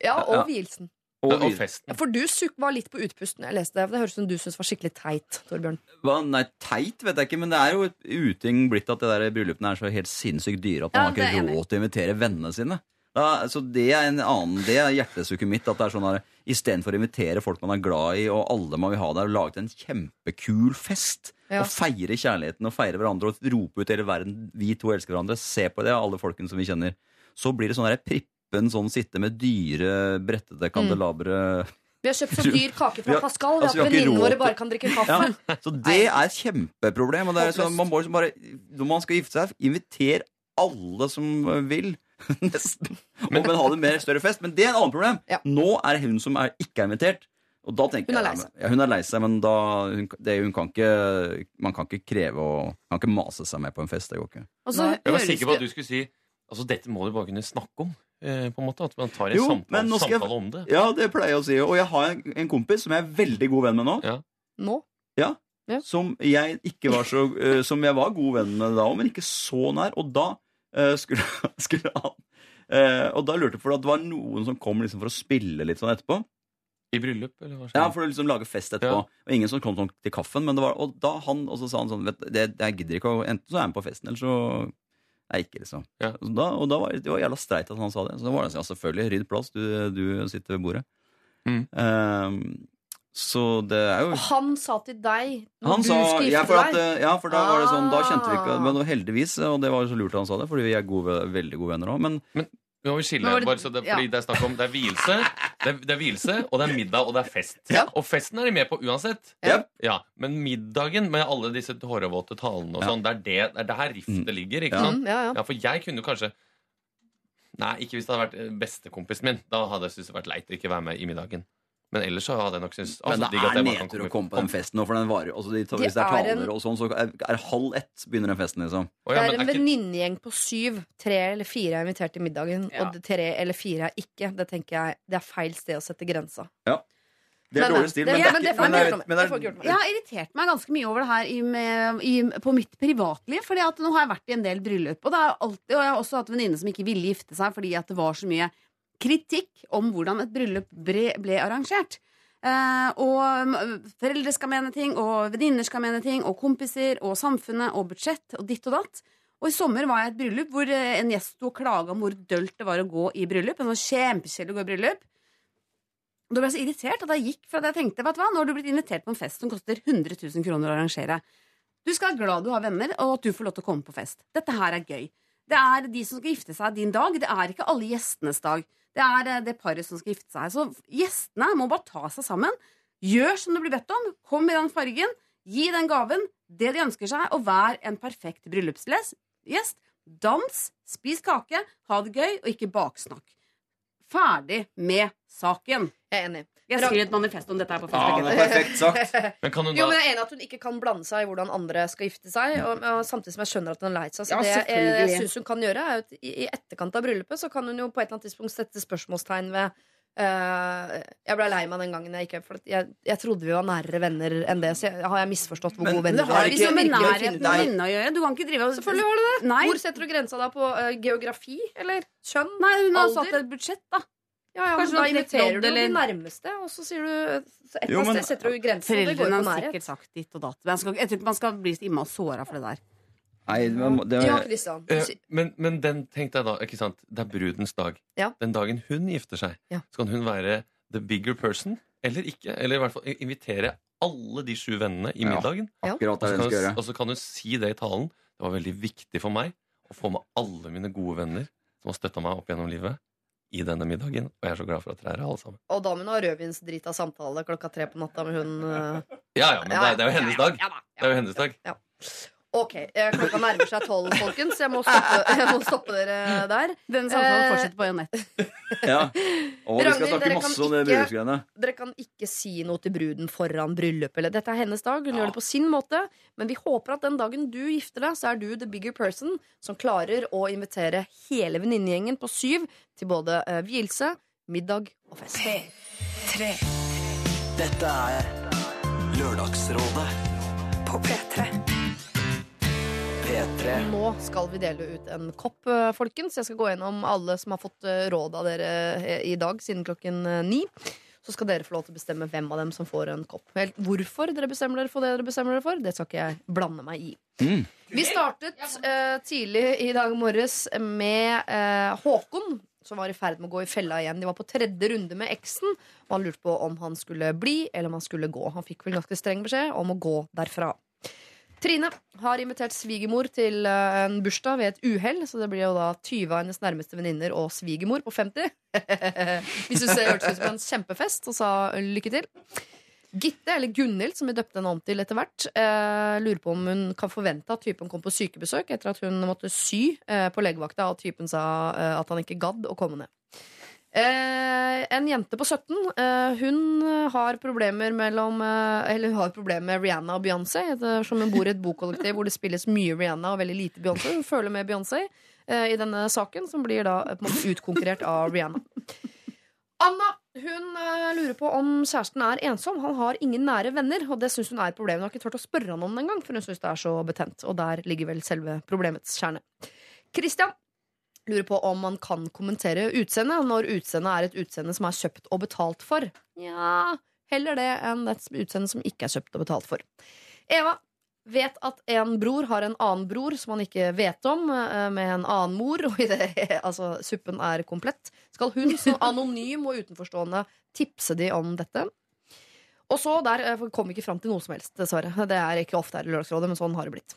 Ja, Ja. og vielsen. Og, Og festen. For du suk var litt på utpusten. Jeg leste det. Det høres ut som du syntes var skikkelig teit, Torbjørn. hva, nei, teit vet jeg ikke, men det er jo uting blitt at det der bryllupene er så helt sinnssykt dyre at man Ja, har ikke råd til å invitere vennene sine. Da, så det er en annen, det er hjertesukket mitt. At det er sånn her, Istedenfor å invitere folk man er glad i, og alle man vil ha der, og laget en kjempekul fest. Ja. Og feire kjærligheten og feire hverandre og rope ut hele verden. Vi to elsker hverandre. Se på det, alle folkene som vi kjenner. Så blir det sånn her prippen sånn sitte med dyre, brettede kandelabre. Vi har kjøpt så dyr kake fra har- Pascal altså, at har ikke venninnene våre bare kan drikke kaffe. Ja, så det er et kjempeproblem. Og det er sånn, man må bare, når man skal gifte seg, inviter alle som vil. Nesten. Men, men ha det mer større fest. Men det er et annet problem. Ja. Nå er det hun som er, ikke er invitert. Og da tenker Hun er lei seg. Ja, hun er lei seg, men da hun, det, hun kan ikke, man kan ikke kreve og kan ikke mase seg med på en fest. Det går ikke. Altså, Jeg var sikker på at du skulle si Altså, dette må du bare kunne snakke om. Eh, på en måte, At man tar en Jo, samtale, skal jeg- samtale om det. Ja, det pleier jeg å si. Og jeg har en, en kompis som jeg er veldig god venn med nå. Ja. Nå? Ja. Ja. Som jeg ikke var så uh, Som jeg var god venn med da òg, men ikke så nær. Og da skulle, skulle han eh, Og da lurte jeg for at det var noen som kom liksom for å spille litt sånn etterpå. I bryllup, eller hva Ja, for å liksom lage fest etterpå. Ja. Og ingen som kom sånn til kaffen. Men det var, og da han og så sa han sånn vet, det, Jeg gidder ikke å Enten så er jeg med på festen, eller så er jeg ikke, liksom. Ja. Da, og da var det var jævla streit at han sa det. Så da var det sånn, ja, selvfølgelig, rydd plass, du, du sitter ved bordet. Mm. Ehm, så det er jo Og han sa til deg når han du sa, skulle ja, gifte for at, deg ja, for da var det sånn Da kjente vi ikke Ah. Men heldigvis, og det var jo så lurt han sa det, fordi vi er gode, veldig gode venner òg. Men Vi må skille, Men det- bare så det, fordi ja. det er snakk om Det er vielse, det er, det er vielse, og det er middag, og det er fest. Ja. Og festen er de med på uansett. Ja. Ja, Men middagen med alle disse hårvåte talene og Ja. sånn, det er det, det er der riftet ligger. ikke Ja. sant? Mm, ja, ja. Ja, for jeg kunne jo kanskje Nei, ikke hvis det hadde vært eh, bestekompisen min. Da hadde jeg syntes det vært leit å ikke være med i middagen. Men ellers så hadde jeg nok syntes Men altså, det er nedtur å komme- på den festen nå, for den varer altså de, Hvis det er er taler en- og sånn, så er, er halv ett begynner den festen, liksom. Oh, ja, Det er en ikke- venninnegjeng på syv. Tre eller fire er invitert til middagen, Ja. og tre eller fire er ikke. Det tenker jeg Det er feil sted å sette grensa. Det er Men- dårlig stil, det- men, ja, det men det men det men Det får er- jeg har irritert meg ganske mye over det her i, med, i, på mitt privatliv. Fordi at nå har jeg vært i en del bryllup, og, det er alltid, og jeg har også hatt venninne som ikke ville gifte seg fordi at det var så mye kritikk om hvordan et bryllup ble, ble arrangert. Uh, og foreldre skal mene ting, og venninner skal mene ting, og kompiser, og samfunnet, og budsjett, og ditt og datt. Og i sommer var jeg i et bryllup hvor eh, en gjest sto og klaga om hvor dølt det var å gå i bryllup. En sånn kjempekjedelig å gå i bryllup. Da ble jeg så irritert at jeg gikk fra det jeg tenkte, vet du hva, nå har du blitt invitert på en fest som koster 100 000 kroner å arrangere. Du skal være glad du har venner, og at du får lov til å komme på fest. Dette her er gøy. Det er de som skal gifte seg din dag. Det er ikke alle gjestenes dag. Det er eh, det paret som skal gifte seg. Så gjestene må bare ta seg sammen. Gjør som du blir bedt om. Kom i den fargen. Gi den gaven. Det de ønsker seg. Og vær en perfekt bryllupsgjest. Dans, spis kake, ha det gøy, og ikke baksnakk. Ferdig med saken. Jeg er enig. Jeg skriver et manifest om dette her på Ja, Facebook. det er perfekt sagt. Men kan hun Jo, men jeg er enig at hun ikke kan blande seg i hvordan andre skal gifte seg. Og, og Samtidig som jeg skjønner at hun er lei seg. Så Ja, det jeg, jeg syns hun kan gjøre, er at i, etterkant av bryllupet så kan hun jo på et eller annet tidspunkt sette spørsmålstegn ved Uh, Jeg ble lei meg den gangen jeg gikk hjem, for jeg, jeg trodde vi var nærere venner enn det. Så jeg, har jeg misforstått hvor Men- gode venner vi har er? ikke- Ikke med nærheten av av. venner å gjøre. Du kan ikke drive og Selvfølgelig har det det. Nei. Hvor setter du grensa da på uh, geografi? Eller kjønn? Nei, hun har Alder? satt et budsjett, da. Ja, ja, men Kanskje da inviterer du eller... de nærmeste, og så sier du Et Jo, men- sted setter du grensen. Det Foreldrene har sikkert sagt ditt og datt. Men Jeg, jeg tror ikke man skal bli innmari såra for det der. Nei, man må- det, Ja, Kristian. Eh, men, men den, tenk deg da, ikke sant Det er brudens dag. Ja. Den dagen hun gifter seg, Ja. skal hun være the bigger person eller ikke? Eller i hvert fall invitere alle de sju vennene i Ja. middagen. akkurat det skal gjøre. og så kan hun si det i talen. Det var veldig viktig for meg å få med alle mine gode venner som har støtta meg opp gjennom livet, i denne middagen. Og jeg er så glad for at dere er her, alle sammen. Og damen har rødvinsdrita samtale klokka tre på natta med hun eh, Ja, ja, men det, er- det er jo hennes ja, dag. ja Det er jo hennes dag. Ok, eh, klokka nærmer seg tolv, folkens. Jeg må stoppe, jeg må stoppe dere der. Den samtalen Eh, fortsetter på en nett. Ja. Og vi skal snakke masse om det ikke- bryllupsgreiene. Dere kan ikke si noe til bruden foran bryllupet. Dette er hennes dag, hun gjør det på sin måte. Men vi håper at den dagen du gifter deg, så er du the bigger person som klarer å invitere hele venninnegjengen på syv til både eh, vielse, middag og fest. P3. Dette er Lørdagsrådet På P3. P3. Nå skal vi dele ut en kopp, eh, folkens. Jeg skal gå gjennom alle som har fått eh, råd av dere eh, i dag siden klokken ni. Så skal dere få lov til å bestemme hvem av dem som får en kopp. Helt hvorfor dere bestemmer dere for det dere bestemmer dere for, det skal ikke jeg blande meg i. Mm. Vi startet uh, tidlig i dag morges med uh, Håkon, som var i ferd med å gå i fella igjen. De var på tredje runde med eksen, og han lurte på om han skulle bli eller om han skulle gå. Han fikk vel ganske streng beskjed om å gå derfra. Trine har invitert svigermor til eh, en bursdag ved et uhell. Så det blir jo da 20 av hennes nærmeste venninner og svigermor på 50. Hvis du ser hørtes ut som en kjempefest, og sa lykke til. Gitte, eller Gunhild, som vi døpte henne om til etter hvert, eh, lurer på om hun kan forvente at typen kom på sykebesøk etter at hun måtte sy eh, på legevakta, og typen sa eh, at han ikke gadd å komme ned. Eh, en jente på 17 eh, Hun har problemer mellom eh, Eller hun har problemer med Rihanna og Beyoncé. Som hun bor i et bokollektiv hvor det spilles mye Rihanna og veldig lite Beyoncé. Hun føler med Beyoncé eh, i denne saken, som blir da eh, måte utkonkurrert av Rihanna. Anna hun eh, lurer på om kjæresten er ensom. Han har ingen nære venner, og det syns hun er et problem. Hun har ikke turt å spørre han om det engang, for hun syns det er så betent. Og der ligger vel selve problemets kjerne. Christian lurer på om man kan kommentere utseendet når utseendet er et utseende som er kjøpt og betalt for. Ja, heller det enn et utseende som ikke er kjøpt og betalt for. Eva vet at en bror har en annen bror som han ikke vet om, eh, med en annen mor, og idet altså, suppen er komplett, skal hun som anonym og utenforstående tipse de om dette. Og så der eh, kom vi ikke fram til noe som helst, dessverre. Det er ikke ofte her i Lørdagsrådet, men sånn har det blitt.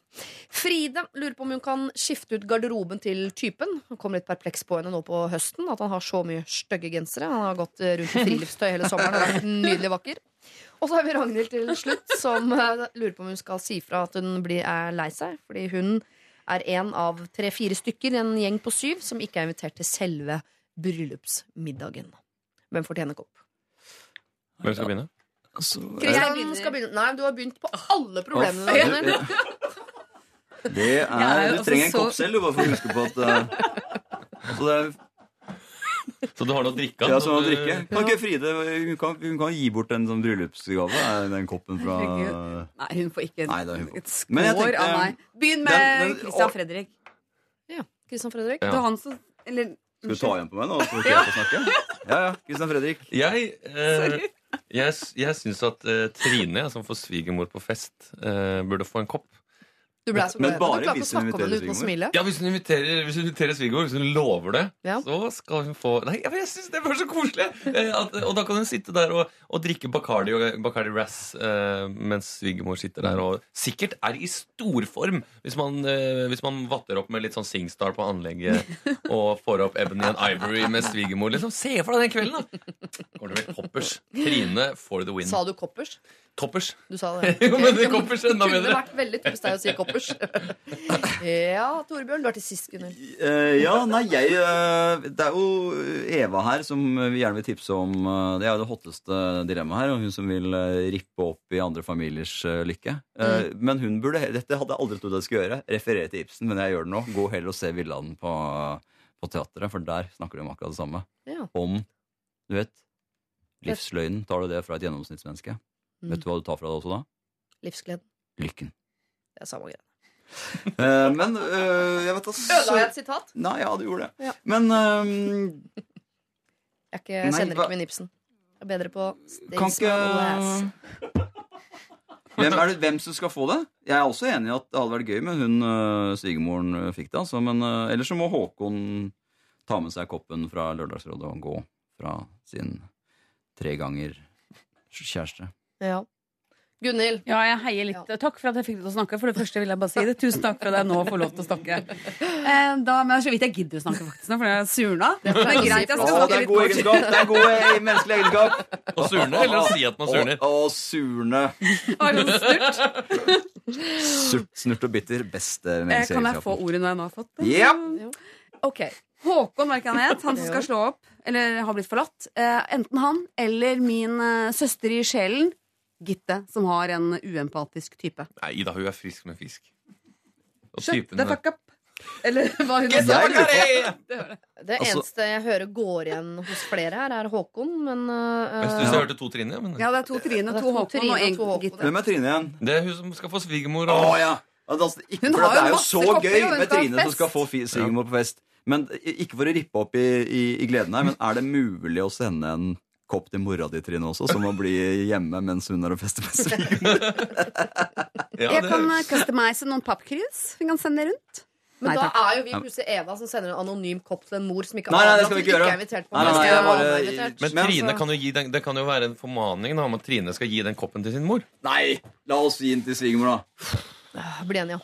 Fride lurer på om hun kan skifte ut garderoben til typen. Han kom litt perpleks på henne nå på høsten, at han har så mye stygge gensere. Han har gått eh, rundt i friluftstøy hele sommeren og vært nydelig vakker. Og så har vi Ragnhild til slutt, som eh, lurer på om hun skal si fra at hun er lei seg. Fordi hun er en av tre-fire stykker i en gjeng på syv som ikke er invitert til selve bryllupsmiddagen. Hvem fortjener kopp? Hvem skal begynne? Altså, Kristian skal begynne. Nei, du har begynt på alle problemene. Dine. Det er, er du trenger en så- kopp selv, du, bare for å huske på at uh, altså det er, Så du har noe å drikke av? Ja, som å så du- drikke. Kan ikke Fride hun kan, hun kan gi bort en sånn bryllupsgave? Er Den koppen fra Nei, hun får ikke Nei, hun får. et skår av meg. Begynn med Den- den- Christian Fredrik. Fredrik. Christian Fredrik. Ja. Han som Eller Skal du ta igjen på meg nå? Så får jeg snakke? Ja, ja. Kristian Fredrik. Jeg, eh, jeg, jeg syns at eh, Trine, som får svigermor på fest, eh, burde få en kopp. Du ble så Men bare du klarte å snakke om den uten å smile. Ja, Hvis hun inviterer, hvis hun inviterer svigermor, hvis hun lover det, Ja. så skal hun få Nei, men Jeg syns det var så koselig! Eh, At, og da kan hun sitte der og, og drikke Bacardi og Bacardi Razz eh, mens svigermor sitter der og sikkert er i storform hvis man, eh, hvis man vatter opp med litt sånn Singstar på anlegget og får opp Ebony and Ivory med svigermor. Liksom, Se for deg den kvelden, da! Går det vel koppers. Trine for the win. Sa du koppers? Toppers. Du sa det. Jo, men det Koppers enda bedre. Det Kunne vært veldig typisk deg å si koppers. ja, Torbjørn, du er til sist, Gunnhild. Eh, ja, nei, jeg eh, Det er jo Eva her som vi gjerne vil tipse om eh, Det er jo det hotteste dilemmaet her. Og hun som vil eh, rippe opp i andre familiers eh, lykke. Eh, Men hun burde Dette hadde jeg aldri trodd jeg skulle gjøre. Referere til Ibsen, men jeg gjør det nå. Gå heller og se Villanden på, på teatret, for der snakker de om akkurat det samme. Ja. Om Du vet Livsløgnen. Tar du det fra et gjennomsnittsmenneske? Mm. Vet du hva du tar fra det også da? Livsgleden. Lykken. Det er samme greia. uh, men uh, jeg vet da Ødela jeg et sitat? Nei, ja, du gjorde det. Ja. Men um, Jeg, ikke, jeg Nei, kjenner ikke min Ibsen. Jeg er bedre på Kan ikke hvem, er det, hvem som skal få det? Jeg er også enig i at det hadde vært gøy med hun uh, svigermoren fikk det. Altså, men uh, ellers så må Håkon ta med seg koppen fra Lørdagsrådet og gå fra sin tre ganger kjæreste. Ja. Gunhild. Ja, jeg heier litt. Takk for at jeg fikk deg til å snakke. For det første vil jeg bare si det. Tusen takk for at jeg nå får lov til å snakke. Eh, da, men er så vidt jeg gidder å snakke, faktisk, nå, for jeg surna. Det er greit, jeg skal snakke det er litt god egenskap! Det er god eh, menneskelig egenskap. Å surne, eller å si at man surner? Å, å surne. Var det snurt? Surt, snurt og bitter. Beste Eh, menneskelige Kan jeg få ordet når jeg nå har fått det? Ja. Ok. Håkon, hva er han het? Han som skal slå opp, eller har blitt forlatt. Eh, enten han eller min søster i sjelen, Gitte, som har en uempatisk type. Nei, Ida, hun er frisk med fisk. Og Shut typen the fuck up! Eller hva hun sa. Det Altså- eneste jeg hører går igjen hos flere her, er Håkon, men uh, Jeg du hørte to Trine. Men Ja, det er to Trine, to to Håkon Trine og én Gitte. Hvem er Trine igjen? Det er hun som skal få svigermor. Å Oh, ja. Altså, ikke, Hun for har det er jo så kopper, gøy med Trine som skal få svigermor på fest. Men Ikke for å rippe opp i, i, i gleden her, men er det mulig å sende en kopp til mora di, Trine, også, som må bli hjemme mens hun er og fester med svigermor? Ja, Jeg kan eh, customize noen pappkrus. Vi kan sende det rundt. Men Nei, da takk. er jo vi plutselig Eva som sender en anonym kopp til en mor som ikke Nei, nei, det skal vi ikke gjøre. er invitert på Nei, nei, nei, jeg bare-. Men Trine kan jo gi den, det kan jo være en formaning da, om at Trine skal gi den koppen til sin mor. Nei! La oss gi den til svigermor, da. Bli enig, ja.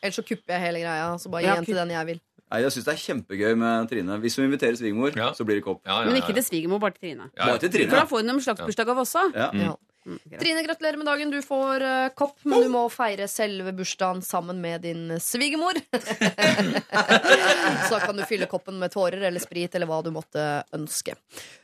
Ellers så kupper jeg hele greia. Så bare gi Ja, til den jeg vil. Nei, Jeg syns det er kjempegøy med Trine. Hvis hun inviterer svigermor, Ja. så blir det kopp. Ja, ja, Men ja, ikke til svigermor, bare til Trine. Ja, Bare til Trine. For da får hun en slags bursdagsgave også. Ja. Ja. Mm, greit. Trine, gratulerer med dagen. Du får eh, kopp, men du må feire selve bursdagen sammen med din svigermor. Så kan du fylle koppen med tårer eller sprit eller hva du måtte ønske.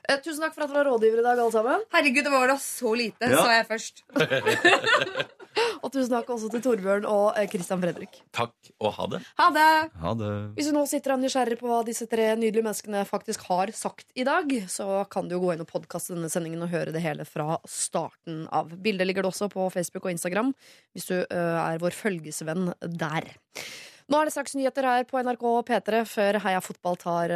Eh, tusen takk for at dere var rådgivere i dag, alle sammen. Herregud, det var da så lite, Ja. sa jeg først. Og tusen takk også til Torbjørn og eh, Christian Fredrik. Takk og ha det. Ha det! Ha det. Hvis du nå sitter og er nysgjerrig på hva disse tre nydelige menneskene faktisk har sagt i dag, så kan du jo gå inn og podkaste denne sendingen og høre det hele fra starten av. Bildet ligger det også på Facebook og Instagram hvis du er vår følgesvenn der. Nå er det straks nyheter her på NRK P3 før Heia fotball tar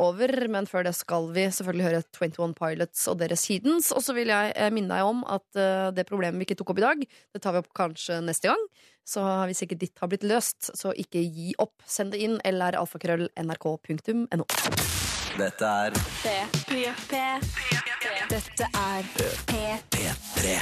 over. Men før det skal vi selvfølgelig høre 21 Pilots og deres Heathens. Og så vil jeg minne deg om at det problemet vi ikke tok opp i dag, det tar vi opp kanskje neste gang. Så hvis ikke ditt har blitt løst, så ikke gi opp. Send det inn eller alfakrøll.nrk.no. Dette er P3. Dette er P3.